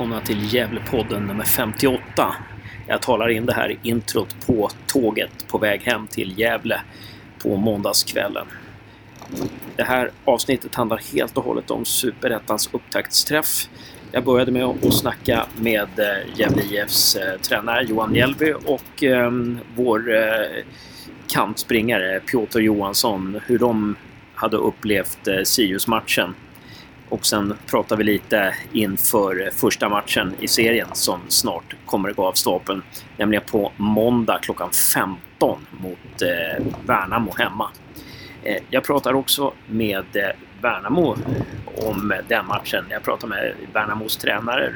välkomna till Gävlepodden nummer 58. Jag talar in det här introt på tåget på väg hem till Gävle på måndagskvällen. Det här avsnittet handlar helt och hållet om Superettans upptaktsträff. Jag började med att snacka med eh, Gävle IFs eh, tränare Johan Mjällby och ehm, vår eh, kantspringare Piotr Johansson, hur de hade upplevt Sirius-matchen och sen pratar vi lite inför första matchen i serien som snart kommer att gå av stapeln. Nämligen på måndag klockan 15 mot eh, Värnamo hemma. Eh, jag pratar också med eh, Värnamo om den matchen. Jag pratar med Värnamos tränare,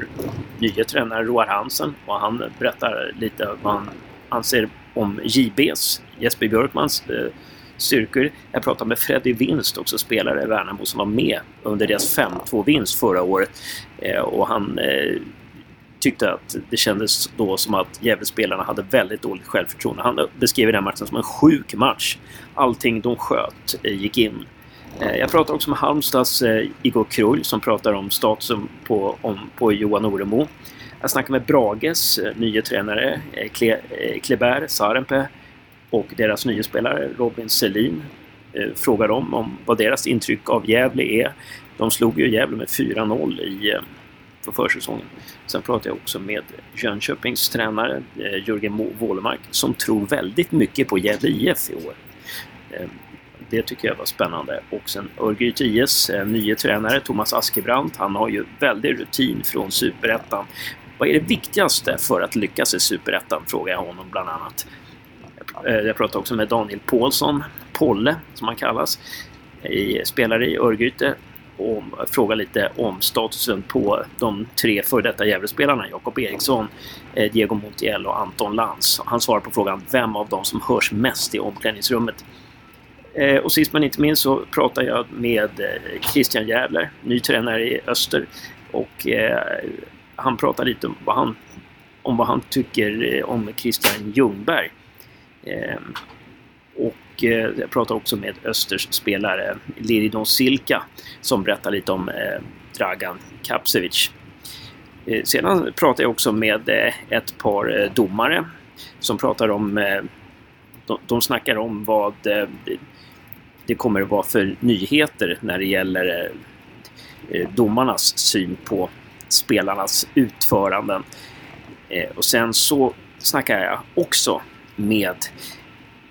nya tränare Roar Hansen och han berättar lite vad han anser om JBs, Jesper Björkmans eh, styrkor. Jag pratade med Freddy Winst, också spelare i Värnamo, som var med under deras 5-2-vinst förra året. Eh, och han eh, tyckte att det kändes då som att Gävlespelarna hade väldigt dåligt självförtroende. Han beskrev den matchen som en sjuk match. Allting de sköt eh, gick in. Jag pratade också med Halmstads Igor Krull som pratar om statusen på, om, på Johan Oremo. Jag snackade med Brages nye tränare Kle, Kleber Sarenpää och deras nya spelare Robin Selin eh, frågar dem om vad deras intryck av Gävle är. De slog ju Gävle med 4-0 i eh, på försäsongen. Sen pratade jag också med Jönköpings tränare eh, Jörgen Wålemark som tror väldigt mycket på Gävle IF i år. Eh, det tycker jag var spännande. Och sen Örgryte IS eh, nye tränare Thomas Askebrandt. Han har ju väldig rutin från Superettan. Vad är det viktigaste för att lyckas i Superettan? frågar jag honom bland annat. Eh, jag pratade också med Daniel Paulsson, Polle som han kallas, i, spelare i Örgryte och fråga lite om statusen på de tre före detta Gävlespelarna, Jakob Eriksson, eh, Diego Montiel och Anton Lantz. Han svarar på frågan vem av dem som hörs mest i omklädningsrummet. Eh, och sist men inte minst så pratar jag med Christian Jävler, ny tränare i Öster. Och han pratar lite om vad han, om vad han tycker om Christian Ljungberg. Ehm, och eh, jag pratade också med Östers spelare Liridon Silka som berättar lite om eh, Dragan Kapsevic. Eh, sedan pratade jag också med ett par domare som pratar om... De snackar om vad det kommer att vara för nyheter när det gäller domarnas syn på spelarnas utföranden. Och sen så snackar jag också med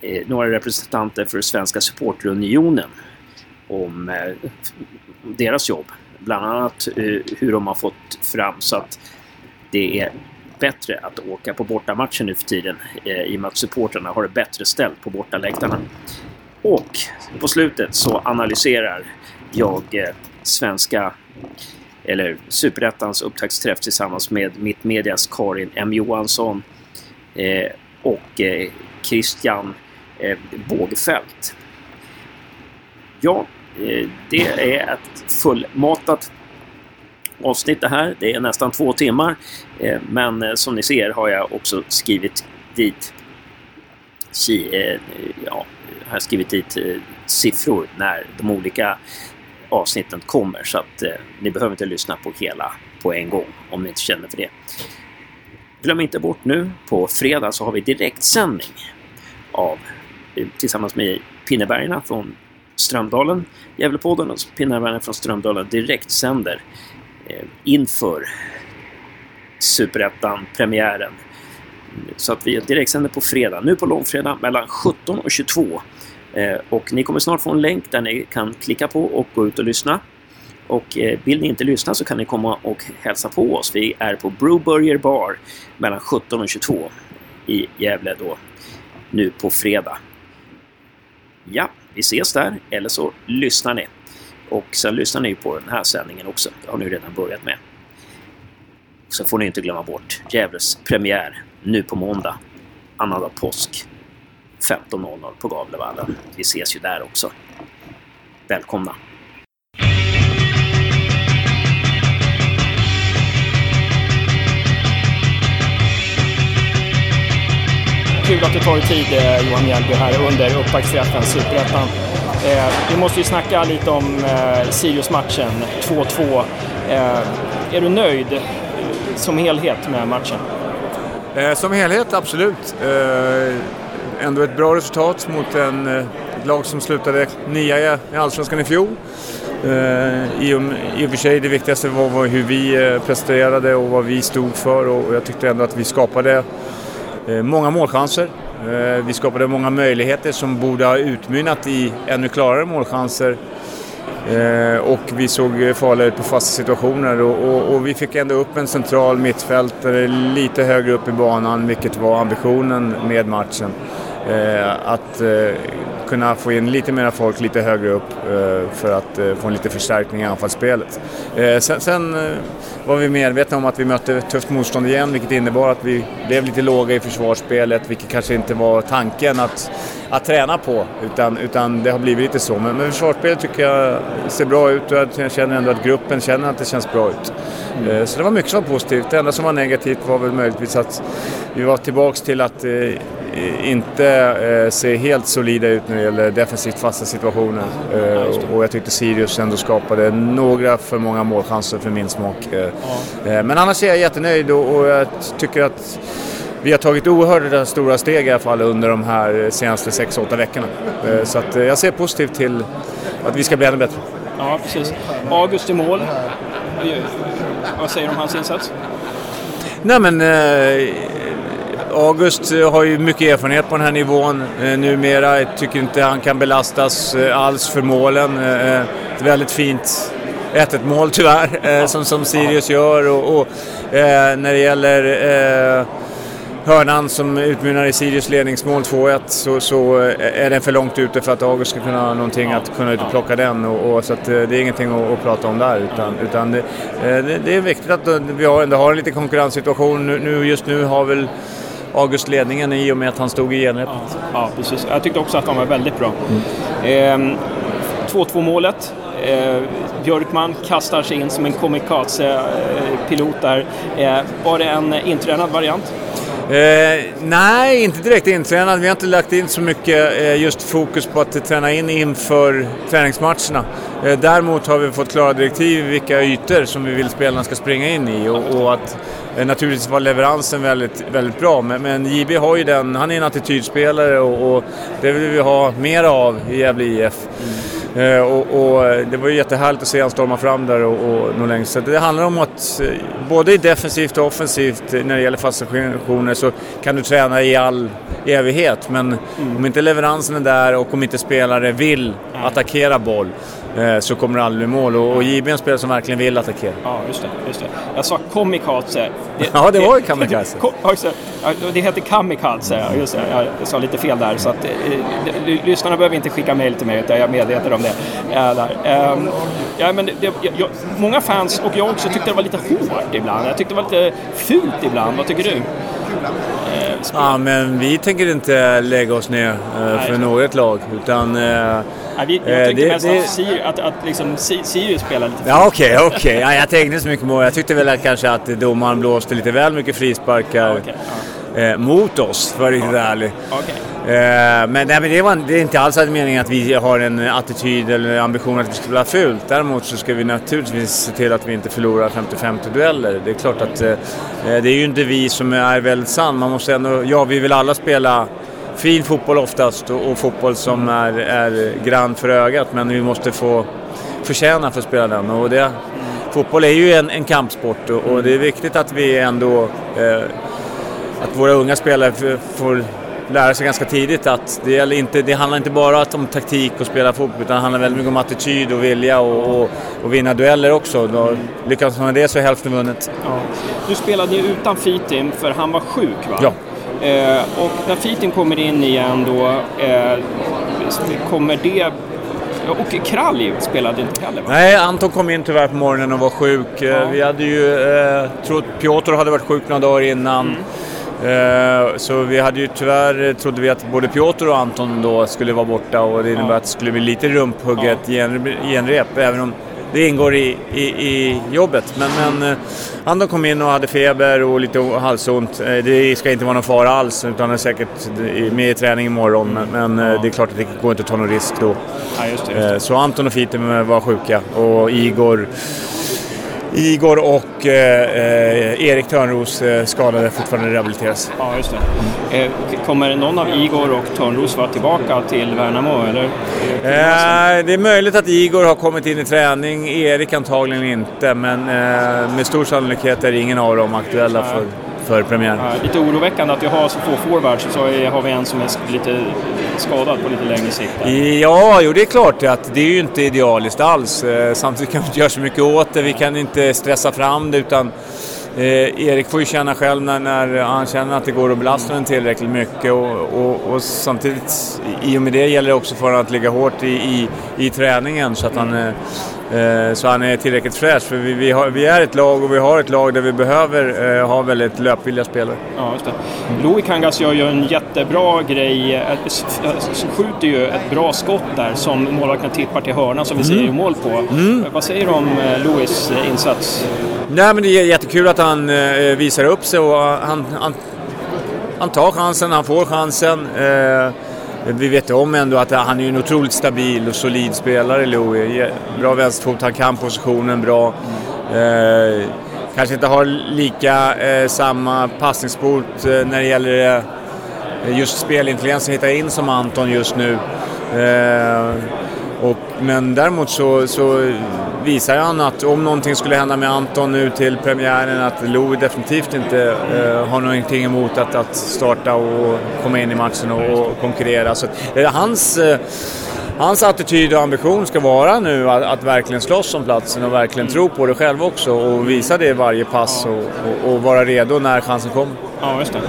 eh, några representanter för Svenska supporterunionen om eh, deras jobb. Bland annat eh, hur de har fått fram så att det är bättre att åka på bortamatcher nu för tiden eh, i och med att supporterna har det bättre ställt på bortaläktarna. Och på slutet så analyserar jag eh, svenska eller Superettans upptaktsträff tillsammans med Mittmedias Karin M Johansson eh, och eh, Christian eh, Bågfeldt. Ja, eh, det är ett fullmatat avsnitt det här. Det är nästan två timmar. Men som ni ser har jag också skrivit dit ja, har skrivit dit siffror när de olika avsnitten kommer så att ni behöver inte lyssna på hela på en gång om ni inte känner för det. Glöm inte bort nu, på fredag så har vi direktsändning av, tillsammans med Pinnebergarna från Strömdalen, Gävlepodden och Pinnebergarna från Strömdalen direktsänder eh, inför Superettan-premiären. Så att vi direktsänder på fredag, nu på långfredag mellan 17 och 22. Eh, och ni kommer snart få en länk där ni kan klicka på och gå ut och lyssna. Och eh, vill ni inte lyssna så kan ni komma och hälsa på oss. Vi är på Brewburger Bar mellan 17 och 22 i Gävle då, nu på fredag. Ja, vi ses där, eller så lyssnar ni. Och sen lyssnar ni på den här sändningen också. Det har ni redan börjat med. Så får ni inte glömma bort Gävles premiär nu på måndag, annandag påsk, 15.00 på Gavlevallen. Vi ses ju där också. Välkomna! Kul att du tar dig tid Johan Mjällby här under upptaktsträffen Superettan. Eh, vi måste ju snacka lite om eh, Sirius-matchen, 2-2. Eh, är du nöjd eh, som helhet med matchen? Eh, som helhet, absolut. Eh, ändå ett bra resultat mot en, eh, ett lag som slutade nia i Allsvenskan i fjol. Eh, I, I och för sig det viktigaste var, var hur vi eh, presterade och vad vi stod för och jag tyckte ändå att vi skapade Eh, många målchanser. Eh, vi skapade många möjligheter som borde ha utmynnat i ännu klarare målchanser. Eh, och vi såg farliga ut på fasta situationer och, och, och, vi fick ändå upp en central mittfältare lite högre upp i banan, vilket var ambitionen med matchen. Eh, att eh, kunna få in lite mer folk lite högre upp eh, för att eh, få en lite förstärkning i anfallsspelet. Eh, sen, sen eh, var vi medvetna om att vi mötte tufft motstånd igen vilket innebar att vi blev lite låga i försvarsspelet vilket kanske inte var tanken att, att träna på utan, utan det har blivit lite så. Men, men försvarsspelet tycker jag ser bra ut och jag känner ändå att gruppen känner att det känns bra ut. Mm. Så det var mycket som var positivt. Det enda som var negativt var väl möjligtvis att vi var tillbaks till att Eh, inte eh, ser helt solida ut när det gäller defensivt fasta situationer. Eh, och jag tyckte Sirius ändå skapade några för många målchanser för min smak. Eh, eh, men annars är jag jättenöjd och jag tycker att vi har tagit oerhört stora steg i alla fall under de här senaste 6-8 veckorna. Eh, så att jag ser positivt till att vi ska bli ännu bättre. Ja, precis. August i mål. Vad säger du om hans insats? Nej men August eh, har ju mycket erfarenhet på den här nivån eh, numera. Jag tycker inte han kan belastas eh, alls för målen. Eh, ett väldigt fint 1-1 mål tyvärr, eh, som, som Sirius gör. Och, och eh, när det gäller eh, hörnan som utmynnar i Sirius ledningsmål 2-1 så, så, eh, är den för långt ute för att August ska kunna ha någonting att kunna ut och plocka den. Och, och så att, eh, det är ingenting att, att, prata om där. Utan, utan det, eh, det, det, är viktigt att vi har, ändå har en liten konkurrenssituation. Nu, just nu har väl August ledningen i och med att han stod i genrepet. Ja, ja, precis. Jag tyckte också att han var väldigt bra. Mm. Eh, 2-2 målet. Eh, Björkman kastar sig in som en kamikaze-pilot där. Eh, var det en intränad variant? Eh, nej, inte direkt intränad. Vi har inte lagt in så mycket eh, just fokus på att träna in inför träningsmatcherna. Eh, däremot har vi fått klara direktiv vilka ytor som vi vill spelarna ska springa in i och, och att eh, naturligtvis var leveransen väldigt, väldigt bra. Men, men JB har ju den, han är en attitydspelare och, och det vill vi ha mer av i Gävle IF. Mm. Eh, och, och, det var ju jättehärligt att se han storma fram där och, och nå längst. Så det handlar om att eh, både defensivt och offensivt när det gäller fasta situationer så kan du träna i all evighet. Men mm. om inte leveransen är där och om inte spelare vill attackera boll Eh, så kommer det aldrig bli mål. Och, och JB är en spelare som verkligen vill attackera. Ja, just det. Just det. Jag sa kamikaze. Det, ja, det var ju kamikaze. Det, heter kamikaze, just det. Jag sa lite fel där. Så att, eh, lyssnarna behöver inte skicka mejl till mig, utan jag är medveten om det. Där. Ähm, ja, men det, jag, många fans, och jag också, tyckte det var lite hårt ibland. Jag tyckte det var lite fult ibland. Vad tycker du? Ja, men vi tänker inte lägga oss ner eh, för något lag. Utan, eh, ja, vi, jag eh, tänkte mest det, att, Sirius, att, att liksom, Sirius spelar lite Ja, okej, okay, okej. Okay. Ja, jag tänkte så mycket på Jag tyckte väl att kanske att domaren blåste lite väl mycket frisparkar. Ja, okay, eh, mot oss, för att riktigt ärlig. Okay. Eh, men, nej, men det, var, det är inte alls meningen att vi har en attityd eller ambition att vi ska spela fult. Däremot så ska vi naturligtvis se till att vi inte förlorar 50-50 dueller. Det är klart att eh, det är ju inte vi som är väldigt sann. Man måste ändå, ja, vi vill alla spela fin fotboll oftast och, och fotboll som är, är grann för ögat. Men vi måste få förtjäna för att spela den. Och det, fotboll är ju en, en kampsport och, och, det är viktigt att vi ändå eh, att våra unga spelare får lära sig ganska tidigt att det, gäller inte, det handlar inte bara om taktik och spela fotboll utan det handlar väldigt mycket om attityd och vilja och, och, och vinna dueller också. Då lyckas man med det så är hälften vunnet. Ja. Du spelade ju utan Fitim för han var sjuk va? Ja. Eh, och när Fitim kommer in igen då, eh, kommer det och Kralj spelade inte heller va? Nej, Anton kom in tyvärr på morgonen och var sjuk. Eh, ja. Vi hade ju eh, trott Piotr hade varit sjuk några dagar innan. Mm. Eh, så vi hade ju tyvärr, trodde vi att både Piotr och Anton då skulle vara borta och det innebär ja. att det skulle bli lite rumphugget ja. genrep, även om det ingår i, i, i jobbet. Men, men eh, Anton kom in och hade feber och lite halsont. Det ska inte vara någon fara alls, utan han är säkert med i träning imorgon. Men, men ja. det är klart att det går inte att ta någon risk då. Ja, just det, just det. Så Anton och Fitim var sjuka och Igor Igor och eh, Erik Törnros eh, skadade fortfarande rehabiliteras. Ja, just det. Eh, kommer någon av Igor och Törnros vara tillbaka till Värnamo? Eller? Eh, det är möjligt att Igor har kommit in i träning, Erik antagligen inte, men eh, med stor sannolikhet är ingen av dem aktuella för för premiären. Ja, lite oroväckande att vi har så få forwards så har vi en som är lite skadad på lite längre sikt. Ja, jo det är klart att det är ju inte idealiskt alls. Eh, samtidigt kan vi inte göra så mycket åt det. Vi kan inte stressa fram det utan Eh, Erik får ju känna själv när, när, han känner att det går att belasta den tillräckligt mycket och, och, och, samtidigt i och med det gäller det också för honom att ligga hårt i, i, i träningen så att han Eh, så han är tillräckligt fräsch. För vi, vi, har, vi, är ett lag och vi har ett lag där vi behöver eh, ha väldigt löpvilliga spelare. Ja, just det. Louis Kangas gör ju en jättebra grej. Eh, skjuter ju ett bra skott där som målvakten tippar till hörna som vi mm. ser mål på. Mm. Vad säger du om Louis insats? Nej, men det är jättekul att han visar upp sig och han, han, han tar chansen, han får chansen. Vi vet om ändå att han är en otroligt stabil och solid spelare, Louis. Bra vänsterfot, han kan positionen bra. Eh, kanske inte har lika eh, samma passningsfot eh, när det gäller eh, just spelintelligens att hitta in som Anton just nu. Eh, och, men däremot så, så visar han att om någonting skulle hända med Anton nu till premiären att Louis definitivt inte eh, har någonting emot att, att starta och komma in i matchen och, och konkurrera. Så eh, hans, eh, hans attityd och ambition ska vara nu att, att, verkligen slåss om platsen och verkligen tro på det själv också och visa det i varje pass och, och, och vara redo när chansen kommer. Ja, just det.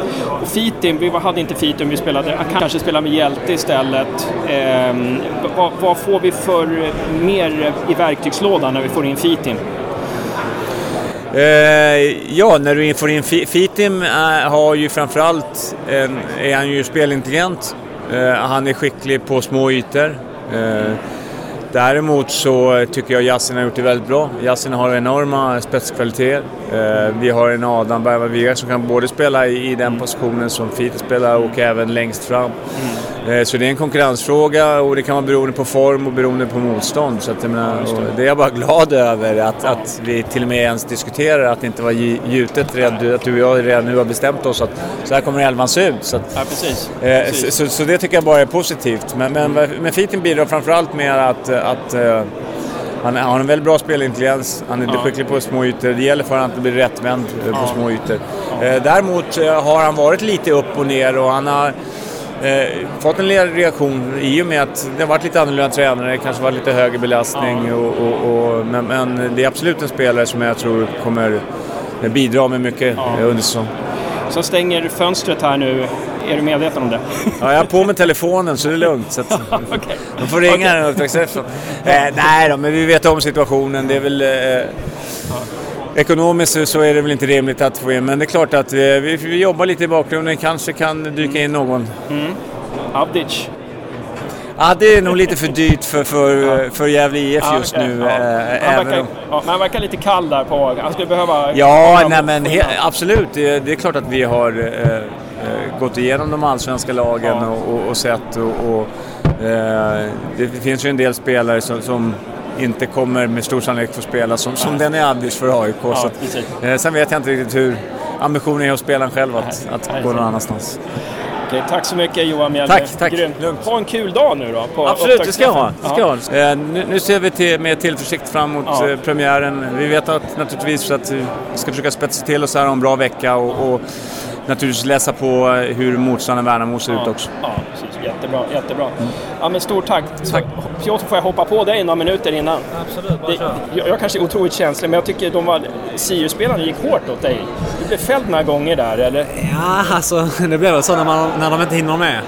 Och Fitim, vi hade inte Fitim, vi spelade, kanske spelade med Hjälte istället. Eh, vad, vad, får vi för mer i verktygslådan när vi får in Fitim? Eh, ja, när du får in Fitim äh, har ju framförallt, en, är han ju spelintelligent. Eh, han är skicklig på små ytor. Eh, däremot så tycker jag Yasin har gjort det väldigt bra. Yasin har enorma spetskvaliteter. Eh, vi har en Adam Bergvall som kan både spela i den positionen som Fite spelar och även längst fram. Mm. Eh, så det är en konkurrensfråga och det kan vara beroende på form och beroende på motstånd. Så att, jag menar, det är jag bara glad över att, att vi till och med ens diskuterar att det inte var gjutet, redan, att du och jag redan nu har bestämt oss att så här kommer elvan se ut. Så, att, ja, precis. Eh, precis. Så, så, det tycker jag bara är positivt. Men, men, men Fitin bidrar framförallt med att, att han, har en väldigt bra spelintelligens, han är ja. skicklig på små ytor. Det gäller för honom att bli rättvänd på ja. små ytor. Ja. Däremot har han varit lite upp och ner och han har eh, fått en reaktion i och med att det har varit lite annorlunda tränare, kanske varit lite högre belastning. Ja. Och, och, och, men, men, det är absolut en spelare som jag tror kommer bidra med mycket ja. under säsongen. Så stänger fönstret här nu. Är du medveten om det? Ja, jag har på med telefonen så det är lugnt. Så att, okay. De får ringa okay. upptaktsträffen. Eh, nej då, men vi vet om situationen. Det är väl... Eh, ja. Ekonomiskt så är det väl inte rimligt att få in, men det är klart att vi, vi, vi jobbar lite i bakgrunden. Kanske kan dyka in någon. Mm. Avdic? Ja, det är nog lite för dyrt för, för, ja. för Gävle IF just okay. nu. Ja. Äh, han, verkar, ja, han verkar lite kall där på Han skulle behöva... Ja, nej, men he, absolut. Det, det, är klart att vi har äh, gått igenom de allsvenska lagen ja. och, och, och, sett och, och äh, det finns ju en del spelare som, som inte kommer med stor sannolikhet få spela som, som den är Addish för AIK. Ja, så eh, sen vet jag inte riktigt hur ambitionen är hos spelaren själv att, att gå någon annanstans. Okej, tack så mycket Johan Mjällby. Tack, tack. Grymt. Ha en kul dag nu då. Absolut, det ska jag ha. Det ska jag ha. Eh, nu, nu, ser vi till, med tillförsikt fram mot ja. eh, premiären. Vi vet att naturligtvis att vi ska försöka spetsa till oss här om en bra vecka och, och naturligtvis läsa på eh, hur motståndaren Värnamo ser ja. ut också. Ja, precis. Jättebra. jättebra. Mm. Ja, men stort tack. tack. Piotr, får jag hoppa på dig några minuter innan? Absolut, det, jag, jag kanske är otroligt känslig, men jag tycker de var... Sirius-spelarna gick hårt åt dig. Du blev fälld några gånger där, eller? Ja, alltså det blev väl så när, man, när de inte hinner med.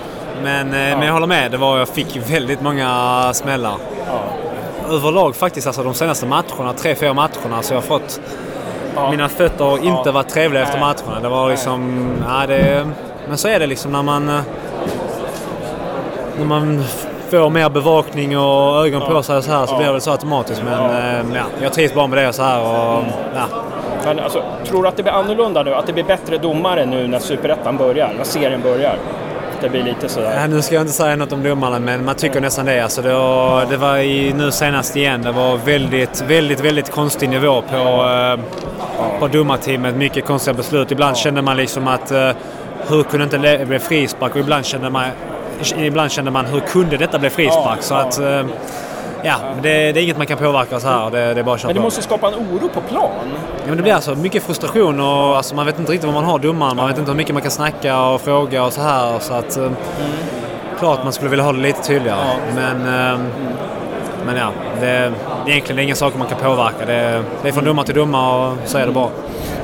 Men, eh, ja. men jag håller med, det var, jag fick väldigt många smällar. Ja. Överlag faktiskt, alltså de senaste matcherna, tre, fyra matcherna, så jag har fått Ja. Mina fötter har inte ja. varit trevliga efter matcherna. Det var liksom... Ja, det, men så är det liksom när man... Eh, när man får mer bevakning och ögon på sig så här så blir det så automatiskt. Men eh, ja, jag trivs bara med det så här och... Ja. Men alltså, tror du att det blir annorlunda nu? Att det blir bättre domare nu när Superettan börjar? När serien börjar? Det blir lite sådär. Ja, nu ska jag inte säga något om domarna, men man tycker nästan det. Alltså, det var, det var i, nu senast igen, det var väldigt, väldigt, väldigt konstig nivå på, eh, på domarteamet. Mycket konstiga beslut. Ibland kände man liksom att eh, hur kunde inte det bli frispark? Och ibland kände man, ibland kände man hur kunde detta bli frispark? Så att, eh, Ja, men det, det är inget man kan påverka så här. Det, det är bara att köra Men det på. måste skapa en oro på plan. Ja, men det blir alltså mycket frustration och alltså, man vet inte riktigt vad man har domaren. Man vet inte hur mycket man kan snacka och fråga och så här. Så att, eh, Klart man skulle vilja ha det lite tydligare. Men, eh, men ja, det, det är egentligen inga saker man kan påverka. Det, det är från domare till domare och så är det bara.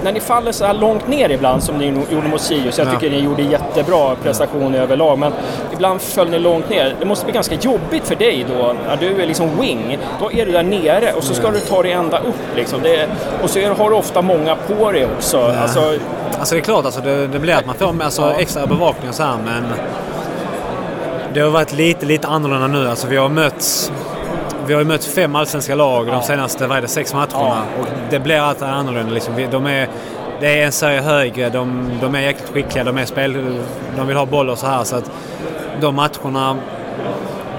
När ni faller så här långt ner ibland som ni gjorde mot Sirius, jag Ja. tycker ni gjorde jättebra prestationer överlag, men ibland föll ni långt ner. Det måste bli ganska jobbigt för dig då, när du är liksom wing. Då är du där nere och så ska du ta dig ända upp liksom. Det, och så är- har du ofta många på dig också. Alltså, Alltså det är klart, alltså, det, det blir att man får alltså, extra bevakning och så här, men det har varit lite, lite annorlunda nu. Alltså, vi har mött vi har ju mött fem allsvenska lag de senaste vad det, sex matcherna. Och det blir alltid annorlunda. Liksom. De är, det är en serie högre, de, de är jäkligt skickliga, de, är spel, de vill ha boll och så här. Så att de matcherna...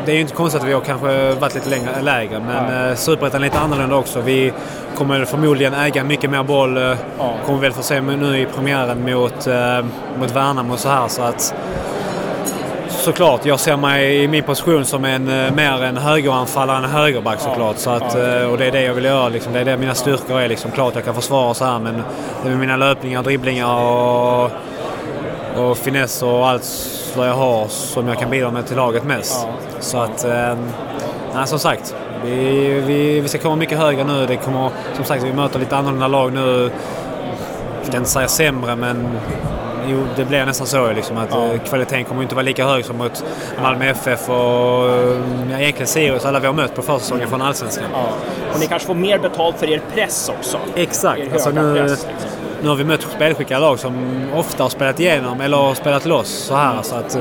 Det är ju inte konstigt att vi har kanske varit lite längre, lägre, men ja. Superettan är lite annorlunda också. Vi kommer förmodligen äga mycket mer boll. eh, Kommer väl få se nu i premiären mot, eh, mot Värnamo och så här. Så att, såklart, jag ser mig i min position som en, eh, mer en högeranfallare än en högerback såklart. Så att, eh, och det är det jag vill göra. Liksom. Det är det mina styrkor är. Liksom. Klart jag kan försvara så här, men det är mina löpningar, dribblingar och, och finess och allt vad jag har som jag kan bidra med till laget mest. Så att, eh, nej, som sagt. Vi, vi, vi ska komma mycket högre nu. Det kommer, som sagt, vi möter lite annorlunda lag nu. Jag ska inte säga sämre, men jo, det blir nästan så. Liksom, att eh, Kvaliteten kommer inte vara lika hög som mot Malmö FF och ja, egentligen Sirius, alla vi har mött på försäsongen från Allsvenskan. och ni kanske får mer betalt för er press också. Exakt. Er Alltså, nu, press. Liksom. nu har vi mött spelskickliga lag som ofta har spelat igenom eller har spelat loss så här. Så att,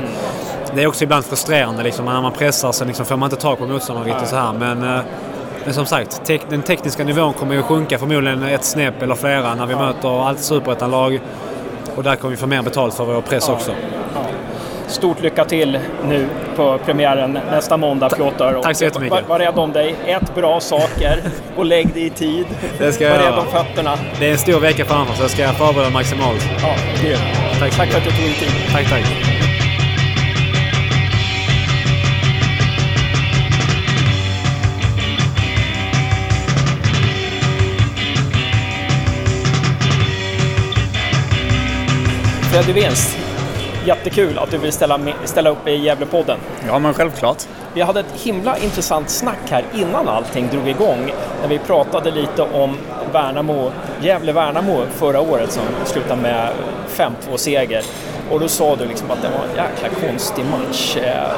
det är också ibland frustrerande liksom, när man pressar så liksom, får man inte tag på motståndaren riktigt så här. Men, eh, men som sagt, tek, den tekniska nivån kommer ju sjunka förmodligen ett snäpp eller flera när vi möter allt superettanlag. Och där kommer vi få mer betalt för vår press också. Stort lycka till nu på premiären nästa måndag Piotr. Tack så jättemycket. Var, var rädd om dig, ät bra saker och lägg dig i tid. Det ska jag var rädd om fötterna. Det är en stor vecka framför så jag ska förbereda maximalt. Ja, grymt. Tack, Tack för att du tog dig tid. Tack, tack. Freddy Winst, jättekul att du vill ställa, ställa upp i Gävlepodden. Ja, men självklart. Vi hade ett himla intressant snack här innan allting drog igång. När vi pratade lite om Värnamo, Gävle-Värnamo förra året som slutade med 5-2-seger. Och då sa du liksom att det var en jäkla konstig match. Eh,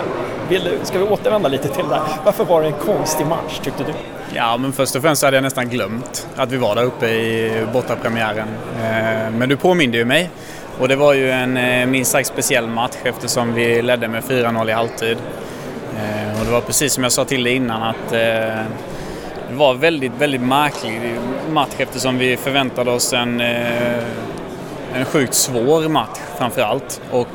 Vill du, ska vi återvända lite till det? Varför var det en konstig match tyckte du? Ja, men först och främst hade jag nästan glömt att vi var där uppe i bortapremiären. Eh, Men du påminde ju mig. Och det var ju en eh, minst sagt speciell match eftersom vi ledde med 4-0 i halvtid. Eh, och det var precis som jag sa till dig innan att eh, det var väldigt, väldigt märklig match eftersom vi förväntade oss en, en sjukt svår match framförallt. Och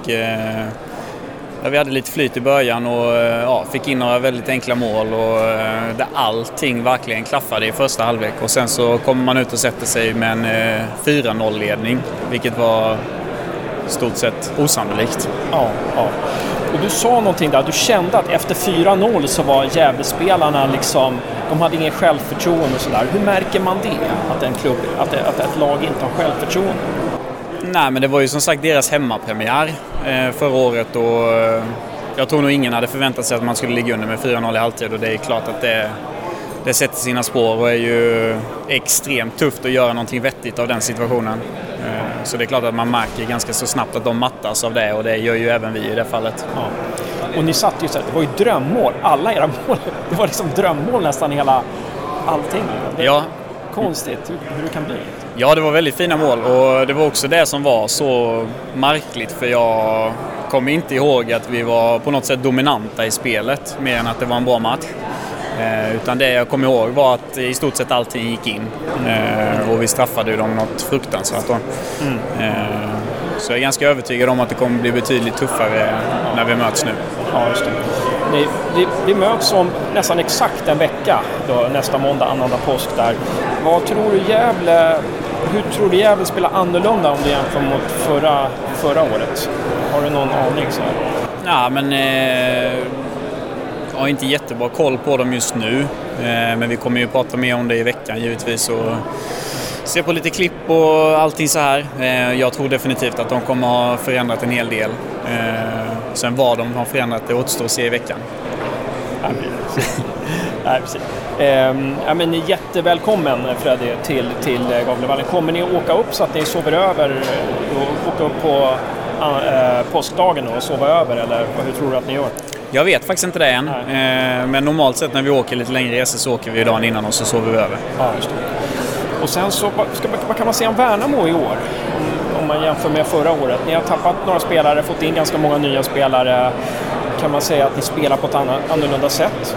vi hade lite flyt i början och ja, fick in några väldigt enkla mål och där allting verkligen klaffade i första halvlek. Och sen så kommer man ut och sätter sig med en 4-0-ledning, vilket var stort sett osannolikt. Ja, ja. Och du sa någonting där, du kände att efter 4-0 så var Gävlespelarna liksom, de hade ingen självförtroende och sådär. Hur märker man det? Att, en klubb, att, att ett lag inte har självförtroende? Nej, men det var ju som sagt deras hemmapremiär eh, förra året och eh, jag tror nog ingen hade förväntat sig att man skulle ligga under med 4-0 i halvtid och det är klart att det, det sätter sina spår och är ju extremt tufft att göra någonting vettigt av den situationen. Eh, Så det är klart att man märker ganska så snabbt att de mattas av det och det gör ju även vi i det fallet. Ja. Och ni satt ju så här, det var ju drömmål. Alla era mål, det var liksom drömmål nästan hela allting. Ja, konstigt hur, hur det kan bli. Ja, det var väldigt fina mål och det var också det som var så märkligt för jag kommer inte ihåg att vi var på något sätt dominanta i spelet mer än att det var en bra match. Eh, utan det jag kommer ihåg var att i stort sett allting gick in. Eh, och vi straffade dem något fruktansvärt då. Mm. Eh, så jag är ganska övertygad om att det kommer bli betydligt tuffare när vi möts nu. Ja, just det. Ni, vi, vi möts om nästan exakt en vecka, då, nästa måndag, annandag påsk där. Vad tror du Gävle, hur tror du Gävle spelar annorlunda om du jämför mot förra, förra året? Har du någon aning? Så här? Ja, men... Eh, har inte jättebra koll på dem just nu. Eh, men vi kommer ju prata mer om det i veckan givetvis. Och se på lite klipp och allting så här. Eh, jag tror definitivt att de kommer ha förändrat en hel del. Eh, sen vad de har förändrat det återstår att se i veckan. Nej, precis. Ehm, ja, men jättevälkommen Freddy till, till Gavlevallen. Kommer ni åka upp så att ni sover över och åka upp på äh, påskdagen och sova över eller hur tror du att ni gör? Jag vet faktiskt inte det än. Eh, men normalt sett när vi åker lite längre resor så åker vi dagen innan och så sover vi över. Ja. Och sen så, ska, vad kan man säga om Värnamo i år? Om, om man jämför med förra året. Ni har tappat några spelare, fått in ganska många nya spelare. Kan man säga att ni spelar på ett annorlunda sätt?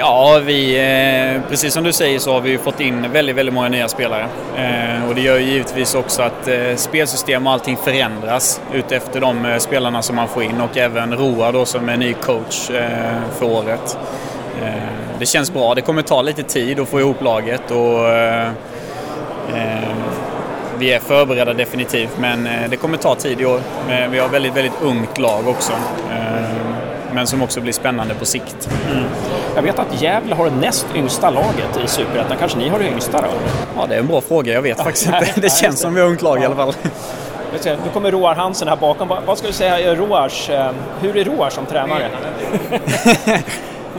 Ja, vi, eh, precis som du säger så har vi fått in väldigt, väldigt många nya spelare. Eh, och det gör ju givetvis också att eh, spelsystem och allting förändras utefter de spelarna som man får in och även Roa då som är ny coach för året. Det känns bra. Det kommer ta lite tid att få ihop laget och vi är förberedda definitivt men det kommer ta tid i år. Vi har väldigt, väldigt ungt lag också men som också blir spännande på sikt. Mm. Jag vet att Gävle har det näst yngsta laget i Superettan. Kanske ni har det yngsta då? Ja, det är en bra fråga. Jag vet faktiskt inte. Det känns som vi har ungt lag i alla fall. Nu kommer Roar Hansen här bakom. Vad ska du säga Roars, eh, hur är Roar som tränare?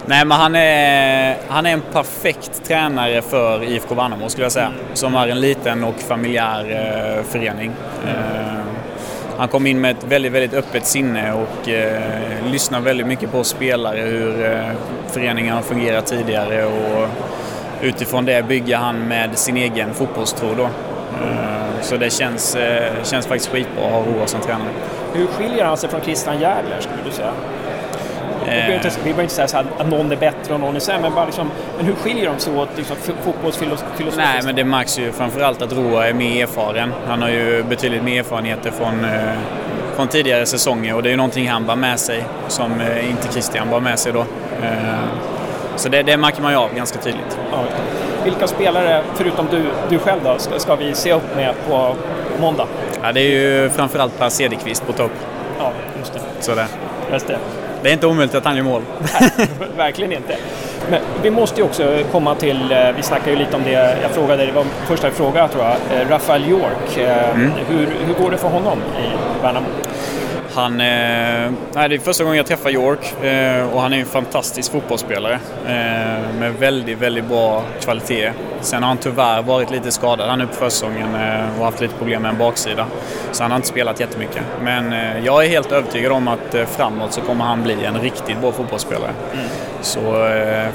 Nej, men han är, han är en perfekt tränare för IFK Värnamo skulle jag säga. Som är en liten och familjär eh, förening. Eh, han kom in med ett väldigt, väldigt öppet sinne och eh, lyssnar väldigt mycket på spelare, hur eh, föreningen har fungerat tidigare och utifrån det bygger han med sin egen fotbollstro då. Eh, så det känns, eh, känns faktiskt skitbra att ha Roa som tränare. Hur skiljer han sig från Christian Jägler skulle du säga? Vi behöver inte säga att någon är bättre och någon är sämre, men, bara liksom, men hur skiljer de sig åt liksom, fotbollsfilosofiskt? Nej, men det märks ju framförallt att Roa är mer erfaren. Han har ju betydligt mer erfarenheter från, eh, från tidigare säsonger och det är ju någonting han bär med sig som eh, inte Christian bar med sig då. Eh, så det, det märker man ju av ganska tydligt. Ja. Vilka spelare, förutom du, du själv då, ska, ska vi se upp med på måndag? Ja, det är ju framförallt Per Cederqvist på topp. Ja, just det. Så det. Just det. Det är inte omöjligt att han gör mål. Nej, verkligen inte. Men vi måste ju också komma till, eh, vi snackade ju lite om det, jag frågade, det var första fråga tror jag, eh, Rafael York. Eh, mm. Hur, hur går det för honom i Värnamo? Han, eh, nej, det är första gången jag träffar York eh, och han är en fantastisk fotbollsspelare eh, med väldigt, väldigt bra kvalitet. Sen har han tyvärr varit lite skadad han är på försäsongen och haft lite problem med en baksida. Så han har inte spelat jättemycket. Men jag är helt övertygad om att framåt så kommer han bli en riktigt bra fotbollsspelare. Mm. Så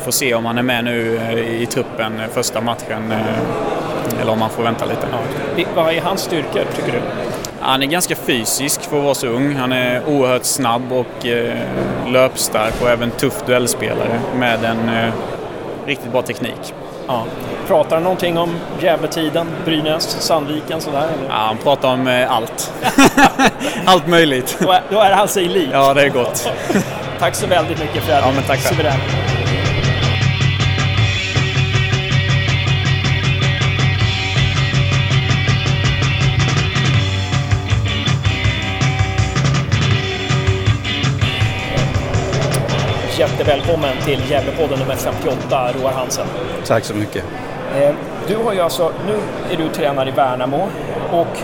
får se om han är med nu i truppen första matchen eller om han får vänta lite. Ja. Vad är hans styrkor tycker du? Han är ganska fysisk för att vara så ung. Han är oerhört snabb och eh, löpstark och även tuff duellspelare med en eh, riktigt bra teknik. Ja. Pratar han någonting om Gävletiden, Brynäs, Sandviken sådär? Eller? Ja, han pratar om eh, allt. allt möjligt. Då är, då är han sig lik. Ja, det är gott. tack så väldigt mycket Fred. Ja, men tack Suverän. Jättevälkommen till Gävlepodden nummer 58, Roar Hansen. Tack så mycket. Eh, du har ju alltså, nu är du tränare i Värnamo och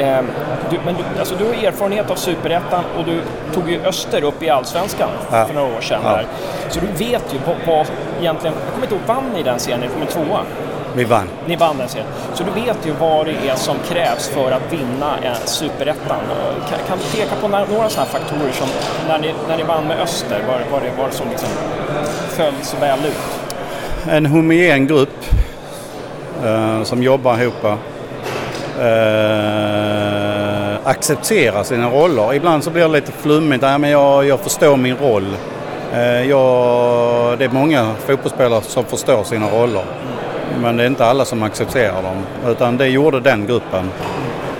eh, du, men du, alltså du har erfarenhet av Superettan och du tog ju Öster upp i Allsvenskan ja. för några år sedan. Ja. Så du vet ju vad, vad egentligen, jag kommer inte ihåg, vann ni den serien? Ni kom tvåa? Vi vann. Ni vann den serien. Så du vet ju vad det är som krävs för att vinna Superettan. Kan, kan du peka på några sådana faktorer som när ni, när ni vann med Öster, vad, vad det var som liksom föll så väl ut? En homogen grupp eh, som jobbar ihop. Eh, accepterar sina roller. Ibland så blir det lite flummigt. Ja, men jag, jag förstår min roll. Eh, jag, det är många fotbollsspelare som förstår sina roller. Men det är inte alla som accepterar dem. Utan det gjorde den gruppen.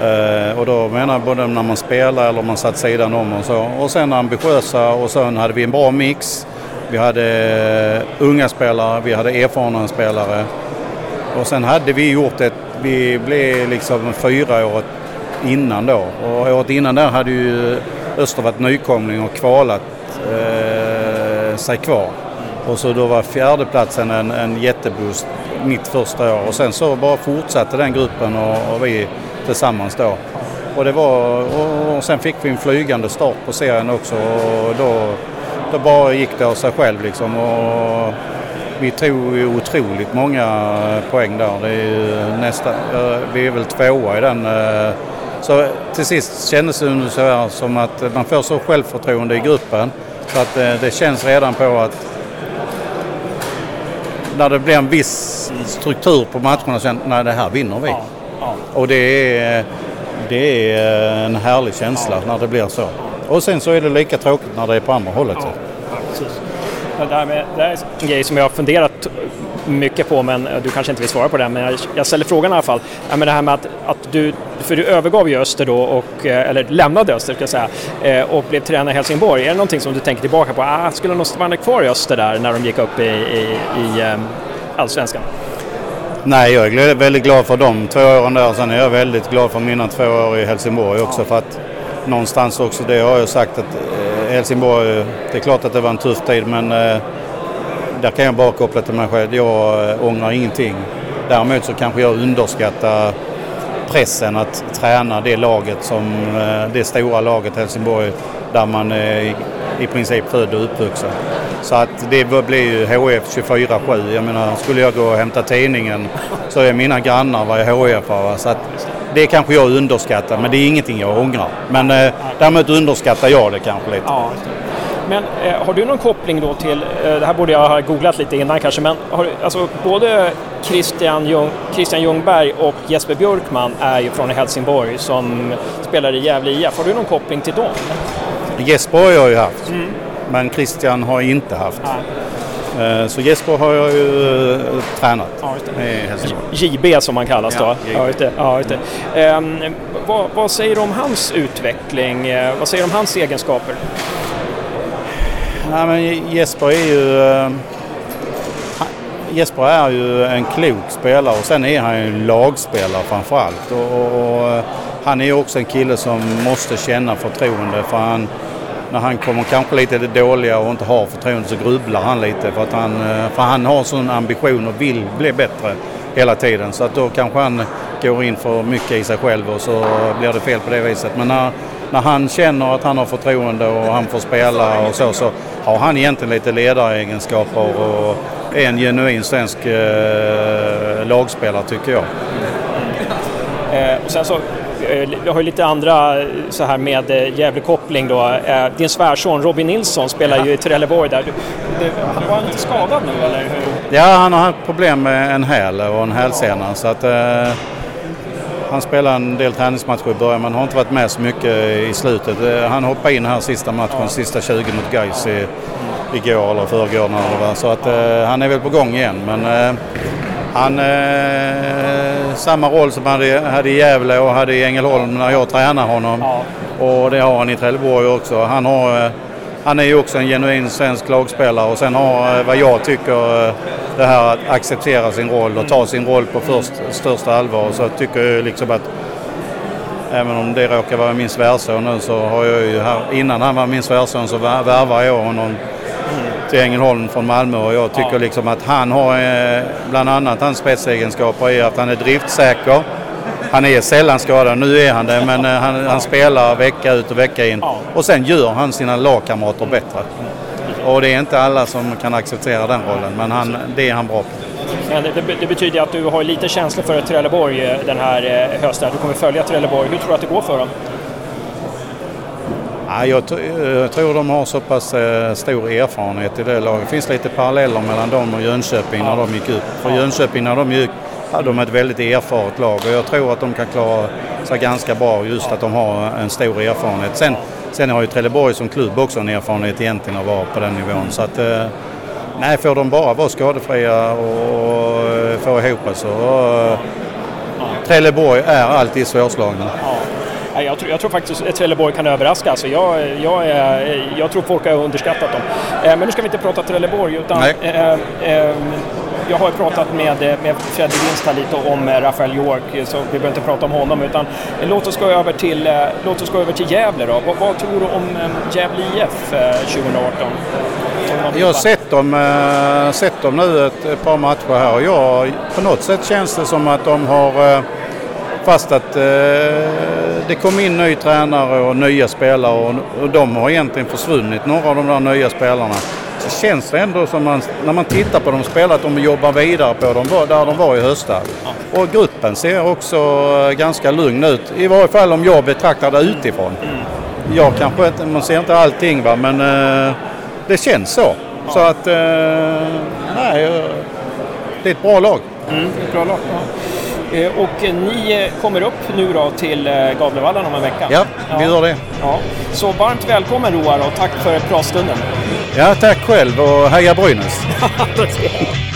Eh, och då menar jag både när man spelar eller man satt sidan om och så. Och sen ambitiösa och sen hade vi en bra mix. Vi hade eh, unga spelare, vi hade erfarna spelare. Och sen hade vi gjort ett, vi blev liksom fyra året innan då. Och året innan där hade ju Öster varit nykomling och kvalat eh, sig kvar. Och så då var fjärdeplatsen en, en jätteboost mitt första år. Och sen så bara fortsatte den gruppen och, och vi tillsammans då. Och, det var, och sen fick vi en flygande start på serien också och då, då bara gick det av sig själv liksom. Och vi tog ju otroligt många poäng där. Det är nästa, eh, vi är väl tvåa i den. Eh, så till sist kändes det så här som att man får så självförtroende i gruppen så att det, det känns redan på att när det blir en viss struktur på matcherna så nej det här vinner vi. Ja, ja. Och det är, det är en härlig känsla ja. när det blir så. Och sen så är det lika tråkigt när det är på andra hållet. Ja, det, här med, det här är en grej som jag har funderat mycket på, men eh, du kanske inte vill svara på det, men jag, jag ställer frågan i alla fall. Ja, men det här med att, att du, för du övergav ju Öster då, och, eh, eller lämnade Öster ska jag säga, eh, och blev tränare i Helsingborg. Är det någonting som du tänker tillbaka på? Ah, skulle nog stanna kvar i Öster där när de gick upp i, i, i ehm, Allsvenskan? Nej, jag är väldigt glad för de två åren där. Sen är jag väldigt glad för mina två år i Helsingborg också. Ja. För att någonstans också, det har jag sagt att Helsingborg, eh, det är klart att det var en tuff tid men eh, där kan jag bara koppla till mig själv. Jag eh, ångrar ingenting. Däremot så kanske jag underskattar pressen att träna det laget som eh, det stora laget Helsingborg där man eh, är i princip född och uppvuxen. Så att det blir ju HF 24-7. Jag menar, skulle jag gå och hämta tidningen så är mina grannar var HF Så att det kanske jag underskattar men det är ingenting jag ångrar. Men eh, däremot underskattar jag det kanske lite. Ja. Men eh, har du någon koppling då till, eh, det här borde jag ha googlat lite innan kanske, men har, alltså, både Christian, Ljung, Christian Ljungberg och Jesper Björkman är ju från Helsingborg som spelar i Gävle IF. Har du någon koppling till dem? Jesper har jag ju haft, mm. men Christian har jag inte haft. Ah. Så Jesper har jag ju uh, tränat ja, i Helsingborg. JB som man kallas då. Ja, just det. Ja, just det. Um, vad, vad, säger du om hans utveckling? Uh, vad säger du om hans egenskaper? Ja, men Jesper är ju... Uh, Jesper är ju en klok spelare och sen är han ju en lagspelare framförallt. Och, och, och, han är ju också en kille som måste känna förtroende för han, när han kommer kanske lite dåliga och inte har förtroende så grubblar han lite för att han, eh, för han har sån ambition och vill bli bättre hela tiden. Så att då kanske han går in för mycket i sig själv och så blir det fel på det viset. Men när, när han känner att han har förtroende och han får spela och så, så har han egentligen lite ledaregenskaper och är en genuin svensk eh, lagspelare tycker jag. Eh, och sen så eh, vi har ju lite andra så här med eh, Gävle-koppling då. Din svärson Robin Nilsson spelar ju i Trelleborg där. Var han inte skadad nu eller hur? Ja, han har haft problem med en häl och en hälsena så att eh, han spelade en del träningsmatcher i början men har inte varit med så mycket i slutet. Eh, han hoppade in här sista matchen, ja. sista 20 mot Gais i, igår eller förrgår. Så att eh, han är väl på gång igen. Men eh, han eh, samma roll som han hade, i Gävle och hade i Ängelholm när jag tränade honom. Ja. Och det har han i Trelleborg också. Han har eh, han är ju också en genuin svensk lagspelare och sen har eh, vad jag tycker eh, det här att acceptera sin roll och ta sin roll på först, största allvar. Så jag tycker jag liksom att även om det råkar vara min svärson nu så har jag ju här, innan han var min svärson så värvade jag honom till Ängelholm från Malmö och jag tycker liksom att han har eh, bland annat hans spetsegenskaper är att han är driftsäker han är sällan skadad, nu är han det, men eh, han, han spelar vecka ut och vecka in. Och sen gör han sina lagkamrater bättre. Och det är inte alla som kan acceptera den rollen, men han, det är han bra på. Men det, det, betyder att du har lite känsla för Trelleborg eh, den här hösten. Du kommer följa Trelleborg. Hur tror du att det går för dem? Ja, jag, jag tror de har så pass stor erfarenhet i det laget. Det finns lite paralleller mellan dem och Jönköping när de gick upp. För Jönköping när de gick hade de ett väldigt erfaret lag och jag tror att de kan klara sig ganska bra just att de har en stor erfarenhet. Sen, sen har ju Trelleborg som klubb också en erfarenhet egentligen att vara på den nivån. Så att, eh, nej, får de bara vara skadefria och få ihop så eh, Trelleborg är alltid svårslagna. Ja, jag, tror, jag tror faktiskt att Trelleborg kan överraska. Alltså jag, jag, är, jag tror folk har underskattat dem. Eh, men nu ska vi inte prata Trelleborg utan eh, eh, jag har pratat med, med Fredrik Lindstad lite om Rafael York, så vi behöver inte prata om honom. Utan låt oss gå över till, låt oss gå över till Gävle då. Vad, vad tror du om Gävle IF 2018? Jag har sett dem, sett dem nu ett par matcher här och jag, på något sätt känns det som att de har Fast att eh, det kom in ny tränare och nya spelare och, och de har egentligen försvunnit, några av de där nya spelarna. Så känns det ändå som man, när man tittar på de spelarna att de jobbar vidare på dem där de var i höstas. Och gruppen ser också eh, ganska lugn ut. I varje fall om jag betraktar det utifrån. Jag kanske inte, man ser inte allting va men eh, det känns så. Så att, eh, nej, eh, det är ett bra lag. Mm, bra lag. Ja. Eh, och ni eh, kommer upp nu då till eh, Gavlevallen om en vecka? Ja, vi gör det. Ja. Så varmt välkommen Roar och tack för pratstunden. Ja, tack själv och heja Brynäs!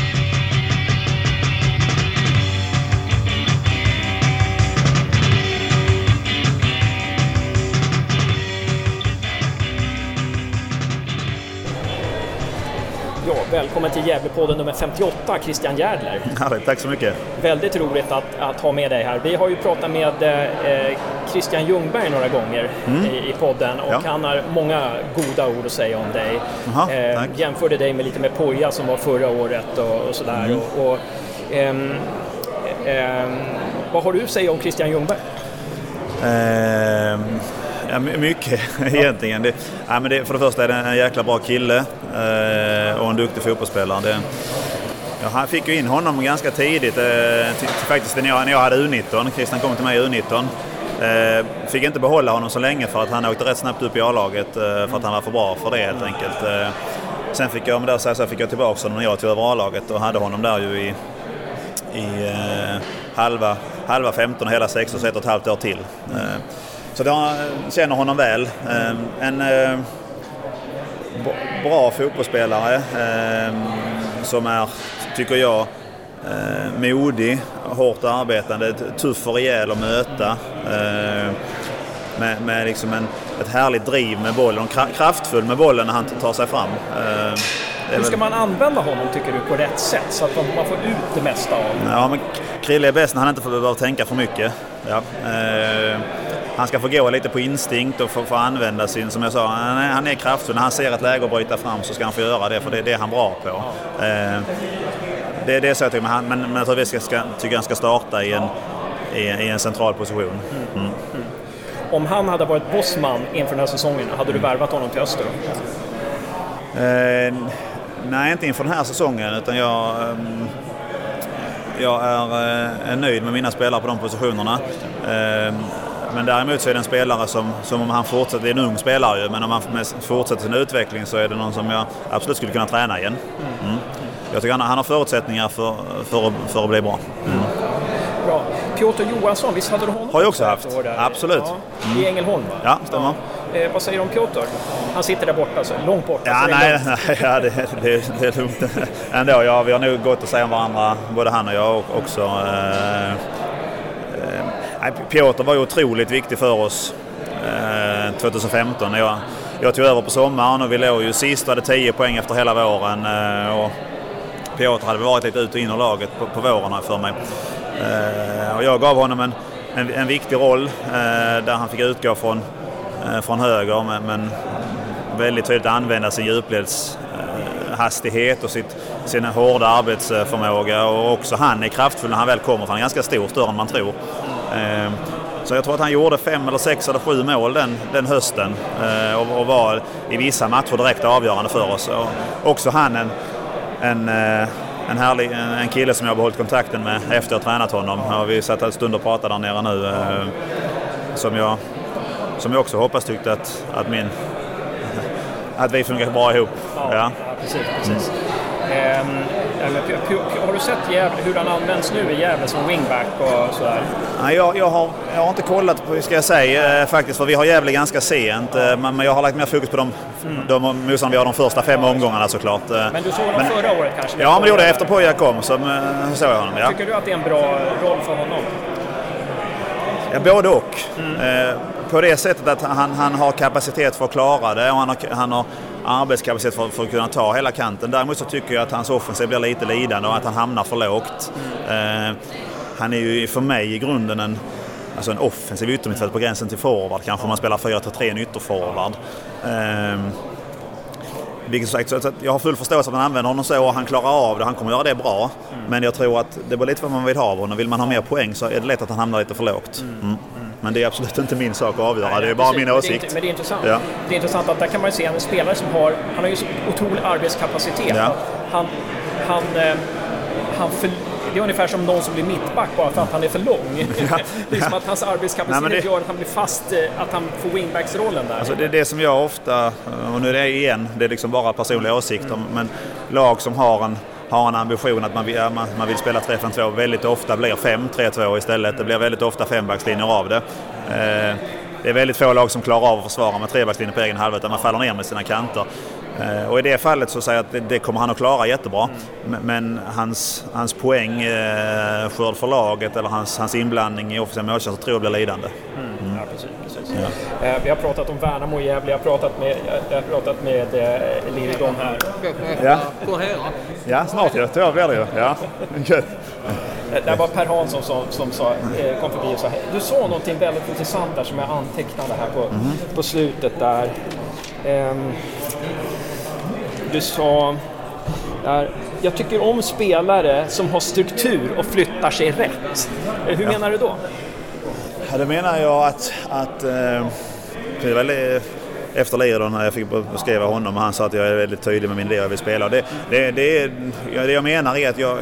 Välkommen till Gävlepodden nummer 58, Christian Gärdler. Ja, tack så mycket. Väldigt roligt att, att ha med dig här. Vi har ju pratat med eh, Christian Ljungberg några gånger mm. i, i, podden och ja. han har många goda ord att säga om dig. Aha, eh, jämförde dig med lite med Poja som var förra året och, och sådär. Mm. Och, och ehm, ehm, vad har du att säga om Christian Ljungberg? Ehm Ja, mycket egentligen. Det, ja, men det, för det första är det en jäkla bra kille eh, och en duktig fotbollsspelare. Det, jag fick ju in honom ganska tidigt, eh, till, faktiskt när jag, när jag hade U19. Christian kom till mig i U19. Eh, fick inte behålla honom så länge för att han åkte rätt snabbt upp i A-laget eh, för att han var för bra för det helt enkelt. Eh, sen fick jag, om det så fick jag tillbaka honom när jag tog över A-laget och hade honom där ju i, i eh, halva, halva 15 och hela 16 så ett och ett halvt år till. Eh, så jag känner honom väl. Ehm, en eh, bra fotbollsspelare ehm, som är, tycker jag, eh, modig, hårt arbetande, tuff och rejäl att möta. Ehm, med, med liksom en, ett härligt driv med bollen och kraftfull med bollen när han tar sig fram. Hur ska man använda honom tycker du på rätt sätt så att man får ut det mesta av honom? Ja, men Krille är bäst när han inte behöva tänka för mycket. Ja han ska få gå lite på instinkt och få, få använda sin, som jag sa, han är, han är kraftfull. När han ser ett läge att bryta fram så ska han få göra det, för det, det är han bra på. Eh, det, det är så jag tycker, men, han, men, men jag tror vi ska, ska, tycker han ska starta i en, i, i en central position. Mm. Mm. Om han hade varit bossman inför den här säsongen, hade du värvat honom till Öster? Eh, nej, inte inför den här säsongen, utan jag... Um, jag är, eh, är, nöjd med mina spelare på de positionerna. Men däremot så är det en spelare som, som om han fortsätter, det är en ung spelare ju, men om han fortsätter sin utveckling så är det någon som jag absolut skulle kunna träna igen. Mm. Jag tycker han, han har förutsättningar för, för, för att bli bra. Mm. Bra. Piotr Johansson, visst hade du honom? Har jag också haft, absolut. Ja, mm. I Ängelholm va? Ja, stämmer. Eh, vad säger du om Piotr? Han sitter där borta, så, långt borta. Ja, nej, nej ja, det, det, det är lugnt. Ändå, ja, vi har nog gått och säga om varandra, både han och jag också. Eh, Piotr var ju otroligt viktig för oss eh, 2015. Jag, jag tog över på sommaren och vi låg ju sist och hade 10 poäng efter hela våren. Eh, och Piotr hade varit lite ut och in ur laget på, på våren för mig. Eh, och jag gav honom en, en, en viktig roll eh, där han fick utgå från, eh, från höger men, men väldigt tydligt använda sin djupledshastighet och sitt, sin hårda arbetsförmåga. Och också han är kraftfull när han väl kommer, för han är ganska stor, större än man tror. Ehm, så jag tror att han gjorde fem eller sex eller sju mål den, den hösten eh, och, och var i vissa matcher direkt avgörande för oss. Och också han en, en, eh, en, härlig, en kille som jag har behållit kontakten med efter att jag tränat honom. Och vi satt en stund och pratade där nere nu. Eh, som jag, som jag också hoppas tyckte att, att, min, att vi funkar bra ihop. Ja. precis. precis. Ehm, har du sett Gävle, hur han används nu i Gävle som wingback och sådär? Nej, jag, jag, har, jag har inte kollat på, ska jag säga, eh, faktiskt, för vi har Gävle ganska sent. eh, Men, jag har lagt mer fokus på de, de motståndare vi har de första fem omgångarna såklart. eh. Men du såg Men- förra året kanske? Ja, men det gjorde jag efter Poja kom, så såg jag honom. Ja. Tycker du att det är en bra roll för honom? Ja, både och. Eh, på det sättet att han, han har kapacitet för att klara det och han har, han har arbetskapacitet för, för att kunna ta hela kanten. Däremot så tycker jag att hans offensiv blir lite lidande och att han hamnar för lågt. Eh, han är ju för mig i grunden en, alltså en offensiv yttermittfält på gränsen till forward. Kanske om man spelar 4-3 en ytterforward. Eh, vilket sagt, så jag har full förståelse att man använder honom så och han klarar av det. Han kommer göra det bra. Men jag tror att det beror lite vad man vill ha av honom. Vill man ha mer poäng så är det lätt att han hamnar lite för lågt. Mm. Men det är absolut inte min sak att avgöra. Det är bara Precis, min men det är åsikt. Men det är intressant. Ja. Det är intressant att där kan man ju se en spelare som har, han har ju så otrolig arbetskapacitet. Ja. Han, han, eh, han för, det är ungefär som någon som blir mittback bara för att han är för lång. det är som att hans arbetskapacitet Nej, det- gör att han blir fast, eh, att han får wingbacksrollen där. Alltså det är det som jag ofta, och nu är det igen, det är liksom bara personliga åsikter, men lag som har en, har en ambition att man vill, man, man vill spela 3-5-2 väldigt ofta blir 5-3-2 istället. Det blir väldigt ofta fembackslinjer av det. Eh, det är väldigt få lag som klarar av att försvara med trebackslinjer på egen halva utan man faller ner med sina kanter. Eh, och i det fallet så säger jag att det, det kommer han att klara jättebra. Men, men hans, hans poäng, eh, skörd för laget eller hans, hans inblandning i offensiva målchanser tror jag blir lidande. Mm. Ja, precis, precis. Eh, vi har pratat om Värnamo och Gävle, jag har pratat med, jag, har pratat med eh, Liridon här. Ja, ja snart ja. Då blir det ju. Ja. Eh, Det var Per Hansson som, som sa, eh, kom förbi och sa Du sa någonting väldigt intressant där som jag antecknade här på, på slutet där. Ehm, du sa där, jag tycker om spelare som har struktur och flyttar sig rätt. Eh, Hur menar du då? Ja, det menar jag att, att eh, det var väl efter Liridon när jag fick beskriva honom och han sa att jag är väldigt tydlig med min idé jag vill spela. Det, det, det, det jag menar är att jag,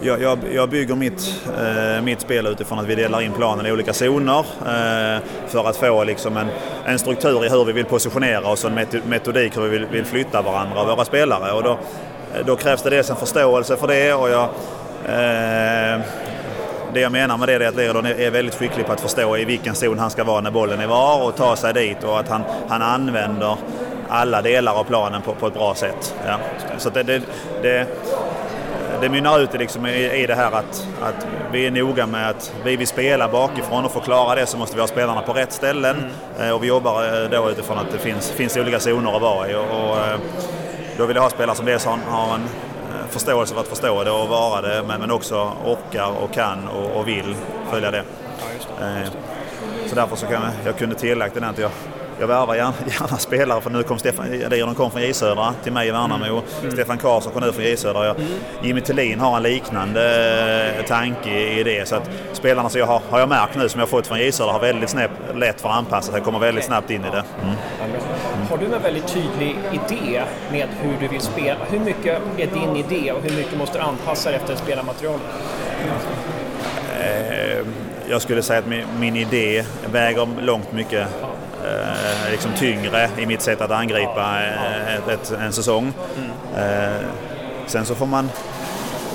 jag, jag, jag bygger mitt, eh, mitt spel utifrån att vi delar in planen i olika zoner eh, för att få liksom en, en struktur i hur vi vill positionera oss och en metodik hur vi vill, vill flytta varandra och våra spelare. Och då, då krävs det dels en förståelse för det och jag, eh, det jag menar med det är att Lerodon är väldigt skicklig på att förstå i vilken zon han ska vara när bollen är var och ta sig dit och att han, han använder alla delar av planen på, på ett bra sätt. Ja. Så det, det, det, det mynnar ut liksom i, i det här att, att vi är noga med att vi vill spela bakifrån och för att klara det så måste vi ha spelarna på rätt ställen. Eh, Och vi jobbar eh, då utifrån att det finns, finns olika zoner att vara i. Och, och, eh, då vill jag ha spelare som dels har, har en förståelse för att förstå det och vara det men, men också orkar och kan och, och vill följa det. Eh, Så därför så kan jag, jag kunde tillagt den att jag, jag värvar gärna, gärna spelare för nu kom Stefan, Leon kom från J Södra till mig i Värnamo. Stefan Karlsson kom nu från J Södra. Jag, Jimmy Tillin har en liknande eh, tanke i det. Så att spelarna som jag har, har jag märkt nu som jag fått från J Södra har väldigt snabbt, lätt för att anpassa sig, kommer väldigt snabbt in i det. Mm. Har du en väldigt tydlig idé med hur du vill spela? Hur mycket är din idé och hur mycket måste du anpassa dig efter spelarmaterialet? Eh, jag skulle säga att min, min idé väger långt mycket eh, liksom tyngre i mitt sätt att angripa eh, ett, en säsong. Eh, sen så får man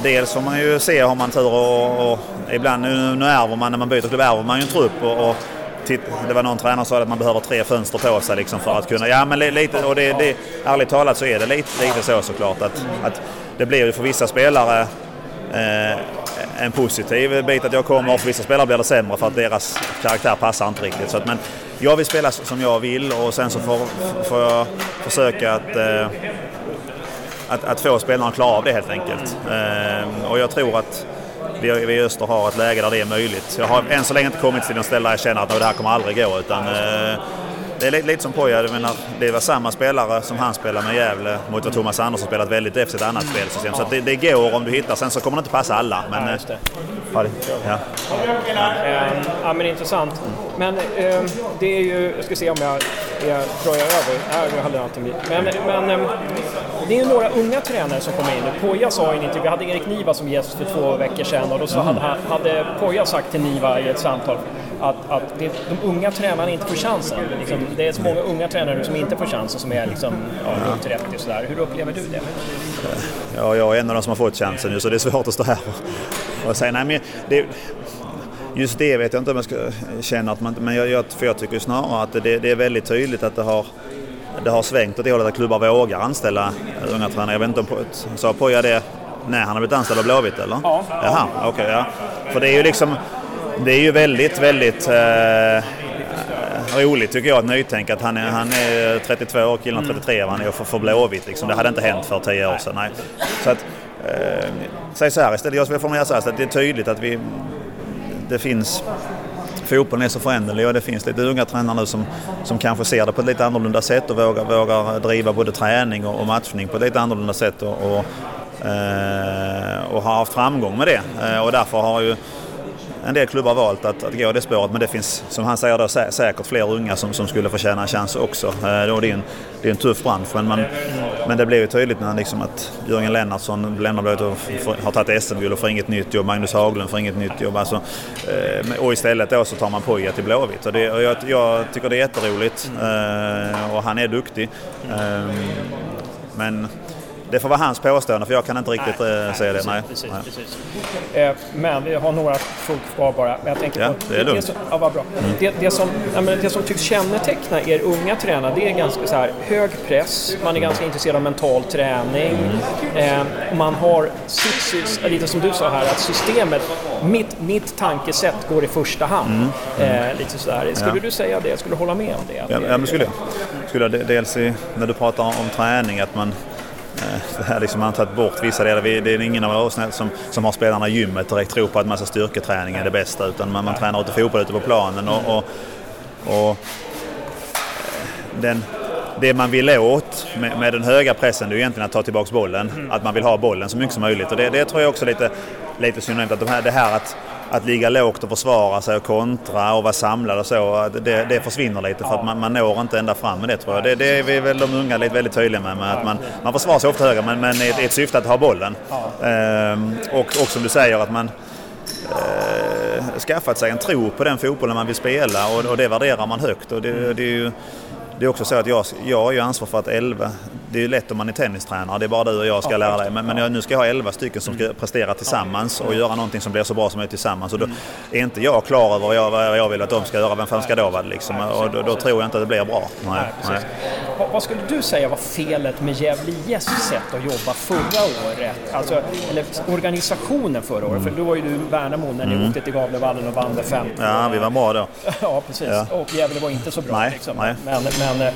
Dels får man ju se om man tur och, och ibland nu, nu ärver man när man byter klubb ärver man ju en trupp och, och det var någon tränare som sa att man behöver tre fönster på sig liksom för att kunna... Ja men lite, och det, det, ärligt talat så är det lite, lite så såklart att, att det blir ju för vissa spelare eh, en positiv bit att jag kommer och för vissa spelare blir det sämre för att deras karaktär passar inte riktigt. Så att, men jag vill spela som jag vill och sen så får, får jag försöka att, eh, att, att få spelarna att klara av det helt enkelt. Eh, och jag tror att vi, vi i Öster har ett läge där det är möjligt. Jag har än så länge inte kommit till en ställe där jag känner att "Nå, det här kommer aldrig gå. Utan, eh, det är lite, lite som Poja, jag menar, det var samma spelare som han spelar med Gävle mot vad Thomas Andersson spelat väldigt defensivt annat spelsystem. Så det, det går om du hittar, sen så kommer det inte passa alla. Men, Ja, eh, det. ja, ja. Ja, men intressant. Men ehm, det är ju, jag ska se om jag, jag drar jag över. Nej, jag hade allting dit. Men, men ehm, det är ju några unga tränare som kommer in nu. Poja sa i en intervju, vi hade Erik Niva som gäst för två veckor sedan och då så hade, hade Poja sagt till Niva i ett samtal att, att det, de unga tränarna inte får chansen. Liksom, det är så många unga tränare som inte får chansen som är liksom, ja, runt 30 och sådär. Hur upplever du det? Ja, jag är en av de som har fått chansen nu så det är svårt att stå här och, och säga nej men det, Just det vet jag inte om jag ska känna att man, men jag, jag, för jag tycker snarare att det, det är väldigt tydligt att det har det har svängt åt det hållet att klubbar vågar anställa unga tränare. Jag vet inte om sa Poja det när han har blivit anställd av Blåvitt eller? Ja. Jaha, okej. Okay, ja. För det är ju liksom, det är ju väldigt, väldigt eh, roligt tycker jag, ett nytänk att han är, han är 32 år, killen 33 och han är för, för Blåvitt. Liksom. Det hade inte hänt för 10 år sedan. Nej. Så att, eh, säg så här istället, jag skulle formulera så här, att det är tydligt att vi, det finns fotbollen är så föränderlig och det finns lite unga tränare nu som, som kanske ser det på ett lite annorlunda sätt och vågar, vågar driva både träning och, och matchning på ett lite annorlunda sätt och, och, eh, och har haft framgång med det. Eh, och därför har ju en del klubbar valt att, att gå det spåret men det finns som han säger då, sä säkert fler unga som, som skulle förtjäna en chans också. Eh, då det, är en, det är en tuff bransch men, man, men det blev ju tydligt när liksom att Jörgen Lennartsson lämnar och har tagit SM-guld och får inget nytt jobb. Magnus Haglund får inget nytt jobb. Alltså, eh, och istället då så tar man Poja till Blåvitt. Och, det, och jag, jag, tycker det är jätteroligt eh, och han är duktig. Eh, men det får vara hans påstående för jag kan inte riktigt nej, säga det. Nej, precis, nej. Precis. Eh, men vi har några frågor kvar bara. Men jag tänker ja, det är lugnt. Det som, ja, vad bra. Mm. Det, det, som, ja, men det som tycks känneteckna er unga tränare det är ganska så här, hög press, man är ganska intresserad av mental träning. Mm. Eh, man har lite som du sa här, att systemet, mitt, mitt tankesätt går i första hand. Mm. Eh, lite sådär. Skulle ja. du säga det? Skulle du hålla med om det? Ja, ja men skulle jag. Skulle jag dels i, när du pratar om träning, att man det här liksom man har tagit bort vissa delar. Det är ingen av oss som, som har spelarna i gymmet direkt tror på att massa styrketräning är det bästa utan man, man tränar ute fotboll ute på planen och, och, och den, det man vill åt med, med, den höga pressen det är egentligen att ta tillbaka bollen. Att man vill ha bollen så mycket som möjligt och det, det tror jag också lite, lite synonymt att de här, det här att att ligga lågt och försvara sig och kontra och vara samlad och så, det, det försvinner lite för att man, man når inte ända fram med det tror jag. Det, det är vi väl de unga lite väldigt tydliga med. med att man, man försvarar sig ofta högre men, men i ett, ett syfte att ha bollen. Ehm, och, och som du säger att man eh, skaffat sig en tro på den fotbollen man vill spela och, och det värderar man högt. Och det, det är ju, det är också så att jag, jag har ju ansvar för att 11, det är ju lätt om man är tennistränare, det är bara du och jag ska lära dig. Men, men jag, nu ska jag ha 11 stycken som ska prestera tillsammans och göra någonting som blir så bra som möjligt tillsammans. Och då är inte jag klar över vad jag, vad jag vill att de ska göra, vem fan ska då vara liksom? Och då, då, tror jag inte att det blir bra. Nej, nej. Vad, vad, skulle du säga var felet med Gävle IFs sätt att jobba förra året? Alltså, eller organisationen förra året, mm. för då var ju du Värnamo när ni mm. åkte till Gavlevallen och vann med 5 Ja, vi var bra då. ja, precis. Ja. Och Gävle var inte så bra. Nej, liksom. nej. Men, men mm.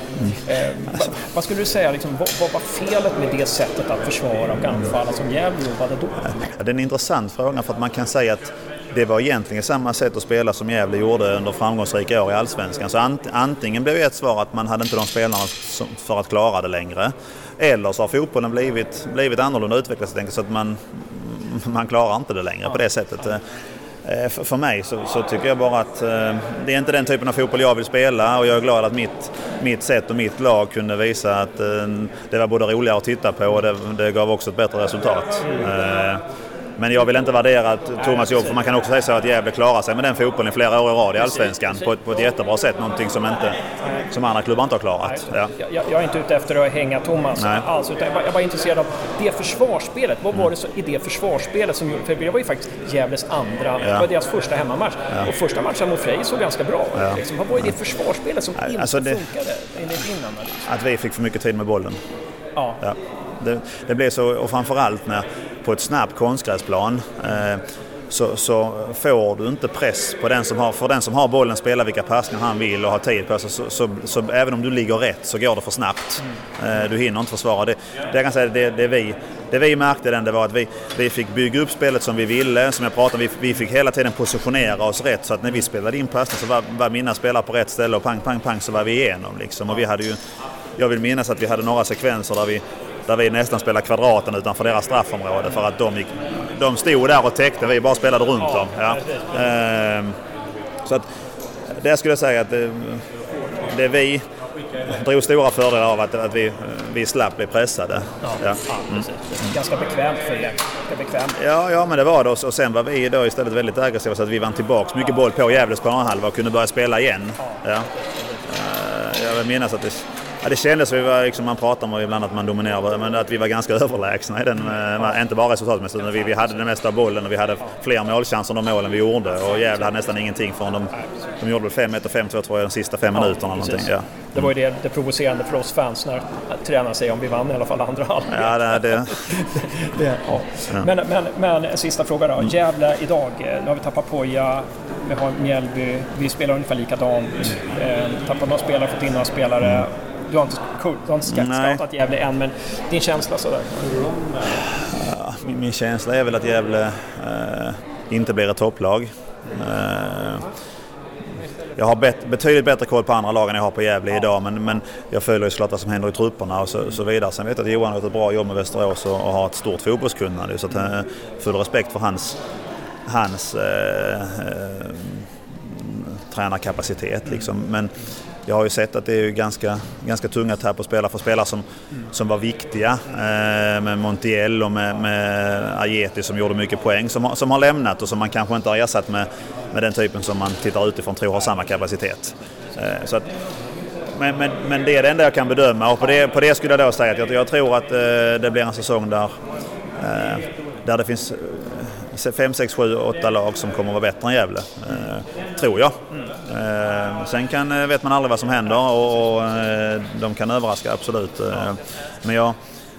eh, vad, vad, skulle du säga, liksom, vad, var felet med det sättet att försvara och anfalla som Gävle jobbade då? Ja, det är en intressant fråga för att man kan säga att det var egentligen samma sätt att spela som Gävle gjorde under framgångsrika år i Allsvenskan. Så antingen blev ett svar att man hade inte de spelarna för att klara det längre. Eller så har fotbollen blivit, blivit annorlunda utvecklats så att man, man klarar inte det längre på det sättet. Eh, för mig så, så, tycker jag bara att eh, det är inte den typen av fotboll jag vill spela och jag är glad att mitt, mitt sätt och mitt lag kunde visa att eh, det var både roligare att titta på och det, det gav också ett bättre resultat. Eh, men jag vill inte värdera Thomas jobb för man kan också säga så att Gävle klarar sig med den fotbollen flera år i rad i Allsvenskan på ett, på ett jättebra sätt. Någonting som, inte, som andra klubbar inte har klarat. Ja. Jag, jag, är inte ute efter att hänga Thomas Nej. alls utan jag var, jag var intresserad av det försvarsspelet. Vad var det så, i det försvarsspelet som För det var ju faktiskt Gävles andra, ja. det var deras första hemmamatch. Ja. Och första matchen mot Frej såg ganska bra ut. Ja. Liksom. Vad var det i det försvarsspelet som inte alltså det, funkade enligt din analys? Att vi fick för mycket tid med bollen. Ja. ja. Det, det blev så, och framförallt när på ett snabbt konstgräsplan eh, så, så, får du inte press på den som har, för den som har bollen spelar vilka passningar han vill och har tid på sig. Så, så, så, även om du ligger rätt så går det för snabbt. Eh, du hinner inte försvara. Det, det, jag kan säga, det, det, vi, det vi märkte den, det var att vi, vi fick bygga upp spelet som vi ville. Som jag pratade vi, vi fick hela tiden positionera oss rätt så att när vi spelade in passning så var, var mina spelare på rätt ställe och pang, pang, pang så var vi igenom. Liksom. Och vi hade ju, jag vill minnas att vi hade några sekvenser där vi där vi nästan spelade kvadraten utanför deras straffområde för att de, gick, de stod där och täckte, vi bara spelade runt dem. Ja. Ehm, så att det skulle jag säga att det, det vi drog stora fördelar av att, att vi, vi slapp bli pressade. Ja, Ja. precis. Ganska bekvämt för er. Ganska bekvämt. Ja, ja, men det var det. Och sen var vi då istället väldigt aggressiva så att vi vann tillbaka mycket boll på Gävles planhalva och kunde börja spela igen. Ja. Eh, Jag vill minnas att det, ja, det kändes, vi var, liksom, man pratar om ibland att man dominerar, men att vi var ganska överlägsna i den. eh, Inte bara resultatmässigt, utan vi, vi hade det mesta av bollen och vi hade fler målchanser än de målen vi gjorde. Och Gävle hade nästan ingenting förrän de, de gjorde väl 5-1 och 5-2 tror jag de sista fem minuterna. eller precis. någonting. Ja. Det var ju det, det provocerande för oss fans när tränaren säger om vi vann i alla fall andra halvlek. Ja, det, det, Det, ja. Men, men, men en sista fråga då. Gävle idag, eh, nu har vi tappat Poja, vi har Mjällby, vi spelar ungefär likadant. Eh, tappat några spelare, fått in några spelare. Du har inte, du har inte scoutat Gävle än, men din känsla sådär? Min, min känsla är väl att Gävle eh, inte blir ett topplag. Eh, jag har bet, betydligt bättre koll på andra lagen jag har på Gävle idag men, men jag följer ju såklart vad som händer i trupperna och så, så vidare. Sen vet jag att Johan har gjort ett bra jobb med Västerås och, och har ett stort fotbollskunnande så att, eh, full respekt för hans, hans eh, eh, tränarkapacitet. Liksom. Men jag har ju sett att det är ju ganska, ganska tunga tapp att spela för spelare som, som var viktiga. Eh, med Montiel och med, med Ajeti som gjorde mycket poäng som, har- som har lämnat och som man kanske inte har ersatt med, med den typen som man tittar utifrån tror har samma kapacitet. Eh, så att, men, men, men det är det enda jag kan bedöma och på det, på det skulle jag då säga att jag, jag tror att eh, det blir en säsong där, eh, där det finns 5, 6, 7, 8 lag som kommer att vara bättre än Gävle. Eh, tror jag. Eh, sen kan, eh, vet man aldrig vad som händer och, och eh, de kan överraska absolut. Men jag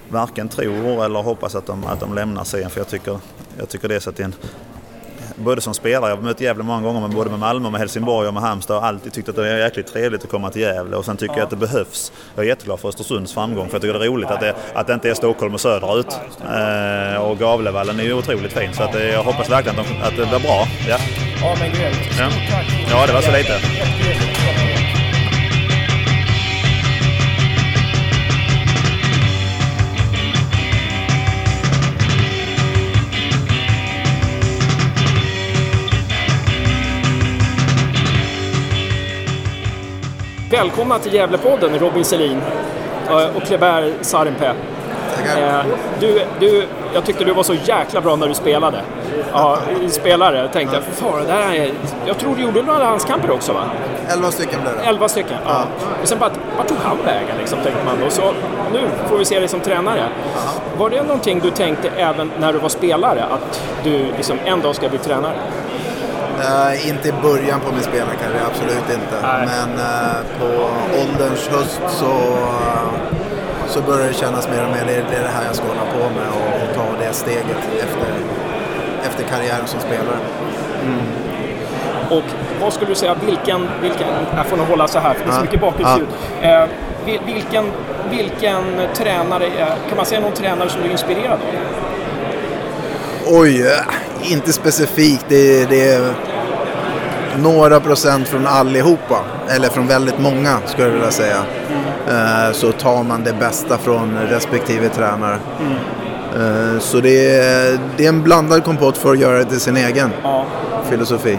varken tror eller hoppas att de, att de lämnar serien för jag tycker, jag tycker det är så att det är en både som spelare, jag har mött Gävle många gånger, men både med Malmö, med Helsingborg och med Halmstad har alltid tyckt att det är jäkligt trevligt att komma till Gävle och sen tycker jag att det behövs. Jag är jätteglad för Östersunds framgång för jag tycker det är roligt att det, att det inte är Stockholm och söderut. Eh, och Gavlevallen är ju otroligt fin så att, eh, jag hoppas verkligen att, de, att det blir bra. Ja, Ja, men grymt. Ja. Ja, det var så lite. Välkomna till Gävlepodden, Robin Selin eh, och Kleber Sarimpe. Eh, Du, du, jag tyckte du var så jäkla bra när du spelade. Ja, spelare. Tänkte, jag, fan, det här är... Jag tror du gjorde några landskamper också va? 11 stycken blev det. Elva stycken. Ja. Och sen bara, vart tog han vägen liksom, tänkte man. Och så, nu får vi se dig som tränare. Var det någonting du tänkte även när du var spelare, att du liksom en dag ska bli tränare? Eh, inte i början på min spelarkarriär, absolut inte. Nej. Men eh, på ålderns höst så, eh, så börjar det kännas mer och mer, det det är det här jag ska hålla på med och, och ta det steget efter, efter karriären som spelare. Och vad skulle du säga, vilken, vilken jag får nog hålla så här för det är så Ja. mycket bakgrundsljud. Vil- vilken, vilken tränare, kan man säga någon tränare som du är inspirerad av? Oj, inte specifikt. Det, det några procent från allihopa. Eller från väldigt många skulle jag vilja säga. Eh, Så tar man det bästa från respektive tränare. Eh, Så det är, det är en blandad kompott för att göra det till sin egen Ja, filosofi.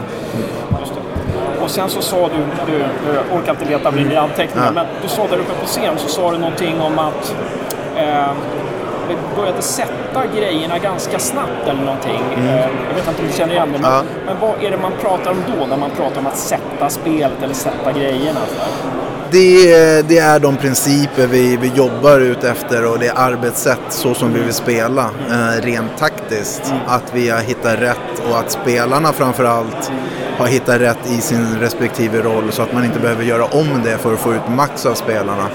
Och sen så sa du, du, du orkar inte leta bli i anteckningar, Ja. men du sa där uppe på scen så sa du någonting om att eh, började sätta grejerna ganska snabbt eller någonting. Eh, jag vet inte om du känner igen det, men, Ja. men vad är det man pratar om då när man pratar om att sätta spelet eller sätta grejerna? Där? Det, är- det är de principer vi, vi jobbar ut efter och det arbetssätt så som vi vill spela eh, rent taktiskt. Att vi har hittat rätt och att spelarna framförallt har hittat rätt i sin respektive roll så att man inte behöver göra om det för att få ut max av spelarna.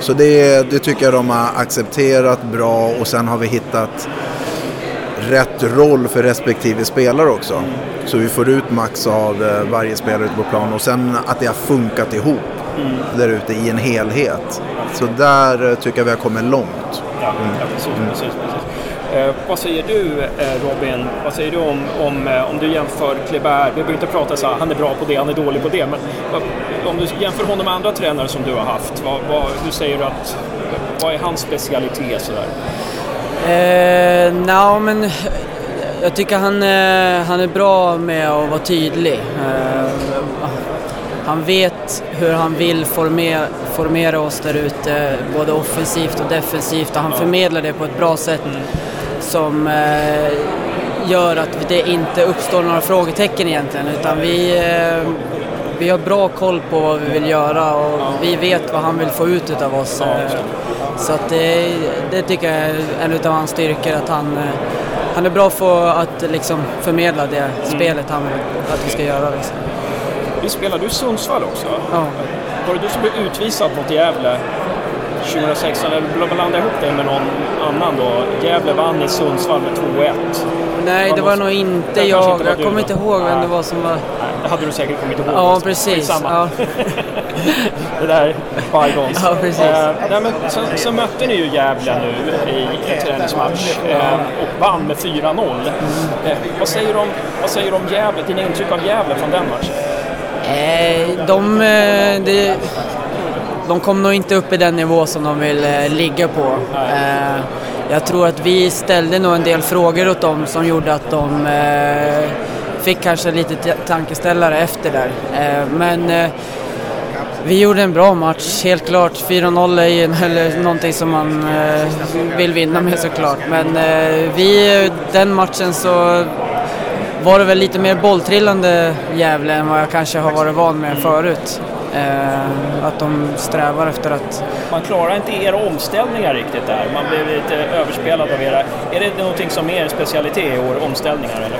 Så det, det tycker jag de har accepterat bra och sen har vi hittat rätt roll för respektive spelare också. Så vi får ut max av eh, varje spelare ute på plan och sen att det har funkat ihop där ute i en helhet. Så där eh, tycker jag vi har kommit långt. Ja, ja precis. precis, precis. Eh, vad säger du eh, Robin? Vad säger du om, om, eh, om du jämför Kleber? Vi behöver inte prata så här, han är bra på det, han är dålig på det. Men vad, om du jämför honom med andra tränare som du har haft, vad, vad, hur säger du att, vad är hans specialitet? Så där? Eh, Nja, men jag tycker han, eh, han är bra med att vara tydlig. Han vet hur han vill formera, formera oss där ute, både offensivt och defensivt och han förmedlar det på ett bra sätt som eh, gör att det inte uppstår några frågetecken egentligen utan vi, eh, vi har bra koll på vad vi vill göra och vi vet vad han vill få ut av oss. Eh, så att det, det tycker jag är en av hans styrkor, att han, eh, han är bra på att liksom förmedla det spelet han vill att vi ska göra. Liksom. Vi spelar du i Sundsvall också? Ja. Var det du som blev utvisad mot Gävle 2016? Eller blandade ihop dig med någon annan då? Gävle vann i Sundsvall med 2-1. Nej, det var nog inte jag. inte var Jag kommer inte ihåg vem det var som var... Nej, det hade du säkert kommit ihåg. Ja, precis. Ja. det där är bygons. Ja, precis. Eh, nej, men så, så mötte ni ju Gävle nu i en träningsmatch eh, och vann med 4-0. Eh, vad, säger du om, vad säger du om Gävle? Dina intryck av Gävle från den matchen? Eh, de, eh, de, de kom nog inte upp i den nivå som de vill eh, ligga på. Eh, jag tror att vi ställde nog en del frågor åt dem som gjorde att de eh, fick kanske lite tankeställare efter där. Eh, men eh, vi gjorde en bra match, helt klart. 4-0 är ju en- eller någonting som man eh, vill vinna med såklart. Men eh, vi, den matchen så var det väl lite mer bolltrillande Gävle än vad jag kanske har varit van med förut. Eh, att de strävar efter att... Man klarar inte era omställningar riktigt där. Man blev lite överspelad av era... Är det någonting som är er specialitet i år, omställningar eller?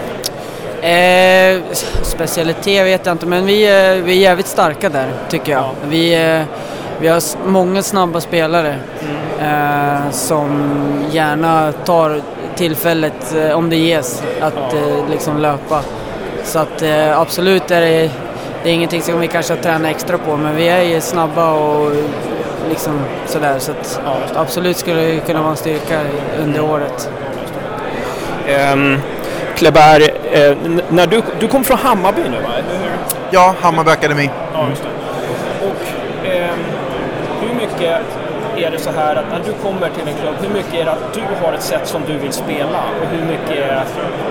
Eh, specialitet vet jag inte, men vi, är- vi är jävligt starka där tycker jag. Vi, eh, vi har många snabba spelare eh, som gärna tar tillfället, eh, om det ges, att eh, liksom löpa. Så att eh, absolut är det, det är ingenting som vi kanske har tränat extra på, men vi är ju snabba och liksom sådär. Så att absolut skulle det kunna vara en styrka under året. Um, Kleber, eh, när du, du kom från Hammarby nu va? Ja, Hammarby Akademi. Ja, just det. Och ehm, hur mycket är det så här att när du kommer till en klubb, hur mycket är det att du har ett sätt som du vill spela och hur mycket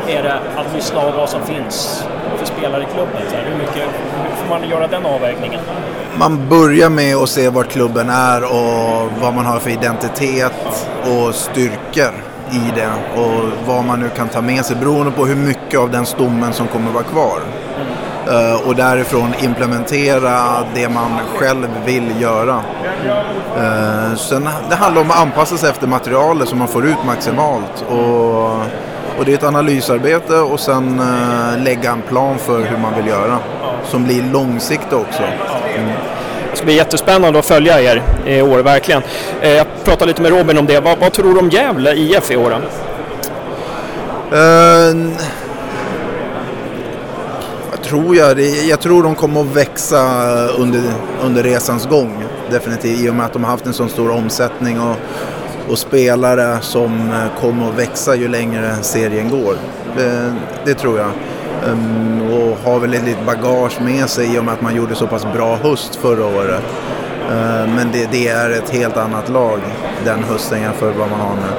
är det att lyssna av vad som finns för spelare i klubben? Så här, hur, mycket, hur får man göra den avvägningen? Man börjar med att se vart klubben är och vad man har för identitet och styrkor i det och vad man nu kan ta med sig beroende på hur mycket av den stommen som kommer vara kvar. Eh, och därifrån implementera det man själv vill göra. Eh, sen det handlar om att anpassa sig efter materialet så man får ut maximalt. Och, och det är ett analysarbete och sen eh, lägga en plan för hur man vill göra. Som blir långsiktig också. Det ska bli jättespännande att följa er i år, verkligen. Eh, Jag pratade lite med Robin om det. Vad, vad tror du om Gävle IF i år? då? Tror jag? Jag tror de kommer att växa under, under resans gång. Definitivt i och med att de har haft en sån stor omsättning och, och spelare som eh, kommer att växa ju längre serien går. Det, det tror jag. Ehm, och har väl ett litet bagage med sig i och med att man gjorde så pass bra höst förra året. Ehm, men det, det är ett helt annat lag den hösten jämfört med vad man har nu.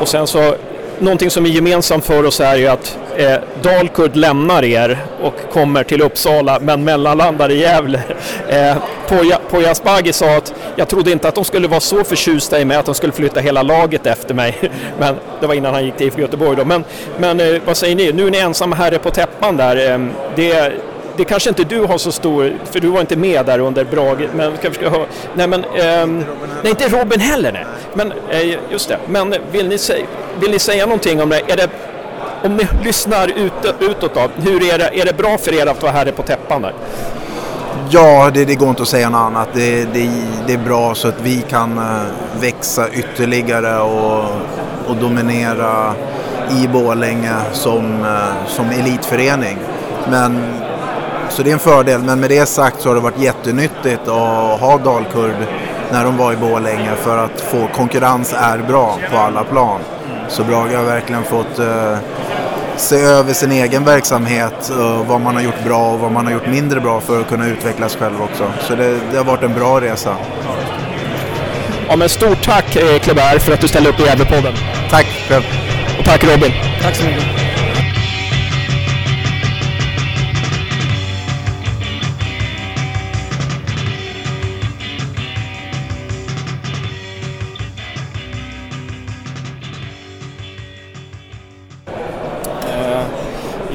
Och sen så, någonting som är gemensamt för oss är ju att eh, Dalkurd lämnar er och kommer till Uppsala men mellanlandar i Gävle. Eh, Poya, Asbaghi sa att jag trodde inte att de skulle vara så förtjusta i mig att de skulle flytta hela laget efter mig. Men det var innan han gick till IFK Göteborg då. Men, men eh, vad säger ni? Nu är ni ensamma herre på täppan där. Eh, det, det kanske inte du har så stor, för du var inte med där under Brage, men vi kanske ska höra. Nej men, ehm, nej inte Robin heller nej. Men, eh, just det. Men vill ni, säga, vill ni säga någonting om det? Är det om ni lyssnar ut, utåt då, hur är det, är det bra för er att vara herre på täppan där? Ja, det, det går inte att säga något annat. Det, det, det är bra så att vi kan eh, växa ytterligare och, och dominera i Borlänge som, eh, som elitförening. Men, så det är en fördel, men med det sagt så har det varit jättenyttigt att ha Dalkurd när de var i Borlänge för att få konkurrens är bra på alla plan. Så Brage har verkligen fått eh, se över sin egen verksamhet, och vad man har gjort bra och vad man har gjort mindre bra för att kunna utvecklas själv också. Så det, det har varit en bra resa. Ja men stort tack eh, Kleber för att du ställde upp i Gävlepodden. Tack själv. Och tack Robin. Tack så mycket.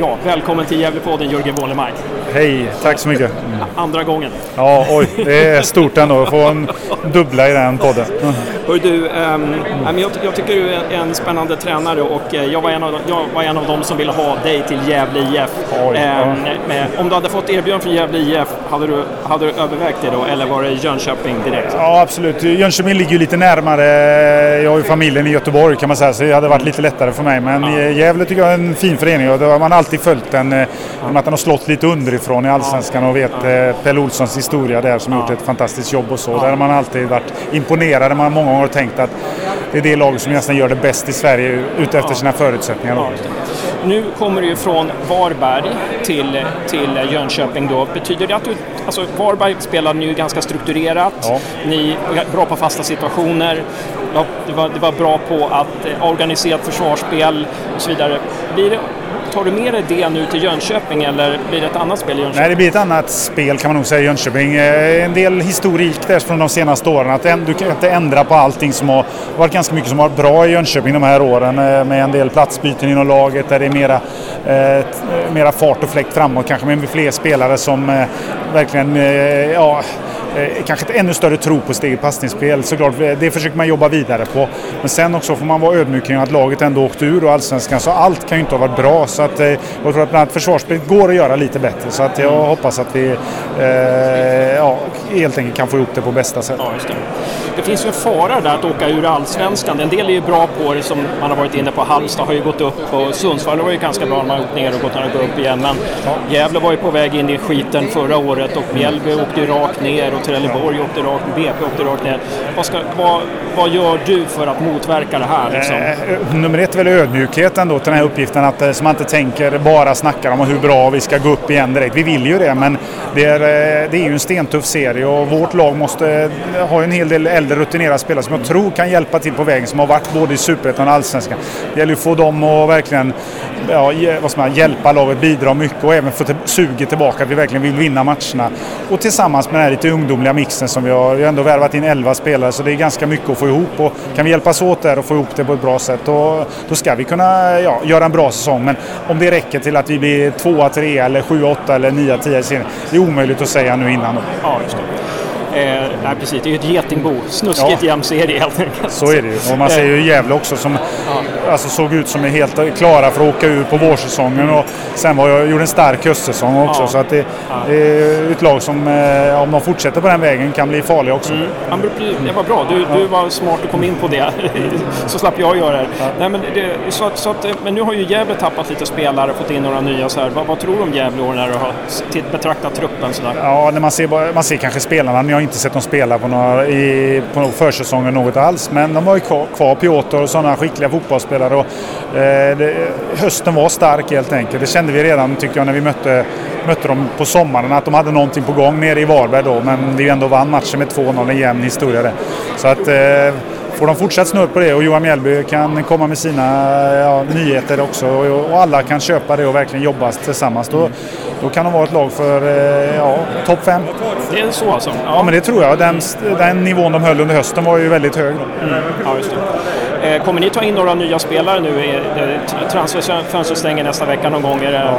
Ja, välkommen till Gävlepodden Jörgen Wålemark. Hej, tack så mycket. Andra gången. Ja, oj, det är stort ändå att få en dubbla i den podden. Hör du, men jag, jag tycker du är en spännande tränare och eh, jag var en av, jag var en av dem som ville ha dig till Gävle IF. Oj, Ehm, med, om du hade fått erbjudande från Gävle IF, hade du, hade du övervägt det då eller var det Jönköping direkt? Ja, absolut. Jönköping ligger ju lite närmare. Jag har ju familjen i Göteborg kan man säga, så det hade varit lite lättare för mig. Men eh, Gävle tycker jag är en fin förening och har man alltid följt den. eh, Genom att den har slått lite underifrån i Allsvenskan och vet eh, Pelle Olssons historia där som har gjort ett fantastiskt jobb och så. Där har man alltid varit imponerad. Man har många gånger tänkt att det är det lag som nästan gör det bäst i Sverige utefter sina förutsättningar. Ja. Nu kommer du från Varberg till, till Jönköping då. Betyder det att du... Alltså Varberg spelade ni ju ganska strukturerat. Ja. Ni var bra på fasta situationer. Ja, Det var, det var bra på att eh, organisera försvarsspel och så vidare. Blir det, tar du med dig det nu till Jönköping eller blir det ett annat spel i Jönköping? Nej, det blir ett annat spel kan man nog säga i Jönköping. Eh, en del historik där från de senaste åren. Att du kan inte ändra på allting som har varit ganska mycket som har varit bra i Jönköping de här åren. Eh, med en del platsbyten inom laget där det är mera, eh, mera fart och fläkt framåt. Kanske med fler spelare som verkligen ja, kanske ett ännu större tro på sitt eget passningsspel. Såklart, eh, det försöker man jobba vidare på. Men sen också får man vara ödmjuk kring att laget ändå åkte ur och allsvenskan. Så allt kan ju inte ha varit bra. Så att, eh, jag tror att bland annat försvarsspelet går att göra lite bättre. Så att jag hoppas att vi eh, ja, helt enkelt kan få ihop det på bästa sätt. Ja, det. det finns ju en fara där att åka ur allsvenskan. En del är ju bra på det som man har varit inne på. Halmstad har ju gått upp och Sundsvall var ju ganska bra när man åkt ner och gått upp igen. Men Gävle var ju på väg in i skiten förra året och Mjällby åkte ju rakt ner Trelleborg åkte rakt BP åkte rakt ner. Vad, ska, vad, vad gör du för att motverka det här? Liksom? Eh, nummer ett är väl ödmjukheten då till den här uppgiften. Att, eh, så man inte tänker bara snackar om hur bra vi ska gå upp igen direkt. Vi vill ju det men det är, eh, det är ju en stentuff serie och vårt lag måste eh, ha en hel del äldre rutinerade spelare som jag tror kan hjälpa till på vägen som har varit både i Superettan och Allsvenskan. Det gäller ju att få dem att verkligen ja, vad man, hjälpa laget, bidra mycket och även få till, suget tillbaka att vi verkligen vill vinna matcherna. Och tillsammans med den här lite ungdomliga mixen som vi har, vi har ändå värvat in 11 spelare så det är ganska mycket att få ihop och kan vi hjälpas åt där och få ihop det på ett bra sätt då, då ska vi kunna ja, göra en bra säsong. Men om det räcker till att vi blir tvåa, trea eller sjua, åtta eller nia, tio i serien, det är omöjligt att säga nu innan. Då. Ja, just det. Eh, nej, precis. Det är ju ett getingbo. Snuskigt Ja. jämn serie helt enkelt. Så är det ju. Och man ser ju Gävle också som alltså, såg ut som är helt klara för att åka ur på vårsäsongen. Och sen var jag, gjorde en stark höstsäsong också. Ja. Så att det, det är ett lag som, eh, om de fortsätter på den vägen, kan bli farliga också. Ja, men det- var bra. Du, du var smart och kom in på det. så slapp jag göra det. Nej, men, det så att, så att, men nu har ju Gävle tappat lite spelare, fått in några nya. Så här. Vad, vad tror du om Gävle när du har betraktat truppen? Så där? Ja, när man ser, man ser kanske spelarna. Har inte sett dem spela på, några, i, på försäsongen något alls. Men de har ju kvar, kvar Piotr och sådana skickliga fotbollsspelare. Och, eh, det, hösten var stark helt enkelt. Det kände vi redan tycker jag när vi mötte, mötte dem på sommaren. Att de hade någonting på gång nere i Varberg då. Men vi ändå vann matchen med 2-0. En jämn historia det. Så att... Eh, Får de fortsatt snurr på det och Johan Mjällby kan komma med sina ja, nyheter också och, och alla kan köpa det och verkligen jobba tillsammans. Då, då kan de vara ett lag för eh, ja, topp fem. Det är så alltså? Ja, men det tror jag. Den, den nivån de höll under hösten var ju väldigt hög. Ja, just det. Eh, Kommer ni ta in några nya spelare nu? eh, Transferfönstret stänger nästa vecka någon gång. Är det...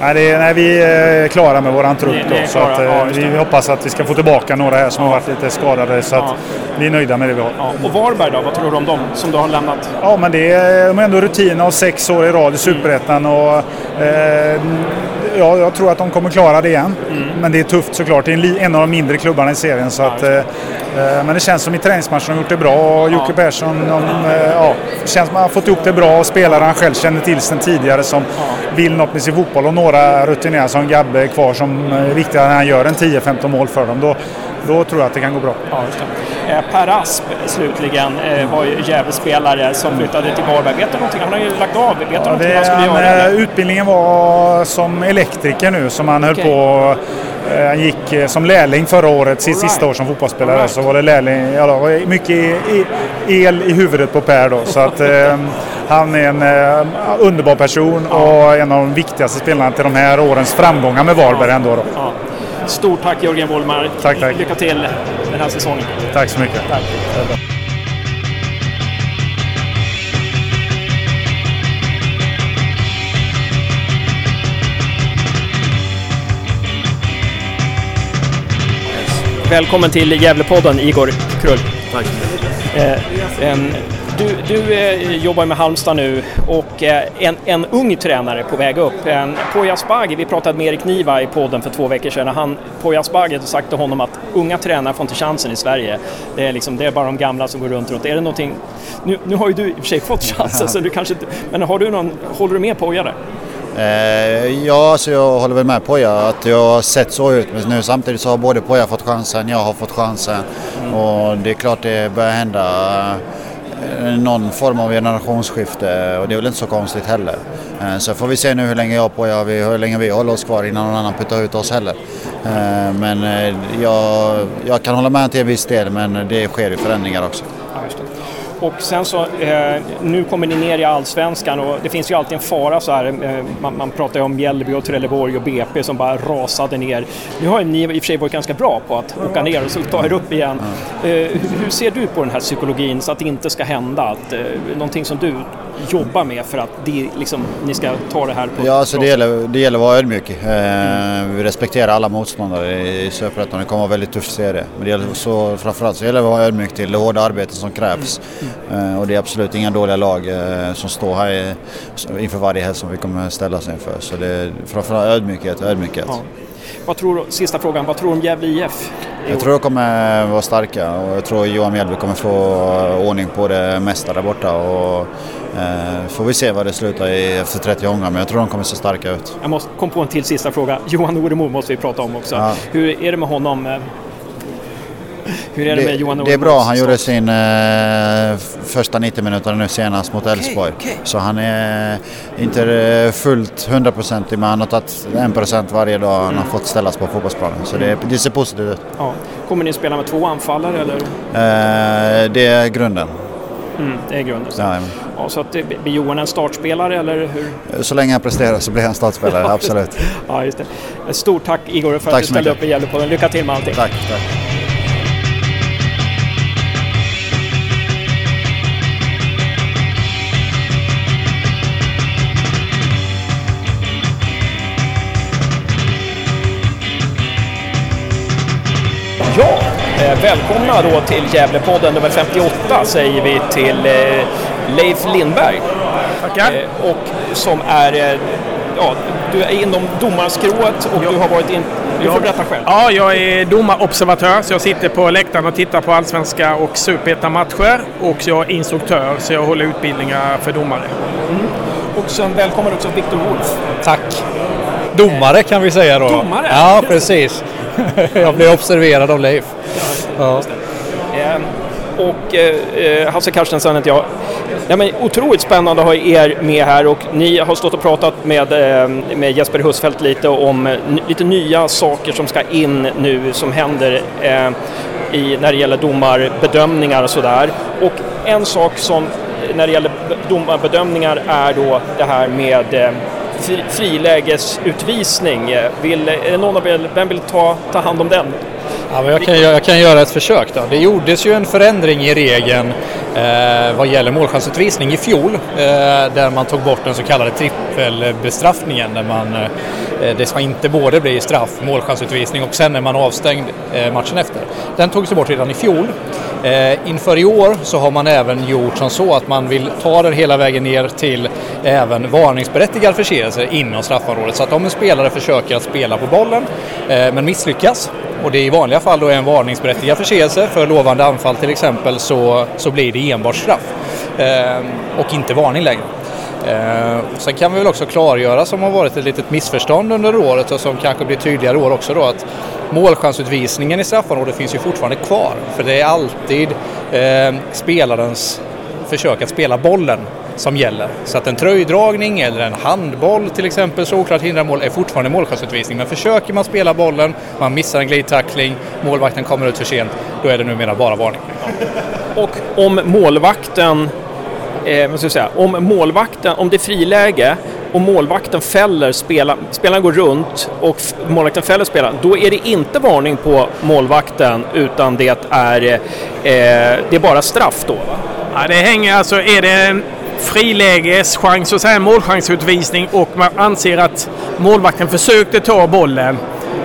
Nej, det är, nej, vi är klara med våran trupp då, så att, eh, ja, just vi hoppas att vi ska få tillbaka några här som har varit lite skadade så Ja. vi är nöjda med det vi har. Ja. Och Varberg då? Vad tror du om dem som du har lämnat? Ja, men det är, de har ändå rutin av sex år i rad i Superettan och eh, ja, jag tror att de kommer klara det igen. Men det är tufft såklart. Det är en, av de mindre klubbarna i serien. Så att, eh, eh, men det känns som i träningsmatchen har gjort det bra och Jocke Persson de, eh, ja, känns han har fått ihop det bra och spelare han själv känner till sedan tidigare som vill något med sin fotboll och några rutinerade som Gabbe är kvar som eh, är viktiga när han gör en 10-15 mål för dem. Då, då tror jag att det kan gå bra. Ja. Eh, Per Asp slutligen eh, var ju Gävlespelare som flyttade till Varberg. Vet du någonting? Han har ju lagt av. Vet du Ja, någonting det, han skulle han, göra? eh, eller? utbildningen var som elektriker nu som han höll Okej. på Han gick som lärling förra året, sitt right. sista år som fotbollsspelare. Right. Så var det lärling, ja, var mycket el i huvudet på Per då. Så att, eh, han är en eh, underbar person och en av de viktigaste spelarna till de här årens framgångar med Varberg ändå. Då. Ja. Stort tack Jörgen Wollmar. Tack, tack. Lycka till den här säsongen. Tack så mycket. Tack. Välkommen till Gävlepodden, Igor Krull. Tack. Eh, en du du eh, jobbar med Halmstad nu och eh, en, en ung tränare på väg upp. En, Poya Asbaghi, vi pratade med Erik Niva i podden för två veckor sedan. Han, Poya Asbaghi hade sagt till honom att unga tränare får inte chansen i Sverige. Det är, liksom, det är bara de gamla som går runt. runt. Är det någonting, nu, nu har ju du i och för sig fått chansen, så du kanske men har du någon, håller du med Poya där? Eh, ja, alltså jag håller väl med Poja att jag har sett så ut. Men nu samtidigt så har både Poja fått chansen, jag har fått chansen. Och det är klart det börjar hända eh, Eh, någon form av generationsskifte och det är väl inte så konstigt heller. Eh, så får vi se nu hur länge jag och jag, hur länge vi håller oss kvar innan någon annan puttar ut oss heller. Eh, men jag, jag kan hålla med till en viss del men det sker ju förändringar också. Och sen så, eh, nu kommer ni ner i Allsvenskan och det finns ju alltid en fara så här. Eh, man, man pratar ju om Mjällby och Trelleborg och BP som bara rasade ner. Nu har ju ni i och för sig varit ganska bra på att åka ner och så ta er upp igen. Eh, hur, hur ser du på den här psykologin så att det inte ska hända? Att, eh, någonting som du jobbar med för att det, liksom, ni ska ta det här på Ja, alltså det gäller, det gäller att vara ödmjuk. Eh, vi respekterar alla motståndare i Superettan. Det kommer att vara väldigt tufft serie. Men det gäller så, framförallt så gäller det att vara ödmjuk till det hårda arbetet som krävs. Eh, och det är absolut inga dåliga lag eh, som står här i, inför varje helg som vi kommer ställas inför. Så det är framförallt ödmjukhet ödmjukhet. Ja. Vad tror, sista frågan, vad tror du om Gävle IF? Jag tror de kommer vara starka och jag tror Johan Mjällby kommer få ordning på det mesta där borta. Och, eh, får vi se vad det slutar i efter 30 omgångar men jag tror de kommer se starka ut. Jag måste kom på en till sista fråga. Johan Oremo måste vi prata om också. Ja. Hur är det med honom? Hur är det, med Johan det är bra, han gjorde sin eh, första 90 minuter nu senast mot Elfsborg. Så han är inte eh, fullt 100% men han har tagit 1% varje dag han har fått ställas på fotbollsplanen. Så det, det ser positivt ut. Ja. Kommer ni spela med två anfallare eller? Eh, det är grunden. Mm, det är grunden. Ja, Ja, så att det, blir Johan en startspelare eller hur? så länge han presterar så blir han startspelare, absolut. Ja, just det. Stort tack Igor för Tack att du ställde mycket. upp i Gävlepodden. Lycka till med allting. Tack, tack. Välkomna då till Gävlepodden nummer 58 säger vi till eh, Leif Lindberg. Tackar. Eh, och som är, eh, ja, du är inom domarskrået och du har varit in, du får berätta själv. Ja, jag är domarobservatör så jag sitter på läktaren och tittar på allsvenska och superettan-matcher. Och jag är instruktör så jag håller utbildningar för domare. Och sen välkommen också Viktor Wolf. Tack. Domare kan vi säga då. Domare? Ja, precis. Jag blev observerad av Leif. Ja. Eh, och eh, Hasse Carstensen heter jag. Ja, men otroligt spännande att ha er med här och ni har stått och pratat med, eh, med Jesper Husfeldt lite om lite nya saker som ska in nu som händer eh, i, när det gäller domarbedömningar och sådär. Och en sak som eh, när det gäller be- domarbedömningar är då det här med eh, fri, frilägesutvisning. Vill, är det någon av er, vem vill ta, ta hand om den? Ja, men jag, kan, jag kan göra ett försök då. Det gjordes ju en förändring i regeln eh, vad gäller målchansutvisning i fjol eh, där man tog bort den så kallade trippelbestraffningen där man, eh, det ska inte både bli straff, målchansutvisning och sen är man avstängd eh, matchen efter. Den togs ju bort redan i fjol. Eh, inför i år så har man även gjort som så att man vill ta den hela vägen ner till även varningsberättigad förseelse inom straffområdet. Så att om en spelare försöker att spela på bollen eh, men misslyckas och det i vanliga fall då är en varningsberättigad förseelse för lovande anfall till exempel så, så blir det enbart straff eh, och inte varning längre. Eh, sen kan vi väl också klargöra som har varit ett litet missförstånd under året och som kanske blir tydligare i år också då att målchansutvisningen i straffområdet finns ju fortfarande kvar. För det är alltid eh, spelarens försök att spela bollen som gäller. Så att en tröjdragning eller en handboll till exempel så oklart hindrar mål är fortfarande målchansutvisning. Men försöker man spela bollen, man missar en glidtackling, målvakten kommer ut för sent, då är det numera bara varning. Och om målvakten, eh, vad ska jag säga, om målvakten, om det är friläge och målvakten fäller spelaren, spelaren går runt och målvakten fäller spelaren, då är det inte varning på målvakten utan det är, eh, det är bara straff då? Va? Ja, det hänger alltså, är det frilägeschans, att säga, målchansutvisning och man anser att målvakten försökte ta bollen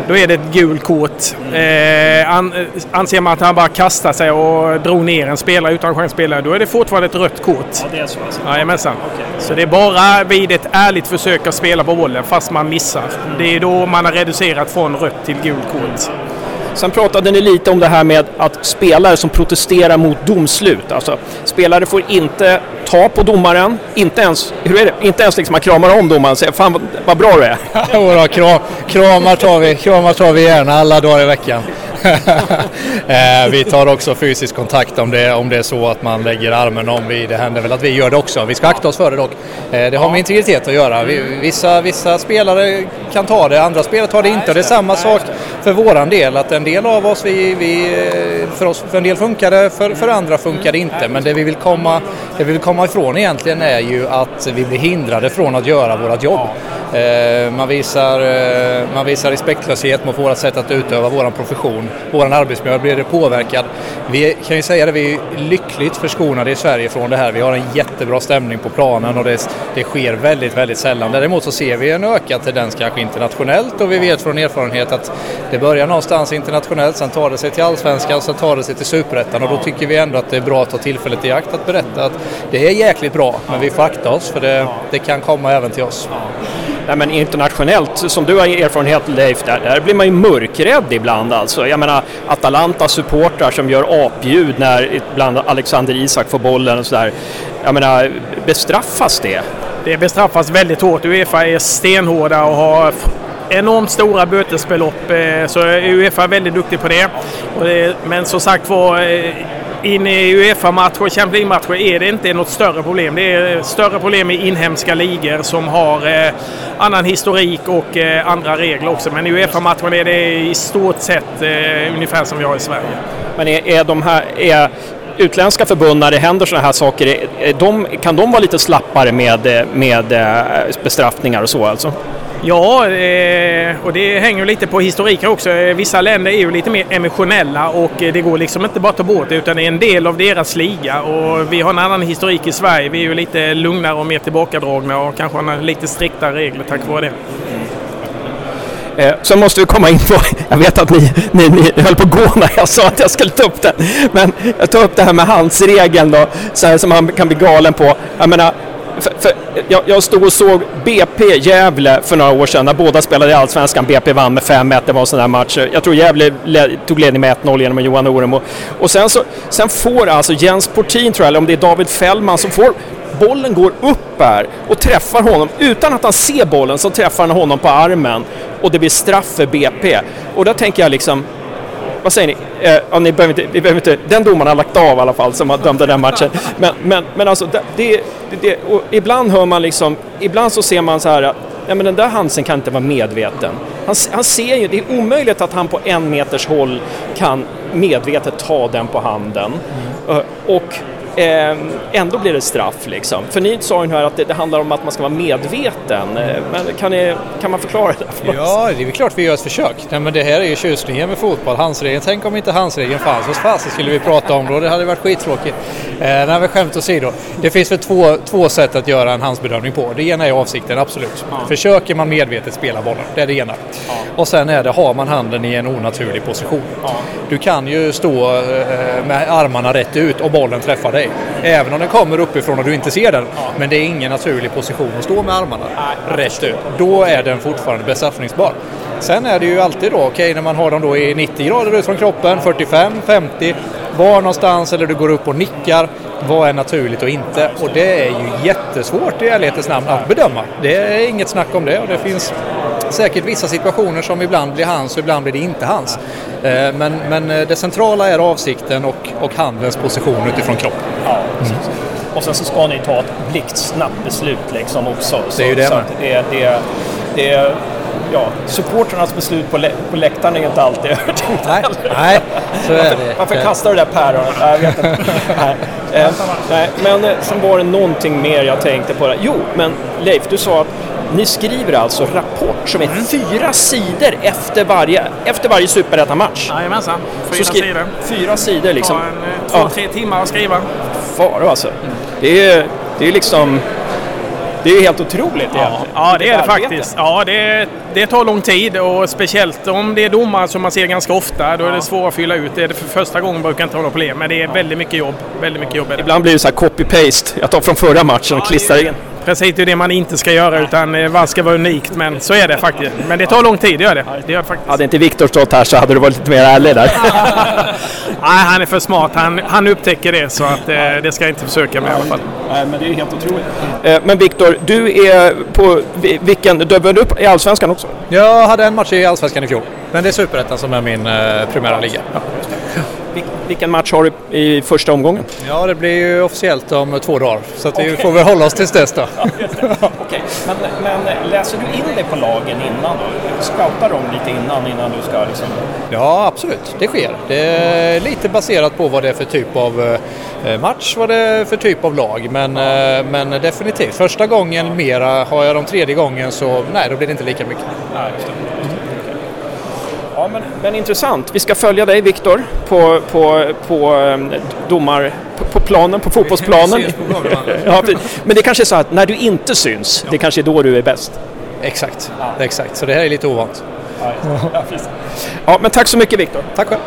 då är det ett gult kort. Eh, an, anser man att han bara kastar sig och drog ner en spelare utan chans spelare, då är det fortfarande ett rött kort. Ja, det är så alltså? Jajamensan. Så det är bara vid ett ärligt försök att spela på bollen fast man missar. Det är då man har reducerat från rött till gult kort. Sen pratade ni lite om det här med att spelare som protesterar mot domslut, alltså spelare får inte ta på domaren, inte ens, hur är det? Inte ens liksom man kramar om domaren och säger fan vad, vad bra du är. Jodå, kram, kramar, tar vi, kramar tar vi gärna alla dagar i veckan. Eh, vi tar också fysisk kontakt om det, om det är så att man lägger armen om. Vi, det händer väl att vi gör det också. Vi ska akta oss för det dock. Eh, det har med integritet att göra. Vi, vissa, vissa spelare kan ta det, andra spelare tar det inte. Och det är samma sak för våran del. Att en del av oss, vi, vi, för, oss för en del funkar det, för, för andra funkar det inte. Men det vi, vill komma, det vi vill komma ifrån egentligen är ju att vi blir hindrade från att göra vårt jobb. Eh, man, visar, eh, man visar respektlöshet mot vårt sätt att utöva vår profession. Vår arbetsmiljö blir påverkad. Vi kan ju säga det, vi är lyckligt förskonade i Sverige från det här. Vi har en jättebra stämning på planen och det, det sker väldigt, väldigt sällan. Däremot så ser vi en ökad tendens kanske internationellt och vi vet från erfarenhet att det börjar någonstans internationellt, sen tar det sig till allsvenskan, sen tar det sig till superettan och då tycker vi ändå att det är bra att ta tillfället i akt att berätta att det är jäkligt bra, men vi får akta oss för det, det kan komma även till oss. Nej, men internationellt, som du har erfarenhet Leif, där, där blir man ju mörkrädd ibland alltså. Jag menar Atalanta-supportrar som gör apljud när bland Alexander Isak får bollen och sådär. Jag menar, bestraffas det? Det bestraffas väldigt hårt. Uefa är stenhårda och har enormt stora bötesbelopp. Eh, så Uefa är väldigt duktig på det. Men som sagt var, eh, in i Uefa-matcher och Champions League-matcher är det inte något större problem. Det är större problem i inhemska ligor som har eh, annan historik och eh, andra regler också. Men i Uefa-matchen är det i stort sett eh, ungefär som vi har i Sverige. Men är, är de här... Är utländska förbund när det händer sådana här saker, de, kan de vara lite slappare med, eh, med eh, bestraffningar och så alltså? Ja, eh, och det hänger lite på historiken också. Eh, vissa länder är ju lite mer emotionella och eh, det går liksom inte bara att ta bort det utan det är en del av deras liga. Och vi har en annan historik i Sverige. Vi är ju lite lugnare och mer tillbakadragna och kanske har lite striktare regler tack vare det. Eh, sen måste vi komma in på, jag vet att ni, ni, ni höll på att gå när jag sa att jag skulle ta upp den, men jag tar upp det här med handsregeln då, så här som man kan bli galen på. Jag menar, för, för jag, jag stod och såg BP Gävle för några år sedan när båda spelade i Allsvenskan. BP vann med 5-1, det var en sån där match. Jag tror Gävle led, tog ledning med 1-0 genom Johan Oremo. Och sen, så, sen får alltså Jens Portin, tror jag, eller om det är David Fällman, som får bollen går upp här och träffar honom. Utan att han ser bollen så träffar han honom på armen och det blir straff för BP. Och då tänker jag liksom, vad säger ni? Eh, ja, ni behöver inte, vi behöver inte, den domaren har lagt av i alla fall som har dömt den matchen. Men, men, men alltså, det, det, det, ibland hör man liksom, ibland så ser man så här, ja men den där Hansen kan inte vara medveten. Han, han ser ju, det är omöjligt att han på en meters håll kan medvetet ta den på handen. Eh, och ändå blir det straff liksom. För ni sa ju här att det, det handlar om att man ska vara medveten. Eh, men kan, ni, kan man förklara det? för? Ja, det är klart vi gör ett försök. Nej, men det här är ju tjusningen med fotboll. Handsregeln, tänk om inte handsregeln fanns. Vad fasen skulle vi prata om då? Det hade varit skittråkigt. Eh, nej, men skämt åsido. Det finns väl två, två sätt att göra en handsbedömning på. Det ena är avsikten, absolut. Försöker man medvetet spela bollen, det är det ena. Och sen är det, har man handen i en onaturlig position. Du kan ju stå eh, med armarna rätt ut och bollen träffar dig. Även om den kommer uppifrån och du inte ser den. Men det är ingen naturlig position att stå med armarna rätt ut. Då är den fortfarande bestraffningsbar. Sen är det ju alltid då, okej när man har dem då i 90 grader ut från kroppen, 45, 50, var någonstans eller du går upp och nickar, vad är naturligt och inte? Och det är ju jättesvårt i ärlighetens namn att bedöma. Det är inget snack om det och det finns säkert vissa situationer som ibland blir hans och ibland blir det inte hans. Eh, Men, men eh, det centrala är avsikten och, och handens position utifrån kroppen. Ja, Och sen så ska ni ta ett blixtsnabbt beslut liksom också. Det är ju det så det, det, det, ja, supporternas beslut på, lä på läktaren är inte alltid övertänkt Nej, nej, så är varför, det. Varför kastar du det där päronet? Jag vet inte. nej. Eh, nej, men eh, sen var det någonting mer jag tänkte på. Det. Jo, men Leif, du sa att ni skriver alltså rapport som är Mm. fyra sidor efter varje, efter varje superettan-match. Jajamensan, fyra Så sidor. Fyra sidor liksom. Tar en, eh, två, tre timmar att skriva. Faro alltså. Det är, det är liksom... Det är ju helt otroligt Ja, egentligen. ja det är det faktiskt. Ja, det, det tar lång tid och speciellt om det är domare som man ser ganska ofta. Då är det svårt att fylla ut. Det är det för första gången brukar inte vara något problem. Men det är väldigt mycket jobb. Väldigt mycket jobb. Ibland blir det så här copy-paste. Jag tar från förra matchen och klistrar in. Precis, det är det man inte ska göra utan eh, vad ska vara unikt. Men så är det faktiskt. Men det tar lång tid, det gör det. det, gör det faktiskt. Hade inte Viktor stått här så hade du varit lite mer ärlig där. Nej, han är för smart. Han, han upptäcker det så att eh, det ska jag inte försöka med i alla fall. Nej, men det är helt otroligt. Eh, Men Viktor, du är på vi- vilken... Du var upp i Allsvenskan också? Jag hade en match i Allsvenskan i fjol. Men det är Superettan som är min eh, primära liga. Vil- Vilken match har du i första omgången? Ja, det blir ju officiellt om två dagar. Så att vi får väl hålla oss tills dess då. Okej, men, men läser du in dig på lagen innan då? Scoutar dem lite innan, innan du ska liksom... Ja, absolut. Det sker. Det är lite baserat på vad det är för typ av eh, match, vad det är för typ av lag. Men, eh, men definitivt. Första gången mera. Har jag de tredje gången så nej, då blir det inte lika mycket. Nej. Ja, men, men intressant. Vi ska följa dig Viktor på, på, på um, domar... På, på planen, på fotbollsplanen. På ja, men det kanske är så att när du inte syns, det kanske är då du är bäst. Exakt, exakt. Så det här är lite ovant. Ja, men tack så mycket Viktor. Tack själv.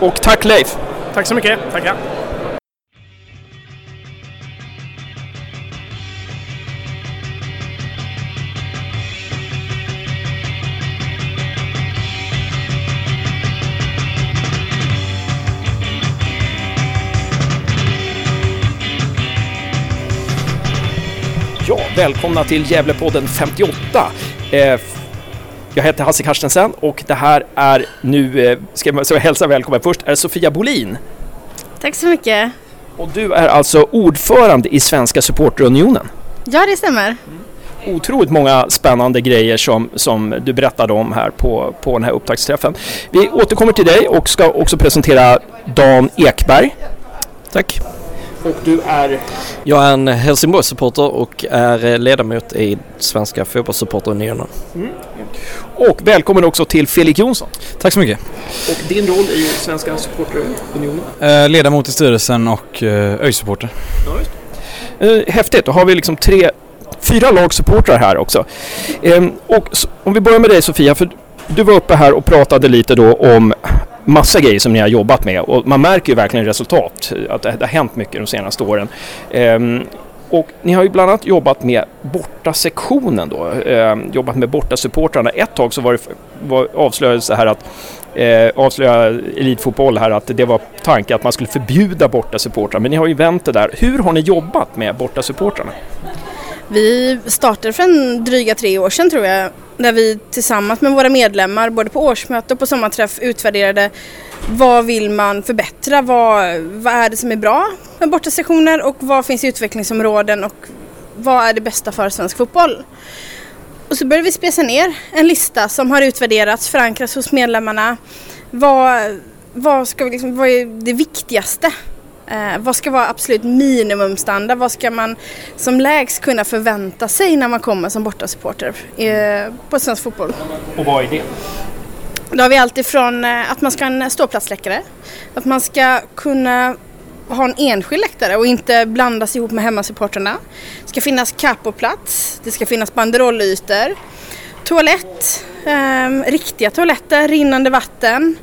Och tack Leif. Tack så mycket. Tackar. Välkomna till Gävlepodden 58. Eh, jag heter Hasse Carstensen och det här är nu, eh, ska jag så jag hälsa välkommen först, är Sofia Bolin. Tack så mycket. Och du är alltså ordförande i Svenska Supporterunionen. Ja, det stämmer. Otroligt många spännande grejer som, som du berättade om här på, på den här upptaktsträffen. Vi återkommer till dig och ska också presentera Dan Ekberg. Tack. Och du är? Jag är en Helsingborgssupporter och är eh, ledamot i Svenska Fotbollssupporterunionen. Och välkommen också till Felix Jonsson. Tack så mycket. Och din roll i Svenska Supporterunionen? Eh, ledamot i styrelsen och eh, ÖIS-supporter. Eh, häftigt, då har vi liksom tre, fyra lagsupportrar här också. Ehm, och s- om vi börjar med dig Sofia, för du var uppe här och pratade lite då om massa grejer som ni har jobbat med och man märker ju verkligen resultat, att det, det har hänt mycket de senaste åren. Ehm, och ni har ju bland annat jobbat med bortasektionen då, ehm, jobbat med bortasupportrarna. Ett tag så var det, var, avslöjades det här att eh, avslöja elitfotboll här att det var tanken att man skulle förbjuda bortasupportrar. Men ni har ju vänt det där. Hur har ni jobbat med bortasupportrarna? Vi startade för en dryga tre år sedan tror jag. Där vi tillsammans med våra medlemmar både på årsmöte och på sommarträff utvärderade vad vill man förbättra? Vad, vad är det som är bra med bortasessioner och vad finns i utvecklingsområden och vad är det bästa för svensk fotboll? Och så började vi spesa ner en lista som har utvärderats, förankrats hos medlemmarna. Vad, vad, ska vi liksom, vad är det viktigaste? Eh, vad ska vara absolut minimumstandard? Vad ska man som lägst kunna förvänta sig när man kommer som bortasupporter eh, på svensk fotboll? Och vad är det? Då har vi allt ifrån eh, att man ska ha en ståplatsläckare, att man ska kunna ha en enskild läktare och inte blandas ihop med hemmasupportrarna. Det ska finnas capoplats, det ska finnas banderollytor, toalett, eh, riktiga toaletter, rinnande vatten,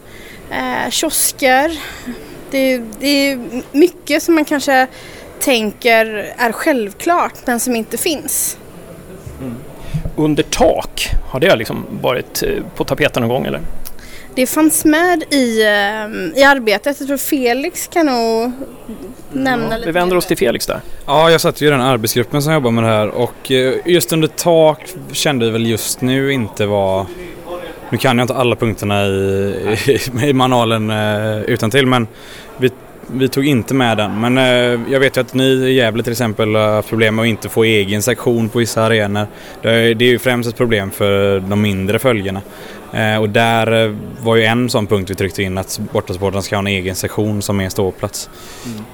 eh, kiosker. Det, det är mycket som man kanske tänker är självklart men som inte finns. Under tak, har det liksom varit eh, på tapeten någon gång eller? Det fanns med i, eh, i arbetet. Jag tror Felix kan nog nämna lite. Vi vänder oss till Felix där. Ja, jag satt ju i den arbetsgruppen som jobbar med det här och eh, just under tak kände vi väl just nu inte var... Nu kan jag inte alla punkterna i, i, i manualen eh, utan till men vi, vi tog inte med den. Men eh, jag vet ju att ni i Gävle till exempel har haft problem med att inte få egen sektion på vissa arenor. Det är, det är ju främst ett problem för de mindre följerna. Eh, och där eh, var ju en sån punkt vi tryckte in att bortasupportrarna ska ha en egen sektion som är ståplats. Mm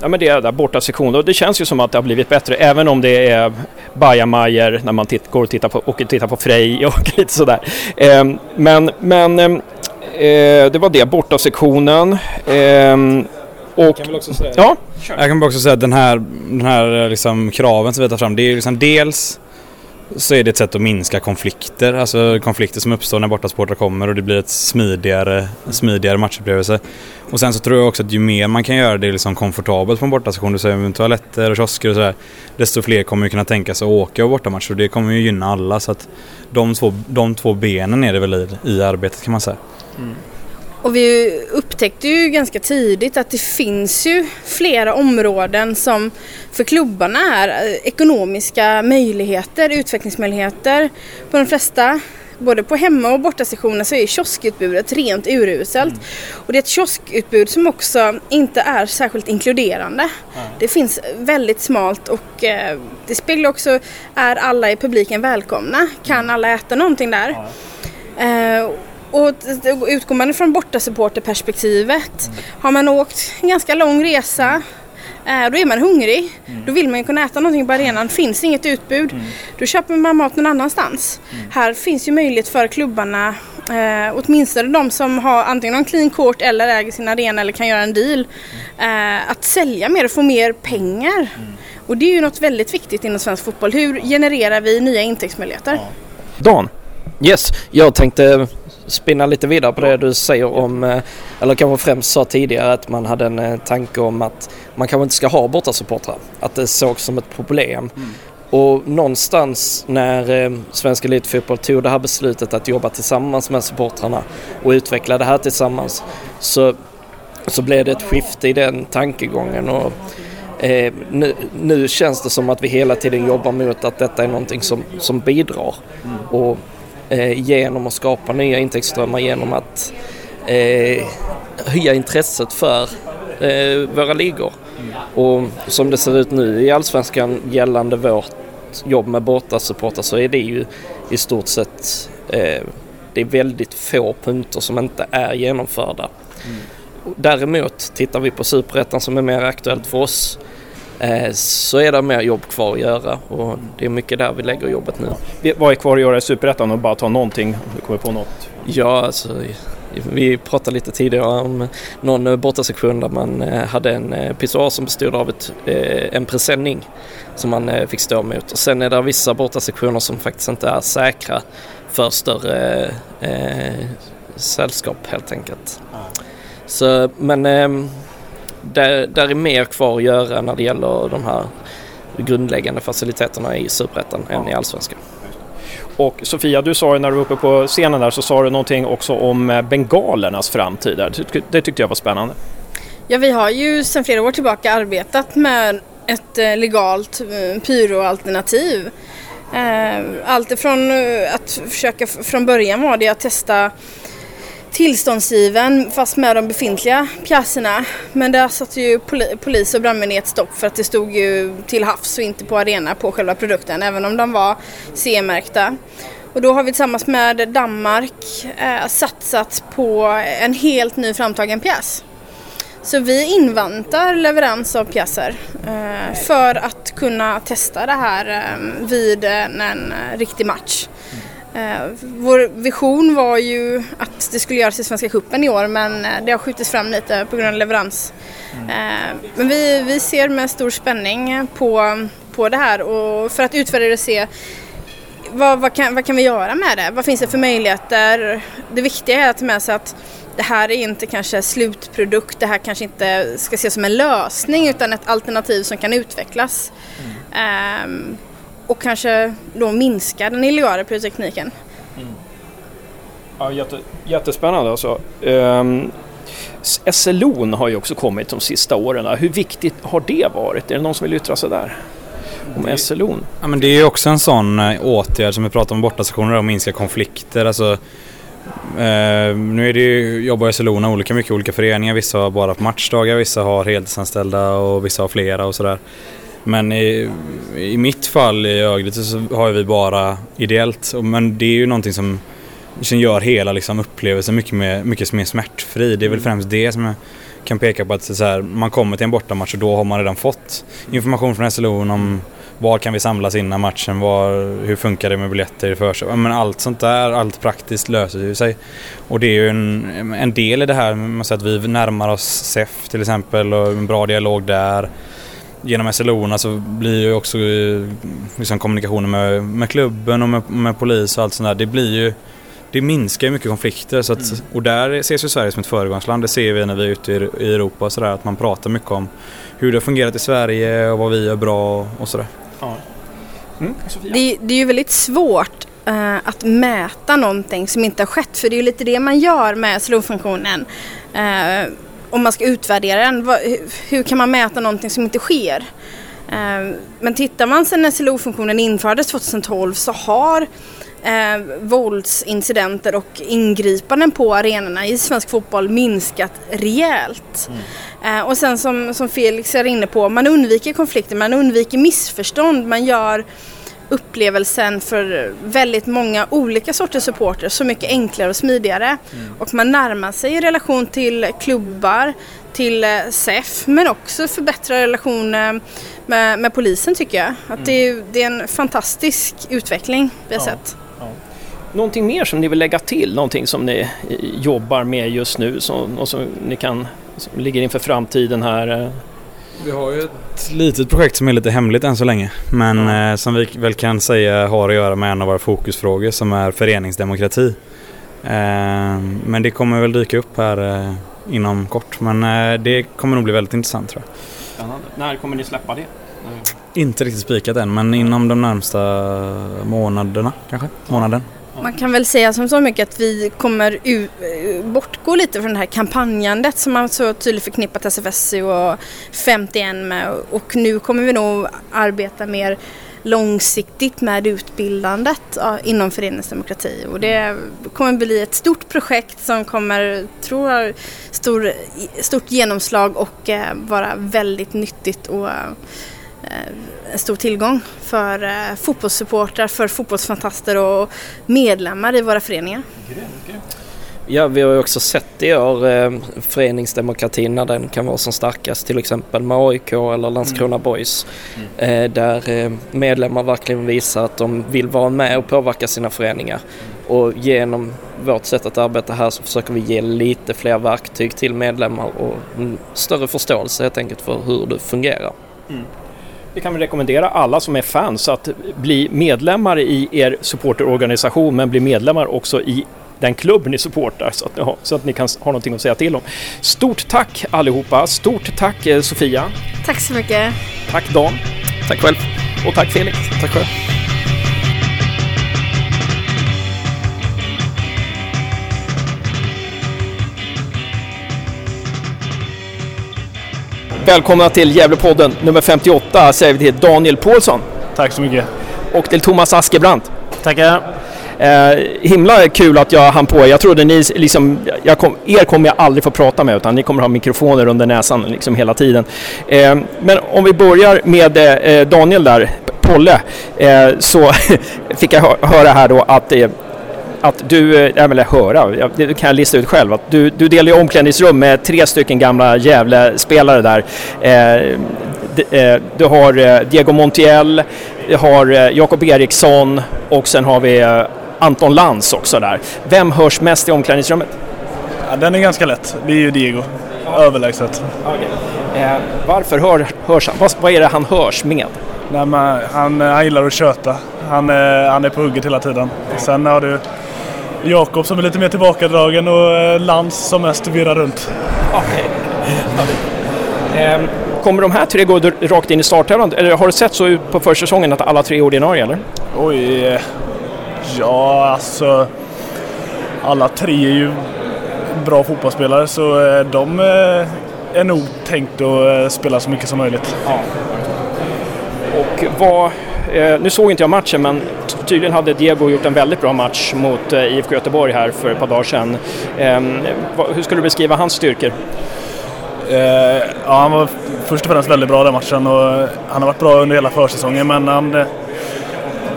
ja, men det är där borta sektion och det känns ju som att det har blivit bättre även om det är bajamajor när man titt, går och tittar på, och tittar på Frej och lite sådär. Eh, men men eh, det var det, borta sektionen. Eh, Och, kan väl också säga, ja, Jag kan också säga att den här, den här liksom kraven som vi tar fram, det är liksom dels så är det ett sätt att minska konflikter, alltså konflikter som uppstår när bortasupportrar kommer och det blir ett smidigare, smidigare matchupplevelse. Och sen så tror jag också att ju mer man kan göra det liksom komfortabelt på en bortastation, du säger med toaletter och kiosker och sådär, desto fler kommer ju kunna tänka sig att åka och bortamatch och det kommer ju gynna alla så att de två, de två benen är det väl i, i arbetet kan man säga. Mm. Och vi upptäckte ju ganska tidigt att det finns ju flera områden som för klubbarna är eh, ekonomiska möjligheter, utvecklingsmöjligheter. På de flesta, både på hemma och bortasektioner så är kioskutbudet rent uruselt. Och det är ett kioskutbud som också inte är särskilt inkluderande. Det finns väldigt smalt och eh, det speglar också, är alla i publiken välkomna? Kan alla äta någonting där? Eh, och utgår man från bortasupporterperspektivet, har man åkt en ganska lång resa, eh, då är man hungrig. Då vill man ju kunna äta någonting på arenan. Finns inget utbud, då köper man mat någon annanstans. Här finns ju möjlighet för klubbarna, eh, åtminstone de som har antingen en clean court eller äger sin arena eller kan göra en deal, eh, att sälja mer och få mer pengar. Och det är ju något väldigt viktigt inom svensk fotboll. Hur genererar vi nya intäktsmöjligheter? Dan? Yes, jag tänkte spinna lite vidare på det du säger om, eh, eller kanske främst sa tidigare att man hade en eh, tanke om att man kanske inte ska ha bortasupportrar. Att det sågs som ett problem. Och någonstans när eh, Svensk Elitfotboll tog det här beslutet att jobba tillsammans med supportrarna och utveckla det här tillsammans så, så blev det ett skifte i den tankegången. Och, eh, nu, nu känns det som att vi hela tiden jobbar mot att detta är någonting som, som bidrar. Och eh, genom att skapa nya intäktsströmmar genom att eh, höja intresset för eh, våra ligor. Och som det ser ut nu i Allsvenskan gällande vårt jobb med bortasupportrar så är det ju i stort sett eh, det är väldigt få punkter som inte är genomförda. Däremot tittar vi på Superettan som är mer aktuellt för oss så är det mer jobb kvar att göra och det är mycket där vi lägger jobbet nu. Vi- Vad är kvar att göra i Superettan och bara ta någonting om du kommer på något? Ja, alltså, vi pratade lite tidigare om någon eh, bortasektion där man eh, hade en eh, pissoar som bestod av ett, eh, en presenning som man eh, fick stå emot. Och sen är det vissa bortasektioner som faktiskt inte är säkra för större eh, sällskap helt enkelt. Så, men eh, där, där är mer kvar att göra när det gäller de här grundläggande faciliteterna i Superettan än i Allsvenskan. Och Sofia, du sa ju när du var uppe på scenen där så sa du någonting också om eh, bengalernas framtid. där. Det tyck- Det tyckte jag var spännande. Ja, vi har ju sedan flera år tillbaka arbetat med ett eh, legalt eh, pyroalternativ. Allt ifrån eh, att försöka, från början var det att testa tillståndsgiven fast med de befintliga pjäserna. Men där satte ju poli- polis och brandmyndighet stopp för att det stod ju till havs och inte på arena på själva produkten även om de var CE-märkta. Och då har vi tillsammans med Danmark eh, satsat på en helt ny framtagen pjäs. Så vi inväntar leverans av pjäser eh, för att kunna testa det här eh, vid en, en riktig match. Eh, vår vision var ju att det skulle göras i Svenska Cupen i år men eh, det har skjutits fram lite på grund av leverans. Eh, men vi, vi ser med stor spänning på, på det här och för att utvärdera och se vad, vad, kan, vad kan vi göra med det? Vad finns det för möjligheter? Det viktiga är att ta med sig att det här är inte kanske slutprodukt, det här kanske inte ska ses som en lösning utan ett alternativ som kan utvecklas. Ehm, och kanske då minska den illegala pyrotekniken. Ja, jätte, jättespännande alltså. Um, SLO'n har ju också kommit de sista åren. Hur viktigt har det varit? Är det någon som vill yttra sig där? Om SLO'n? Ja, men det är ju också en sån eh, åtgärd som vi pratar om bortasektioner och minska konflikter. Alltså, eh, nu är det ju, jobbar SLOna olika mycket olika föreningar. Vissa har bara på matchdagar, vissa har heltidsanställda och vissa har flera och sådär. Men i, i mitt fall i Örgryte så har vi bara ideellt. Men det är ju någonting som, som gör hela liksom, upplevelsen mycket mer, mycket mer smärtfri. Det är väl främst det som jag kan peka på att så här, man kommer till en bortamatch och då har man redan fått information från SLO om var kan vi samlas innan matchen? Var, hur funkar det med biljetter för Men allt sånt där, allt praktiskt löser ju sig. Och det är ju en, en del i det här att vi närmar oss SEF till exempel och en bra dialog där. Genom SLO så blir ju också liksom, kommunikationen med, med klubben och med, med polis och allt sånt där. Det blir ju det minskar ju mycket konflikter så att, mm. och där ses ju Sverige som ett föregångsland. Det ser vi när vi är ute i Europa och sådär att man pratar mycket om hur det har fungerat i Sverige och vad vi gör bra och sådär. Ja. Mm. Det, det, är ju väldigt svårt uh, att mäta någonting som inte har skett för det är ju lite det man gör med slow-funktionen. Uh, om man ska utvärdera den, vad, hur kan man mäta någonting som inte sker? Uh, men tittar man när SLO-funktionen infördes 2012 så har eh, våldsincidenter och ingripanden på arenorna i svensk fotboll minskat rejält. Mm. Eh, och sen som, som Felix är inne på, man undviker konflikter, man undviker missförstånd, man gör upplevelsen för väldigt många olika sorters supporter så mycket enklare och smidigare. Mm. Och man närmar sig i relation till klubbar, till eh, SEF men också förbättra relationen med, med polisen tycker jag. Att mm. det, är, det, är, en fantastisk utveckling vi har ja. sett. Någonting mer som ni vill lägga till, någonting som ni jobbar med just nu som, och som ni kan, som ligger inför framtiden här? Vi har ju ett litet projekt som är lite hemligt än så länge. Men mm. som vi väl kan säga har att göra med en av våra fokusfrågor som är föreningsdemokrati. Eh, men det kommer väl dyka upp här eh, inom kort. Men eh, det kommer nog bli väldigt intressant tror jag. Spännande. När kommer ni släppa det? Inte riktigt spikat än men inom de närmsta månaderna kanske. Månaden. Man kan väl säga som så mycket att vi kommer u- eh, bortgå lite från det här kampanjandet som man så tydligt förknippat SFSU och 51 med. Och nu kommer vi nog arbeta mer långsiktigt med utbildandet inom föreningsdemokrati. Och det kommer bli ett stort projekt som kommer, tror jag, stor, stort genomslag och eh, vara väldigt nyttigt och en stor tillgång för eh, fotbollssupportrar, för fotbollsfantaster och medlemmar i våra föreningar. Ja, vi har ju också sett i år, eh, föreningsdemokratin när den kan vara som starkast, till exempel med AIK eller Landskrona mm. Boys. Mm. Eh, där eh, medlemmar verkligen visar att de vill vara med och påverka sina föreningar. Och genom vårt sätt att arbeta här så försöker vi ge lite fler verktyg till medlemmar och en större förståelse helt enkelt för hur det fungerar. Mm. Vi kan rekommendera alla som är fans att bli medlemmar i er supporterorganisation men bli medlemmar också i den klubb ni supportar så att, ni så att ni kan ha någonting att säga till om. Stort tack allihopa! Stort tack eh, Sofia! Tack så mycket! Tack Dan! Tack själv! Och tack Felix! Tack själv! Välkomna till Gävlepodden nummer 58 säger vi till Daniel Paulsson. Tack så mycket. Och till Thomas Askebrandt. Tackar. Eh, himla kul att jag hann på er. Jag trodde ni liksom, jag kom, er kommer jag aldrig få prata med utan ni kommer ha mikrofoner under näsan liksom hela tiden. Eh, men om vi börjar med eh, Daniel där, Polle, eh, så fick jag höra här då att eh, att du, eh, eller höra, det kan jag lista ut själv, att du, du delar ju omklädningsrum med tre stycken gamla Gävle-spelare där. Eh, eh, du har Diego Montiel, du har Jakob Eriksson och sen har vi Anton Lantz också där. Vem hörs mest i omklädningsrummet? Ja, den är ganska lätt. Det är ju Diego. Överlägset. Okay. Eh, varför hör, hörs han? Vad, vad är det han hörs med? Nej, men han, han gillar att köta. Han, han är på hugget hela tiden. Sen har du Jakob som är lite mer tillbakadragen och eh, Lans som mest virrar runt. Okay. Ehm, kommer de här tre gå rakt in i startelvan? Eller har det sett så ut på försäsongen att alla tre är ordinarie eller? Oj, eh, ja alltså alla tre är ju bra fotbollsspelare så eh, de är nog tänkt att spela så mycket som möjligt. Ja. Och vad nu såg inte jag matchen men tydligen hade Diego gjort en väldigt bra match mot eh, IFK Göteborg här för ett par dagar sedan. Ehm, hur skulle du beskriva hans styrkor? Eh, ja, han var först och främst väldigt bra den matchen och han har varit bra under hela försäsongen men han,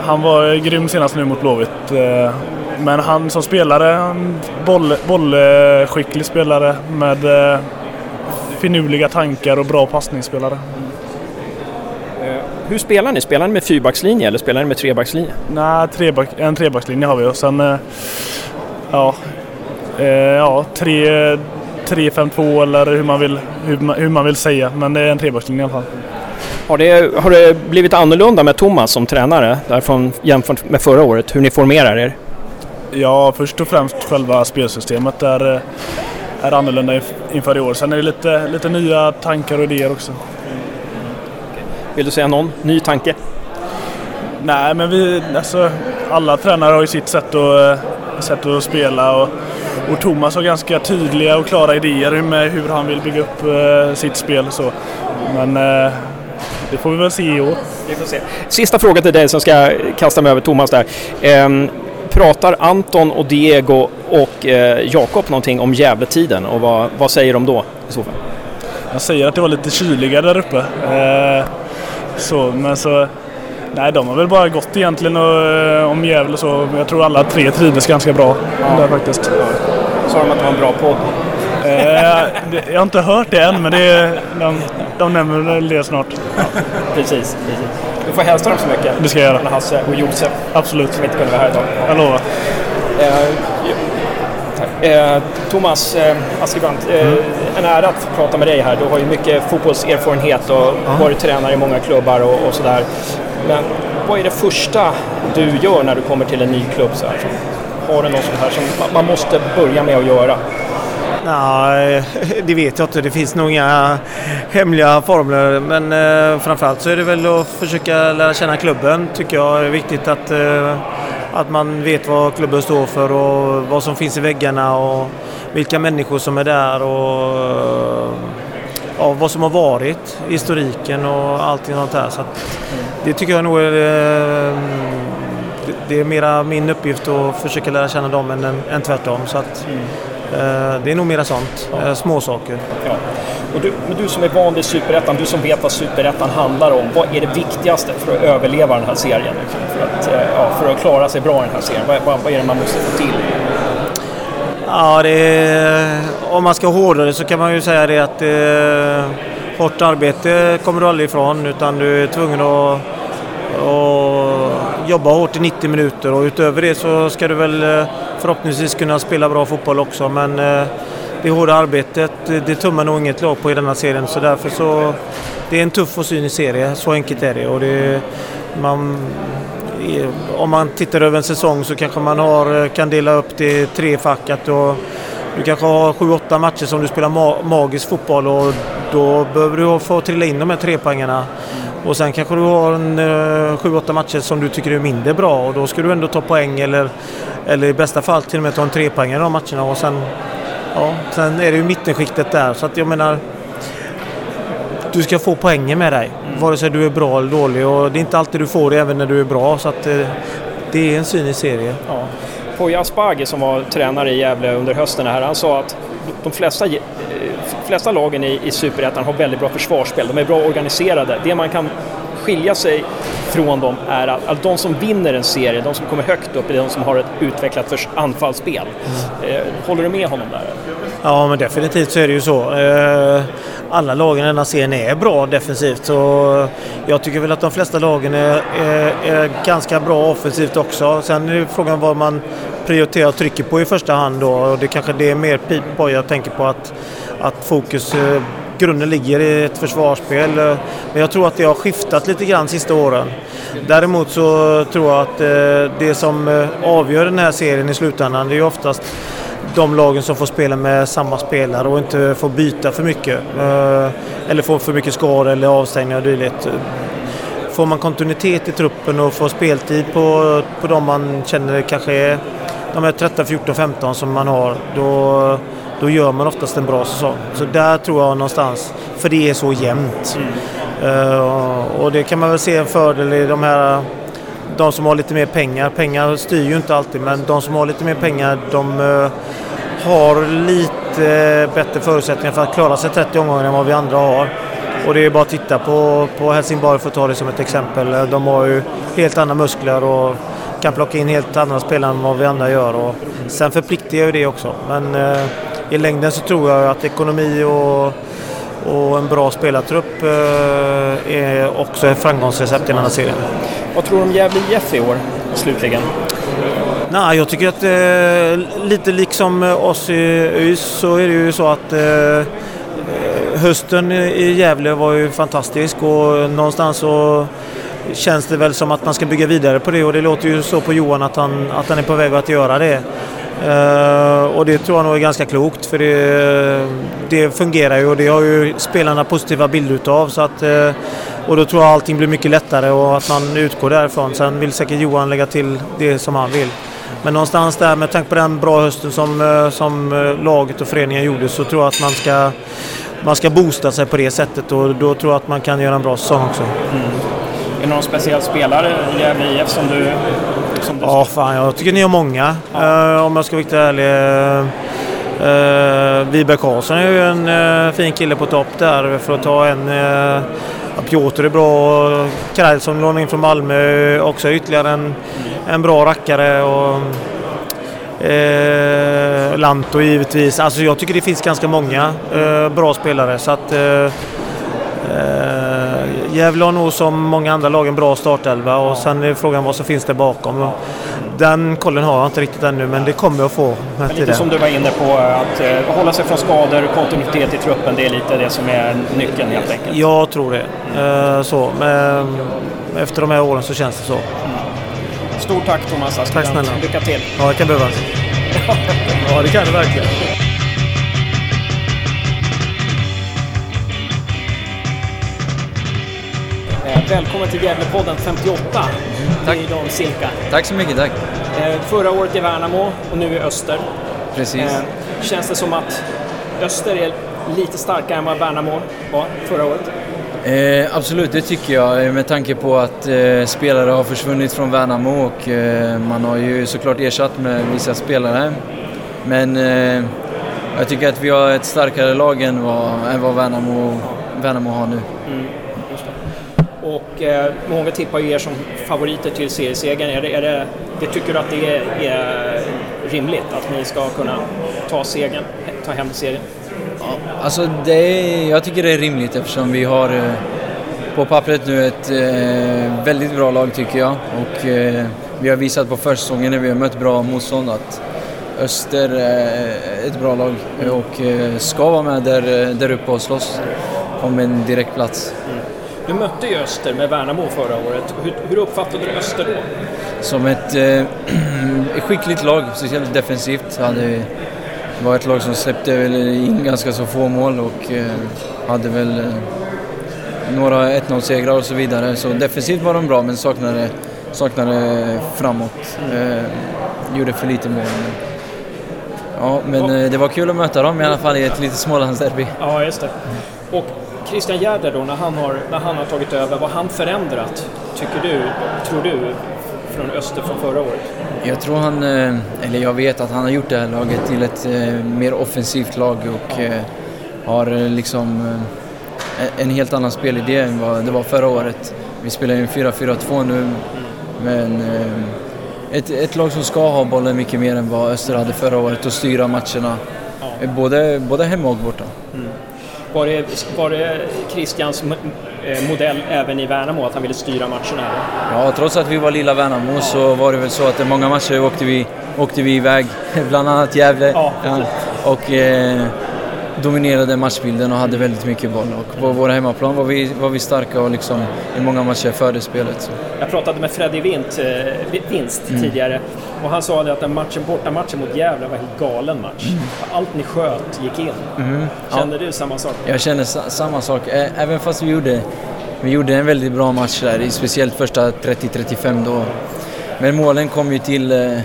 han var grym senast nu mot Blåvitt. Eh, men han som spelare, en boll, bollskicklig spelare med finurliga tankar och bra passningsspelare. Hur spelar ni? Spelar ni med fyrbackslinje eller spelar ni med trebackslinje? Nej, treback, en trebackslinje har vi och sen eh, ja, eh, ja, tre, 3-5-2 eller hur man, vill, hur, man, hur man vill säga. Men det är en trebackslinje i alla fall. Har det, har det blivit annorlunda med Thomas som tränare därifrån, jämfört med förra året? Hur ni formerar er? Ja, först och främst själva spelsystemet är, eh, är annorlunda inf- inför i år. Sen är det lite, lite nya tankar och idéer också. Vill du säga någon ny tanke? Nej, men vi, alltså, alla tränare har ju sitt sätt att, eh, sätt att spela och, och Thomas har ganska tydliga och klara idéer med hur han vill bygga upp eh, sitt spel. Så. Men eh, det får vi väl se i år. Vi får se. Sista fråga till dig som ska kasta mig över Thomas där. Ehm, pratar Anton och Diego och eh, Jakob någonting om Gävletiden och vad, vad säger de då i så fall? Jag säger att det var lite kyligare där uppe. Eh, så, men så... Nej, de har väl bara gått egentligen och, eh, om Gävle så. Jag tror alla tre trivdes ganska bra där faktiskt. Sa de att det var en bra podd? Eh, jag har inte hört det än, men det, de, de nämner det snart. Precis, precis. Du får hälsa dem så mycket. Det ska jag göra. Hasse och Josef. Absolut. Som inte kunde vara här idag. Jag lovar. Eh. Eh, Thomas eh, Askebrandt, eh, en ära att få prata med dig här. Du har ju mycket fotbollserfarenhet och varit tränare i många klubbar och, och sådär. Men vad är det första du gör när du kommer till en ny klubb? Så här? Har du något sånt här som man- man måste börja med att göra? Nej, det vet jag inte. Det finns nog inga hemliga formler. Men eh, framförallt så är det väl att försöka lära känna klubben. Tycker jag är viktigt att, eh, att man vet vad klubben står för och vad som finns i väggarna och vilka människor som är där och eh, ja, vad som har varit, historiken och allting sånt där. Så det tycker jag nog är eh, det- är mera min uppgift att försöka lära känna dem än, än tvärtom. Så att, eh, det är nog mera sånt, eh, små saker. Ja. Och du, men du som är van vid Superettan, du som vet vad Superettan handlar om. Vad är det viktigaste för att överleva den här serien? För att, eh, ja, för att klara sig bra i den här serien? Vad, vad, vad är det man måste få till? Ja, det är, om man ska hårdra det så kan man ju säga det att eh, hårt arbete kommer du aldrig ifrån utan du är tvungen att, att jobba hårt i 90 minuter och utöver det så ska du väl eh, förhoppningsvis kunna spela bra fotboll också men eh, det hårda arbetet det, det tummar nog inget lag på i denna serien så därför så det är en tuff och cynisk serie, så enkelt är det. Och det man, om man tittar över en säsong så kanske man har, eh, kan dela upp det i tre fack. Att du, du kanske har sju, åtta matcher som du spelar ma magisk fotboll och då behöver du få trilla in de här tre poängarna. Och sen kanske du har en, eh, sju, åtta matcher som du tycker är mindre bra och då ska du ändå ta poäng eller, eller i bästa fall till och med ta en trepoängare i de matcherna. Och sen, ja, sen är det ju mittenskiktet där. Så att jag menar, du ska få poängen med dig. Vare sig du är bra eller dålig. Och det är inte alltid du får det även när du är bra. Så att, eh, det är en cynisk serie. Ja. Poya Asbaghi som var tränare i Gävle under hösten här, han sa att de flesta, eh, flesta lagen i, i Superettan har väldigt bra försvarsspel. De är bra organiserade. Det man kan skilja sig från dem är att, att de som vinner en serie, de som kommer högt upp, är de som har ett utvecklat förs- anfallsspel. Eh, håller du med honom där? Ja, men definitivt så är det ju så. Alla lagen i denna serien är bra defensivt. Så jag tycker väl att de flesta lagen är, är, är ganska bra offensivt också. Sen är frågan vad man prioriterar och trycker på i första hand då. Och det kanske det är mer pipboy jag tänker på att, att fokus eh, grunden ligger i ett försvarsspel. Men jag tror att det har skiftat lite grann sista åren. Däremot så tror jag att eh, det som eh, avgör den här serien i slutändan det är ju oftast de lagen som får spela med samma spelare och inte får byta för mycket. Eh, Eller får för mycket skador eller avstängningar och dylikt. Får man kontinuitet i truppen och får speltid på, på de man känner kanske är de här 13, 14, 15 som man har, då, då gör man oftast en bra säsong. Så där tror jag någonstans, för det är så jämnt. Eh, och det kan man väl se en fördel i de här de som har lite mer pengar. Pengar styr ju inte alltid men de som har lite mer pengar de eh, har lite eh, bättre förutsättningar för att klara sig 30 omgångar än vad vi andra har. Och det är bara att titta på, på Helsingborg för att ta det som ett exempel. Eh, de har ju helt andra muskler och kan plocka in helt andra spelare än vad vi andra gör. Och sen förpliktigar ju det också. Men eh, i längden så tror jag att ekonomi och, och en bra spelartrupp eh, är också ett framgångsrecept i den här serien. Vad tror du om Gävle IF i år, slutligen? Nej, jag tycker att eh, lite liksom oss i ÖIS så är det ju så att eh, hösten i Gävle var ju fantastisk och någonstans så känns det väl som att man ska bygga vidare på det och det låter ju så på Johan att han, att han är på väg att göra det. Eh, och det tror jag nog är ganska klokt för det, det fungerar ju och det har ju spelarna positiva bilder utav. Så att, eh, och då tror jag allting blir mycket lättare och att man utgår därifrån. Sen vill säkert Johan lägga till det som han vill. Men någonstans där med tanke på den bra hösten som, eh, som laget och föreningen gjorde så tror jag att man ska, man ska boosta sig på det sättet och då tror jag att man kan göra en bra säsong också. Mm. Är det någon speciell spelare i Gävle IF som du... Som. Ja, fan jag tycker ni har många. Ja. Uh, om jag ska vara riktigt ärlig. Uh, Wiberg Karlsson är ju en uh, fin kille på topp där för att ta en. Uh, Piotr är bra. Krajl som lånade in från Malmö också ytterligare en, en bra rackare. Och, eh, Lanto givetvis. Alltså jag tycker det finns ganska många eh, bra spelare. Så att, eh, Gävle har nog som många andra lag en bra startelva och sen är frågan vad som finns där bakom. Den kollen har jag inte riktigt ännu men det kommer jag få med Lite som du var inne på, att eh, hålla sig från skador, kontinuitet i truppen, det är lite det som är nyckeln helt enkelt. Jag tror det. Mm. Så, men efter de här åren så känns det så. Mm. Stort tack Thomas Aspelund. Tack snälla. Lycka till. Ja, det kan behövas. ja, det kan det verkligen. Välkommen till Gävlepodden 58. Tack. Är Dan Silka. Tack så mycket, tack. Eh, förra året i Värnamo och nu i Öster. Precis. Eh, känns det som att Öster är lite starkare än vad Värnamo var förra året? Eh, absolut, det tycker jag med tanke på att eh, spelare har försvunnit från Värnamo och eh, man har ju såklart ersatt med vissa spelare. Men eh, jag tycker att vi har ett starkare lag än vad, än vad Värnamo, Värnamo har nu. Mm. Och eh, många tippar ju er som favoriter till seriesegern. Är det, är det, det tycker du att det är, är, rimligt att ni ska kunna ta segern, ta hem serien? Ja, alltså det är, jag tycker det är rimligt eftersom vi har eh, på pappret nu ett eh, väldigt bra lag tycker jag. Och eh, vi har visat på försäsongen när vi har mött bra motstånd att Öster är ett bra lag och eh, ska vara med där, där uppe och slåss om en direkt plats. Mm. Du mötte ju Öster med Värnamo förra året. Hur, hur uppfattade du Öster då? Som ett eh, skickligt lag, speciellt defensivt. Hade, var ett lag som släppte in ganska så få mål och eh, hade väl eh, några 1-0-segrar och så vidare. Så defensivt var de bra men saknade, saknade framåt. Eh, gjorde för lite mål. Ja, men eh, det var kul att möta dem i alla fall i ett litet Smålandsderby. Ja, just det. Och Christian Gärder då, när han, har, när han har tagit över, vad har han förändrat, tycker du, tror du, från Öster från förra året? Jag tror han, eh, eller jag vet att han har gjort det här laget till ett eh, mer offensivt lag och ja. har liksom en helt annan spelidé än vad det var förra året. Vi spelar ju en 4-4-2 nu, men ett, ett lag som ska ha bollen mycket mer än vad Öster hade förra året och styra matcherna, både, både hemma och borta. Mm. Var det, var det Christians eh, modell även i Värnamo, att han ville styra matcherna? Ja, trots att vi var lilla Värnamo så var det väl så att många matcher åkte vi, åkte vi iväg, bland annat Gävle. Ja, och eh, dominerade matchbilden och hade väldigt mycket boll. Och på våra hemmaplan var vi, var vi starka och liksom i många matcher förde spelet. Så. Jag pratade med Freddy Vint, eh, Vinst mm. tidigare och han sa att den matchen, bortamatchen mot Gävle var en helt galen match. Mm. Allt ni sköt gick in. Mm. Kände ja. du samma sak? Jag kände samma sak. Även fast vi gjorde, vi gjorde en väldigt bra match där, speciellt första 30-35 då. Men målen kom ju till eh,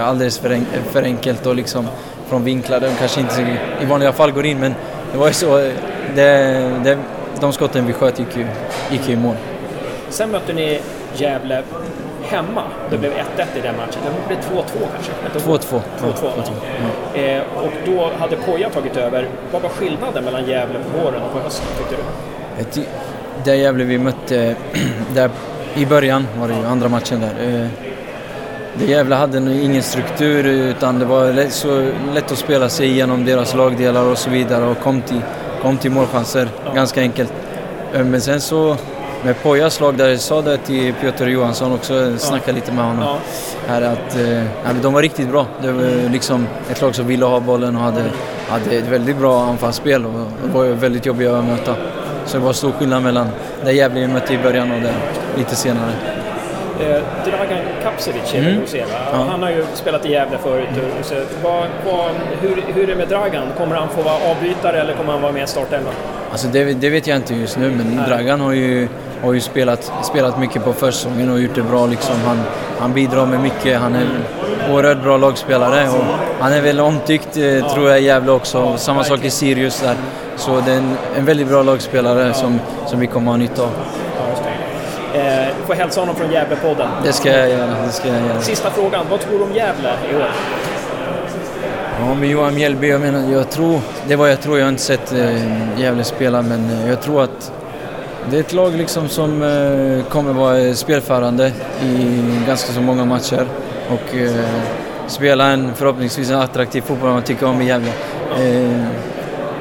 alldeles för, för enkelt och liksom från vinklar de kanske inte i vanliga fall går in men det var ju så. Det, det, de skotten vi sköt gick ju, gick ju i mål. Sen mötte ni Gävle hemma. Det blev 1-1 i den matchen. Det blev 2-2 kanske? 2-2. 2-2. Mm. Eh, och då hade Poja tagit över. Vad var skillnaden mellan Gävle på våren och på hösten tyckte du? Det Gävle vi mötte, där i början var det ju andra matchen där. Eh, det Gävle hade ingen struktur utan det var lätt, så lätt att spela sig igenom deras lagdelar och så vidare och kom till, kom till målchanser, ganska enkelt. Eh, Men sen så med Pojas lag där jag sa det till Piotr Johansson också, snackade lite med honom. Här att, eh, ja, de var riktigt bra. Det var liksom ett lag som ville ha bollen och hade, hade ett väldigt bra anfallsspel och och var väldigt jobbiga att möta. Så det var stor skillnad mellan det Gävle vi mötte i början och det lite senare. Eh, Dragan Kapsevic är Mm. mm. hos er, va? Ja. Han har ju spelat i Gävle förut. och Så, vad, vad, hur, hur är det med Dragan? Kommer han få vara avbytare eller kommer han vara med i startelvan? Alltså det, det vet jag inte just nu, men Nej. Dragan har ju, har ju spelat, spelat mycket på försäsongen och gjort det bra. Liksom. Han, han bidrar med mycket. Han är en oerhört bra lagspelare och han är väl omtyckt eh, tror jag i Gävle också. Samma sak i Sirius där. Så det är en, en väldigt bra lagspelare som, som vi kommer ha nytta av. Eh, du får hälsa honom från Gävlepodden. Det ska jag göra. Det ska jag göra. Sista frågan, vad tror du om Gävle i år? Ja, med Johan Mjällby, jag menar, jag tror, det var jag tror, jag har inte sett eh, Gävle spela, men jag tror att det är ett lag liksom som eh, kommer vara eh, spelförande i ganska så många matcher och eh, spela en förhoppningsvis en attraktiv fotboll man tycker om i Gävle. Eh,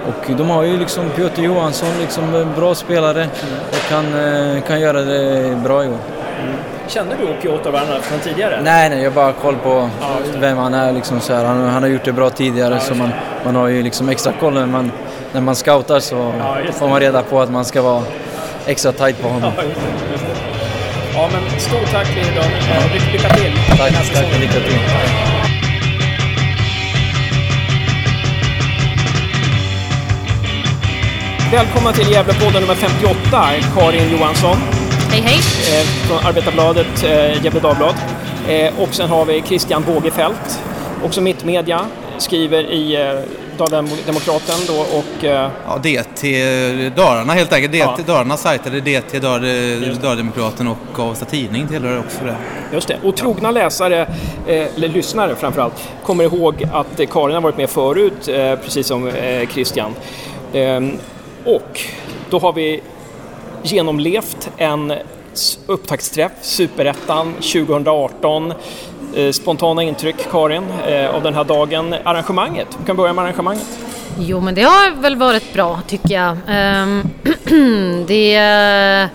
och de har ju liksom Piotr Johansson, liksom en bra spelare och kan, eh, kan göra det bra i år. Kände du och Piotr varandra från tidigare? Nej, nej, jag har bara koll på vem han är. Liksom så här. Han, han har gjort det bra tidigare så man, man har ju liksom extra koll när man, när man scoutar så Ja, får man reda på att man ska vara extra tight på honom. Ja, just det, just det. Ja, men stort tack Lindon. Eh, Lycka, till. Tack, tack, lycka till. Välkomna till Gävlepodden nummer 58, Karin Johansson. Hej hej! Eh, från Arbetarbladet, eh, Gefle Dagblad. Eh, och sen har vi Christian Bågefelt, också Mittmedia, skriver i eh, Dala-Demokraten då och... Eh, Ja, DT Dalarna helt enkelt. DT Ja. Dalarnas sajt eller DT Dala-Demokraten och Avesta Tidning tillhör också det. Just det. Och trogna läsare, eh, eller lyssnare framförallt, kommer ihåg att eh, Karin har varit med förut, eh, precis som eh, Christian. Ehm, och då har vi genomlevt en upptaktsträff, Superettan 2018. Eh, spontana intryck, Karin, eh, av den här dagen. Arrangemanget, vi kan börja med arrangemanget. Jo men det har väl varit bra tycker jag. Ehm, det eh,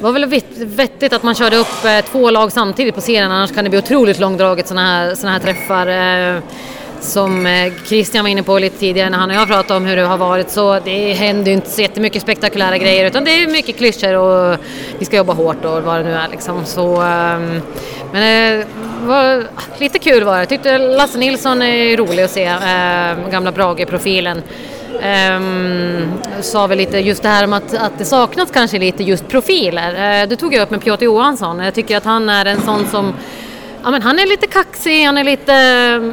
var väl vettigt att man körde upp två lag samtidigt på serien annars kan det bli otroligt långdraget sådana här, såna här träffar. Som eh, Christian var inne på lite tidigare när han och jag pratade om hur det har varit så det händer ju inte så jättemycket spektakulära grejer utan det är mycket klyschor och vi ska jobba hårt och vad det nu är liksom. Så, ehm, men eh, var, lite kul var det. Jag tyckte Lasse Nilsson är rolig att se, ehm, gamla Brage-profilen. Um, sa väl lite just det här om att, att det saknas kanske lite just profiler. Eh, uh, det tog jag upp med Piotr Johansson. Jag tycker att han är en sån som Ja, men han är lite kaxig, han är lite,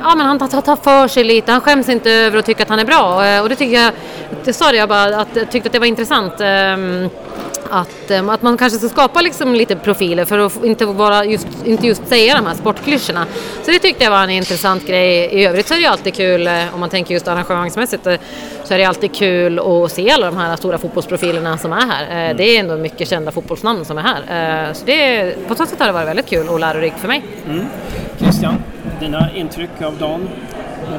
ja men han tar, tar för sig lite, han skäms inte över att tycka att han är bra. Eh, och det tycker jag, det sa det jag bara, att jag tyckte att det var intressant. Ehm, att, ehm, att man kanske ska skapa liksom lite profiler för att inte, vara just, inte just säga de här sportklyschorna. Så det tyckte jag var en intressant grej. I övrigt så är det ju alltid kul, eh, om man tänker just arrangemangsmässigt, eh, så är det alltid kul att se alla de här stora fotbollsprofilerna som är här. Eh, Det är ändå mycket kända fotbollsnamn som är här. Så det, på så sätt har det varit väldigt kul och lärorikt för mig. Christian, dina intryck av dagen?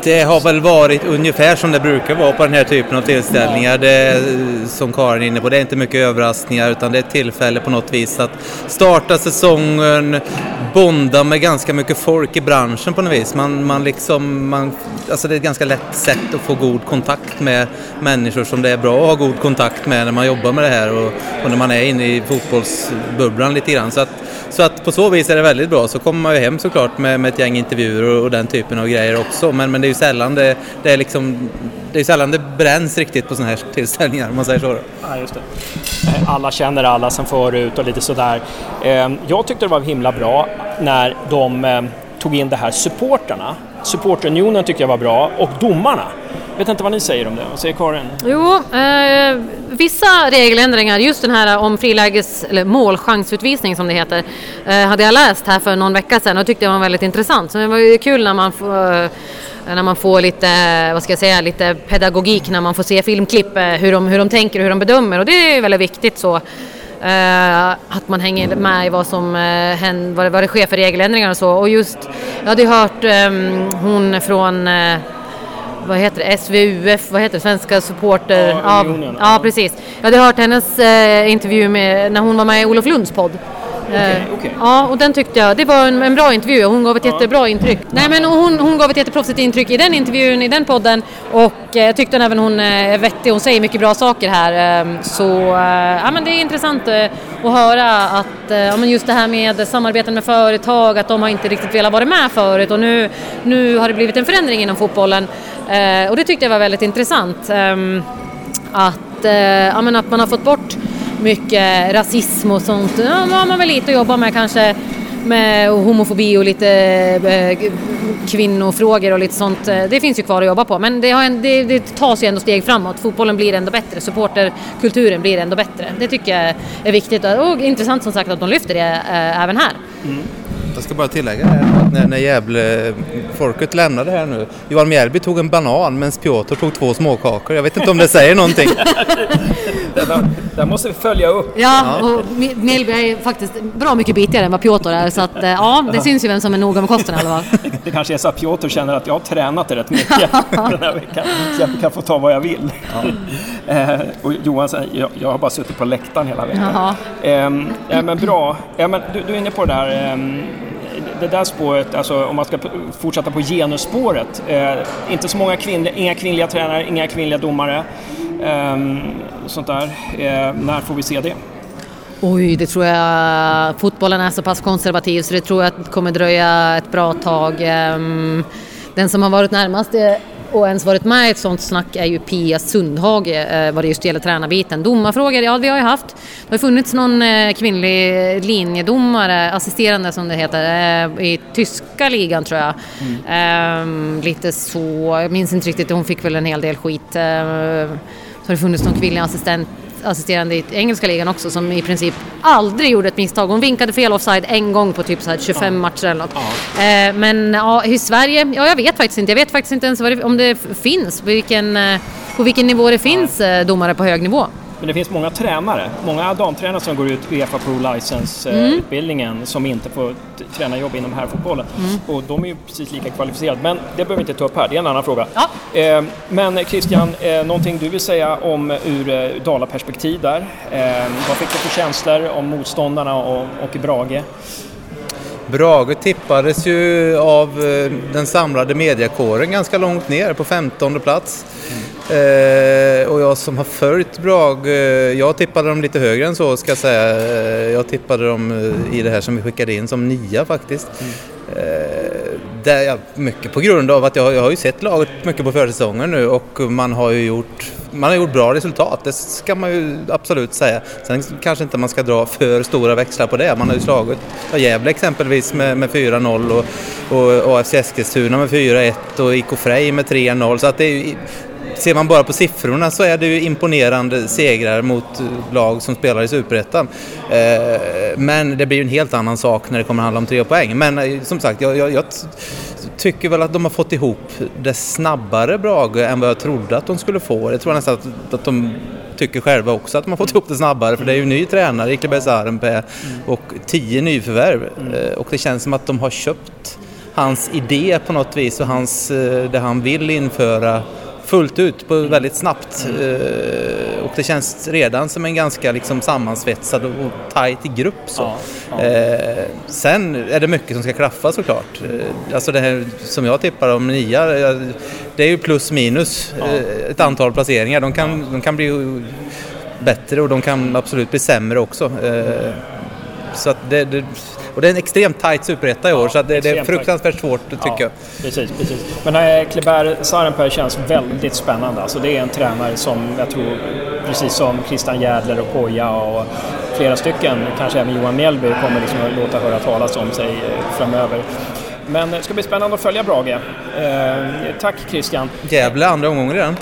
Det har väl varit ungefär som det brukar vara på den här typen av tillställningar. Det är, som Karin är inne på, det är inte mycket överraskningar utan det är ett tillfälle på något vis att starta säsongen, bonda med ganska mycket folk i branschen på något vis. Man, man liksom, man, alltså det är ett ganska lätt sätt att få god kontakt med människor som det är bra att ha god kontakt med när man jobbar med det här och, och när man är inne i fotbollsbubblan lite grann. Så att, så att på så vis är det väldigt bra. Så kommer man ju hem såklart med, med ett gäng intervjuer och, och den typen av grejer också. Men, men det är ju sällan det, det är liksom, det är sällan det bränns riktigt på sådana här tillställningar om man säger så. Då. Ja, just det. Eh, Alla känner alla sen förut och lite sådär. Eh, Jag tyckte det var himla bra när de eh, tog in det här supporterna. Supportunionen tyckte jag var bra och domarna. Vet inte vad ni säger om det? Vad säger Karin? Jo, eh, vissa regeländringar, just den här om friläges eller målchansutvisning som det heter, eh, hade jag läst här för någon vecka sedan och tyckte det var väldigt intressant. Så det var ju kul när man får eh, när man får lite, vad ska jag säga, lite pedagogik när man får se filmklipp, eh, hur de, hur de tänker och hur de bedömer och det är väldigt viktigt så. eh, att man hänger med i vad som eh, händer, vad, vad det sker för regeländringar och så. Och just, jag hade hört ehm, hon från eh, vad heter det, SVUF, vad heter det, Svenska supporter... Ja, ja, ja, precis. Jag hade hört hennes eh, intervju med, när hon var med i Olof Lunds podd. Okej, Eh, okej. Ja, och den tyckte jag, det var en, en bra intervju och hon gav ett jättebra intryck. Nej men hon, hon gav ett jätteproffsigt intryck i den intervjun, i den podden och eh, jag tyckte även hon eh, är vettig, hon säger mycket bra saker här. Eh, så ja men det är intressant att höra att ja, men just det här med samarbeten med företag, att de har inte riktigt velat vara med förut och nu, nu har det blivit en förändring inom fotbollen. Och det tyckte jag var väldigt intressant. Ehm, att, ja, men att man har fått bort mycket rasism och sånt. Ja, då har man väl lite att jobba med kanske med homofobi och lite eh, kvinnofrågor och lite sånt. Eh, det finns ju kvar att jobba på men det, har en, det, det tas ju ändå steg framåt. Fotbollen blir ändå bättre, supporterkulturen blir ändå bättre. Det tycker jag är viktigt och intressant som sagt att de lyfter det eh, även här. Mm. Jag ska bara tillägga här att när, när Gävle-folket lämnade här nu. Johan Mjällby tog en banan medan Piotr tog två småkakor. Jag vet inte om det säger någonting. Det där, måste vi följa upp. Ja, och Mjällby är faktiskt bra mycket bitigare än vad Piotr är så att eh, ja, det syns ju vem som är noga med kosten i alla fall. Det kanske är så att Piotr känner att jag har tränat rätt mycket den här veckan så jag kan få ta vad jag vill. Eh, och Johan säger, jag, jag har bara suttit på läktaren hela veckan. Ehm, ja, men bra. Ja, men du, du är inne på det där, ehm, det där spåret, alltså om man ska fortsätta på genusspåret. Eh, inte så många kvinnliga, inga kvinnliga tränare, inga kvinnliga domare. eh, sånt där. Eh, när får vi se det? Oj, det tror jag. Fotbollen är så pass konservativ så det tror jag kommer dröja ett bra tag. Ehm, den som har varit närmast är och ens varit med i ett sånt snack är ju Pia Sundhage eh, vad det just gäller tränarbiten. Domarfrågor, ja vi har ju haft. Det har funnits någon eh, kvinnlig linjedomare, assisterande som det heter, eh, i tyska ligan tror jag. Ehm, lite så, jag minns inte riktigt, hon fick väl en hel del skit. Ehm, så har det funnits någon kvinnlig assistent assisterande i engelska ligan också som i princip aldrig gjorde ett misstag. Hon vinkade fel offside en gång på typ så här 25 matcher eller något. Eh, men ja, i Sverige, ja jag vet faktiskt inte. Jag vet faktiskt inte ens det, om det finns, vilken, eh, på vilken nivå det finns eh, domare på hög nivå. Men det finns många tränare, många damtränare som går ut Uefa Pro Mm. License-utbildningen som inte får t- träna jobb inom herrfotbollen. Mm. Och de är ju precis lika kvalificerade, men det behöver vi inte ta upp här, det är en annan fråga. Eh, men Christian, eh, någonting du vill säga om ur eh, Dala-perspektiv där? Eh, vad fick du för känslor om motståndarna och, och Brage? Brage tippades ju av eh, den samlade mediakåren ganska långt ner på 15 plats. Eh, och jag som har följt Brage, eh, jag tippade dem lite högre än så ska jag säga. Eh, jag tippade dem eh, i det här som vi skickade in som nia faktiskt. Eh, där jag, mycket på grund av att jag, jag har ju sett laget mycket på försäsongen nu och man har ju gjort, man har gjort bra resultat, det ska man ju absolut säga. Sen kanske inte man ska dra för stora växlar på det. Man har ju slagit Gävle exempelvis med, med 4-0 och, och AFC Eskilstuna med 4-1 och IK Frej med 3-0. Så att det är ju, Ser man bara på siffrorna så är det ju imponerande segrar mot lag som spelar i Superettan. Eh, Men det blir ju en helt annan sak när det kommer handla om tre poäng. Men eh, som sagt, jag, jag, jag tycker väl att de har fått ihop det snabbare Brage än vad jag trodde att de skulle få. Det tror jag nästan att, att de tycker själva också att de har fått ihop det snabbare för det är ju ny tränare, Ikleberg Sarenpää och tio nyförvärv. Eh, Och det känns som att de har köpt hans idé på något vis och hans, det han vill införa fullt ut på väldigt snabbt. Eh, Och det känns redan som en ganska liksom sammansvetsad och tajt grupp. Så. Eh, Sen är det mycket som ska klaffa såklart. Eh, Alltså det här som jag tippar om nia, eh, det är ju plus minus eh, ett antal placeringar. De kan, de kan bli bättre och de kan absolut bli sämre också. Eh, Så det, det, och det är en extremt tajt superetta i år så att det, det är fruktansvärt svårt tycker jag. Precis, precis. Men äh, Kleber Sarenpää känns väldigt spännande. Alltså, det är en tränare som jag tror, precis som Christian Jädler och Poja och flera stycken, kanske även Johan Mjällby, kommer liksom att låta höra talas om sig eh, framöver. Men det ska bli spännande att följa Brage. Eh, tack Christian. Gävle andra omgången redan.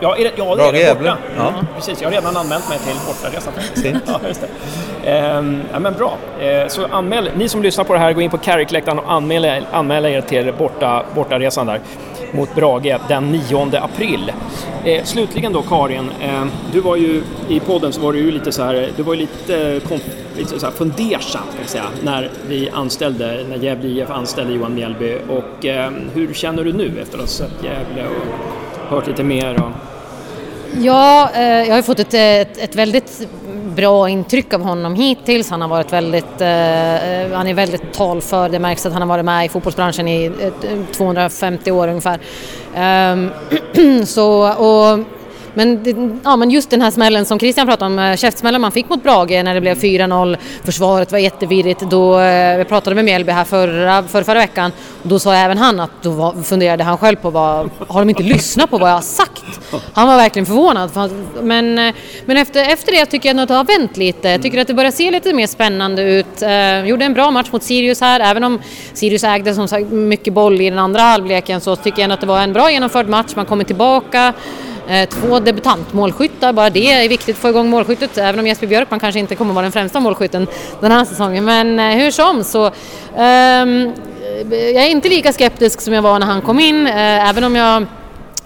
Ja, är ja, det är borta. Ja. Mm, precis, jag har redan anmält mig till bortaresan. Ja, just det. Ehm, ja, men bra. Eh, så anmäl, ni som lyssnar på det här, gå in på Carrick-läktaren och anmäl, anmäl er till borta, bortaresan där. mot Brage den 9 april. Eh, slutligen då Karin, eh, du var ju i podden så var du ju lite så här, du var ju lite, konf, lite så här fundersam ska jag säga, när vi anställde, när Gävle IF anställde Johan Mjällby och eh, hur känner du nu efter att ha sett Gävle och hört lite mer? Och... Ja, eh, jag har fått ett, ett, ett, väldigt bra intryck av honom hittills. Han har varit väldigt, eh, han är väldigt talför. Det märks att han har varit med i fotbollsbranschen i eh, 250 år ungefär. Ehm, så, och men, ja, men just den här smällen som Christian pratade om, eh, käftsmällen man fick mot Brage när det blev 4-0, försvaret var jättevirrigt. Då, eh, jag pratade med Mjällby här förra, för förra veckan och då sa även han att då var, funderade han själv på vad, har de inte lyssnat på vad jag har sagt? Han var verkligen förvånad. Men, eh, men efter, efter det tycker jag att det har vänt lite. Jag tycker att det börjar se lite mer spännande ut. Eh, gjorde en bra match mot Sirius här, även om Sirius ägde som sagt mycket boll i den andra halvleken så tycker jag att det var en bra genomförd match. Man kommer tillbaka. Eh, två debutantmålskyttar, bara det är viktigt att få igång målskyttet även om Jesper Björkman kanske inte kommer vara den främsta målskytten den här säsongen. Men eh, hur som så um, jag är inte lika skeptisk som jag var när han kom in, uh, även om jag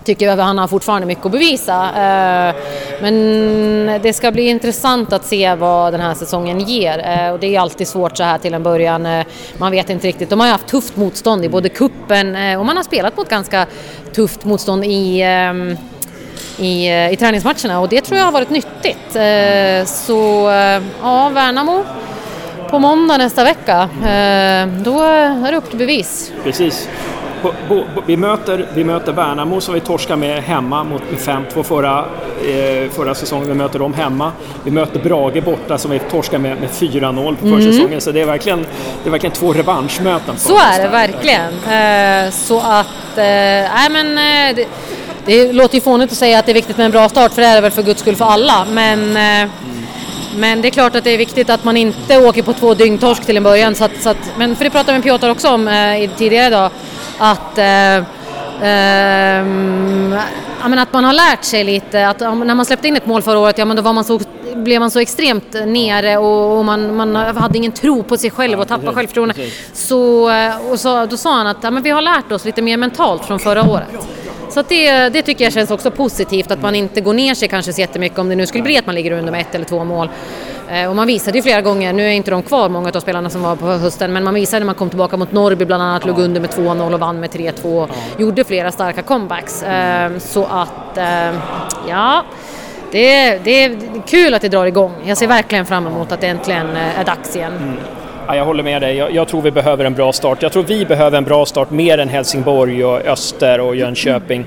tycker att han har fortfarande mycket att bevisa. Men det ska bli intressant att se vad den här säsongen ger. Och det är alltid svårt så här till en början. Man vet inte riktigt. De har ju haft tufft motstånd i både kuppen och man har spelat mot ganska tufft motstånd i ehm, i, eh, i träningsmatcherna och det tror jag har varit nyttigt. Eh, så eh, ja, Värnamo på måndag nästa vecka, då är det upp till bevis. Precis. Vi möter, vi möter Värnamo som vi torskade med hemma mot 5-2 förra, förra säsongen. Vi möter dem hemma. Vi möter Brage borta som vi torskade med, med 4-0 på mm. säsongen. Så det är, verkligen, det är verkligen två revanschmöten. Så är det verkligen. Så att, nej men det, det låter ju fånigt att säga att det är viktigt med en bra start för det är det väl för guds skull för alla. Men, mm. men det är klart att det är viktigt att man inte åker på två dyngtorsk till en början. Så att, så att, men för det pratade med Piotr också om eh, tidigare idag. Att, eh, eh, att man har lärt sig lite. Att när man släppte in ett mål förra året, ja men då var man så blev man så extremt nere och, och man, man, hade ingen tro på sig själv och tappade självförtroende. Så, och så, då sa han att ja, men vi har lärt oss lite mer mentalt från förra året. Så det, det tycker jag känns också positivt att man inte går ner sig kanske så jättemycket om det nu skulle bli att man ligger under med ett eller två mål. Eh, och man visade ju flera gånger, nu är inte de kvar många av spelarna som var på hösten, men man visade när man kom tillbaka mot Norrby bland annat, låg under med 2-0 och vann med 3-2. Gjorde flera starka comebacks. Eh, så att, eh, ja, det, det är kul att det drar igång. Jag ser verkligen fram emot att det äntligen är dags igen. Ja, jag håller med dig. Jag, jag, tror vi behöver en bra start. Jag tror vi behöver en bra start mer än Helsingborg och Öster och Jönköping.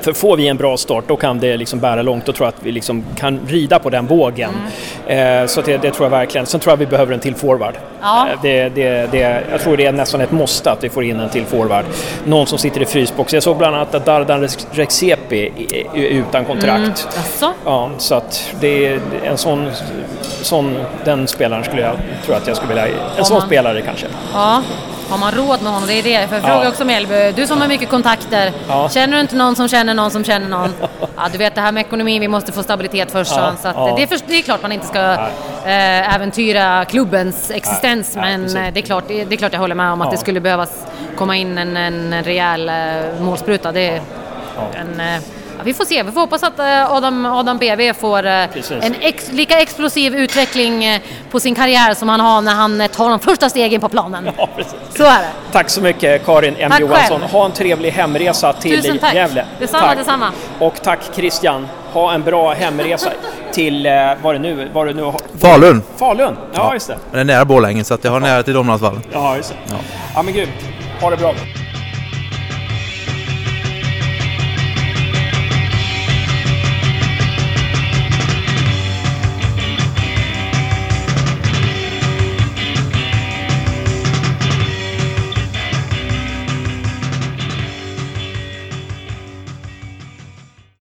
För får vi en bra start då kan det liksom bära långt och tror att vi liksom kan rida på den vågen. Mm. Eh, så det, det, tror jag verkligen. Sen tror jag vi behöver en till forward. Ja. Eh, det, det, det, jag tror det är nästan ett måste att vi får in en till forward. Någon som sitter i frysbox. Jag såg bland annat att Dardan Rexepi är utan kontrakt. Mm. Ja, så att det är en sån, sån, den spelaren skulle jag tror att jag skulle vilja, en sån spelare kanske. Ja. Har man råd med honom? Det är det. För jag frågar ja. också Mjällby, du som har mycket kontakter, ja. känner du inte någon som känner någon som känner någon? Ja, du vet det här med ekonomin, vi måste få stabilitet först. Ja. Så att det, är för, det är klart man inte ska äh, äventyra klubbens existens, men eh, det, är klart, det, är klart jag håller med om att det skulle behövas komma in en, en rejäl äh, målspruta. Det en, äh, Ja, vi får se, vi får hoppas att eh, Adam, Adam BV får eh, en ex, lika explosiv utveckling eh, på sin karriär som han har när han tar de första stegen på planen. Ja, så är det. Tack så mycket Karin M tack Johansson. Själv. Ha en trevlig hemresa till Tusen tack. Gävle. Detsamma, tack. detsamma. Och tack Christian. Ha en bra hemresa till, var det nu, var det nu? Falun. Falun, ja, ja just det. Men det är nära Borlänge så att jag har nära till Domnarvsvallen. Ja, just det. Ja. ja men grymt. Ha det bra.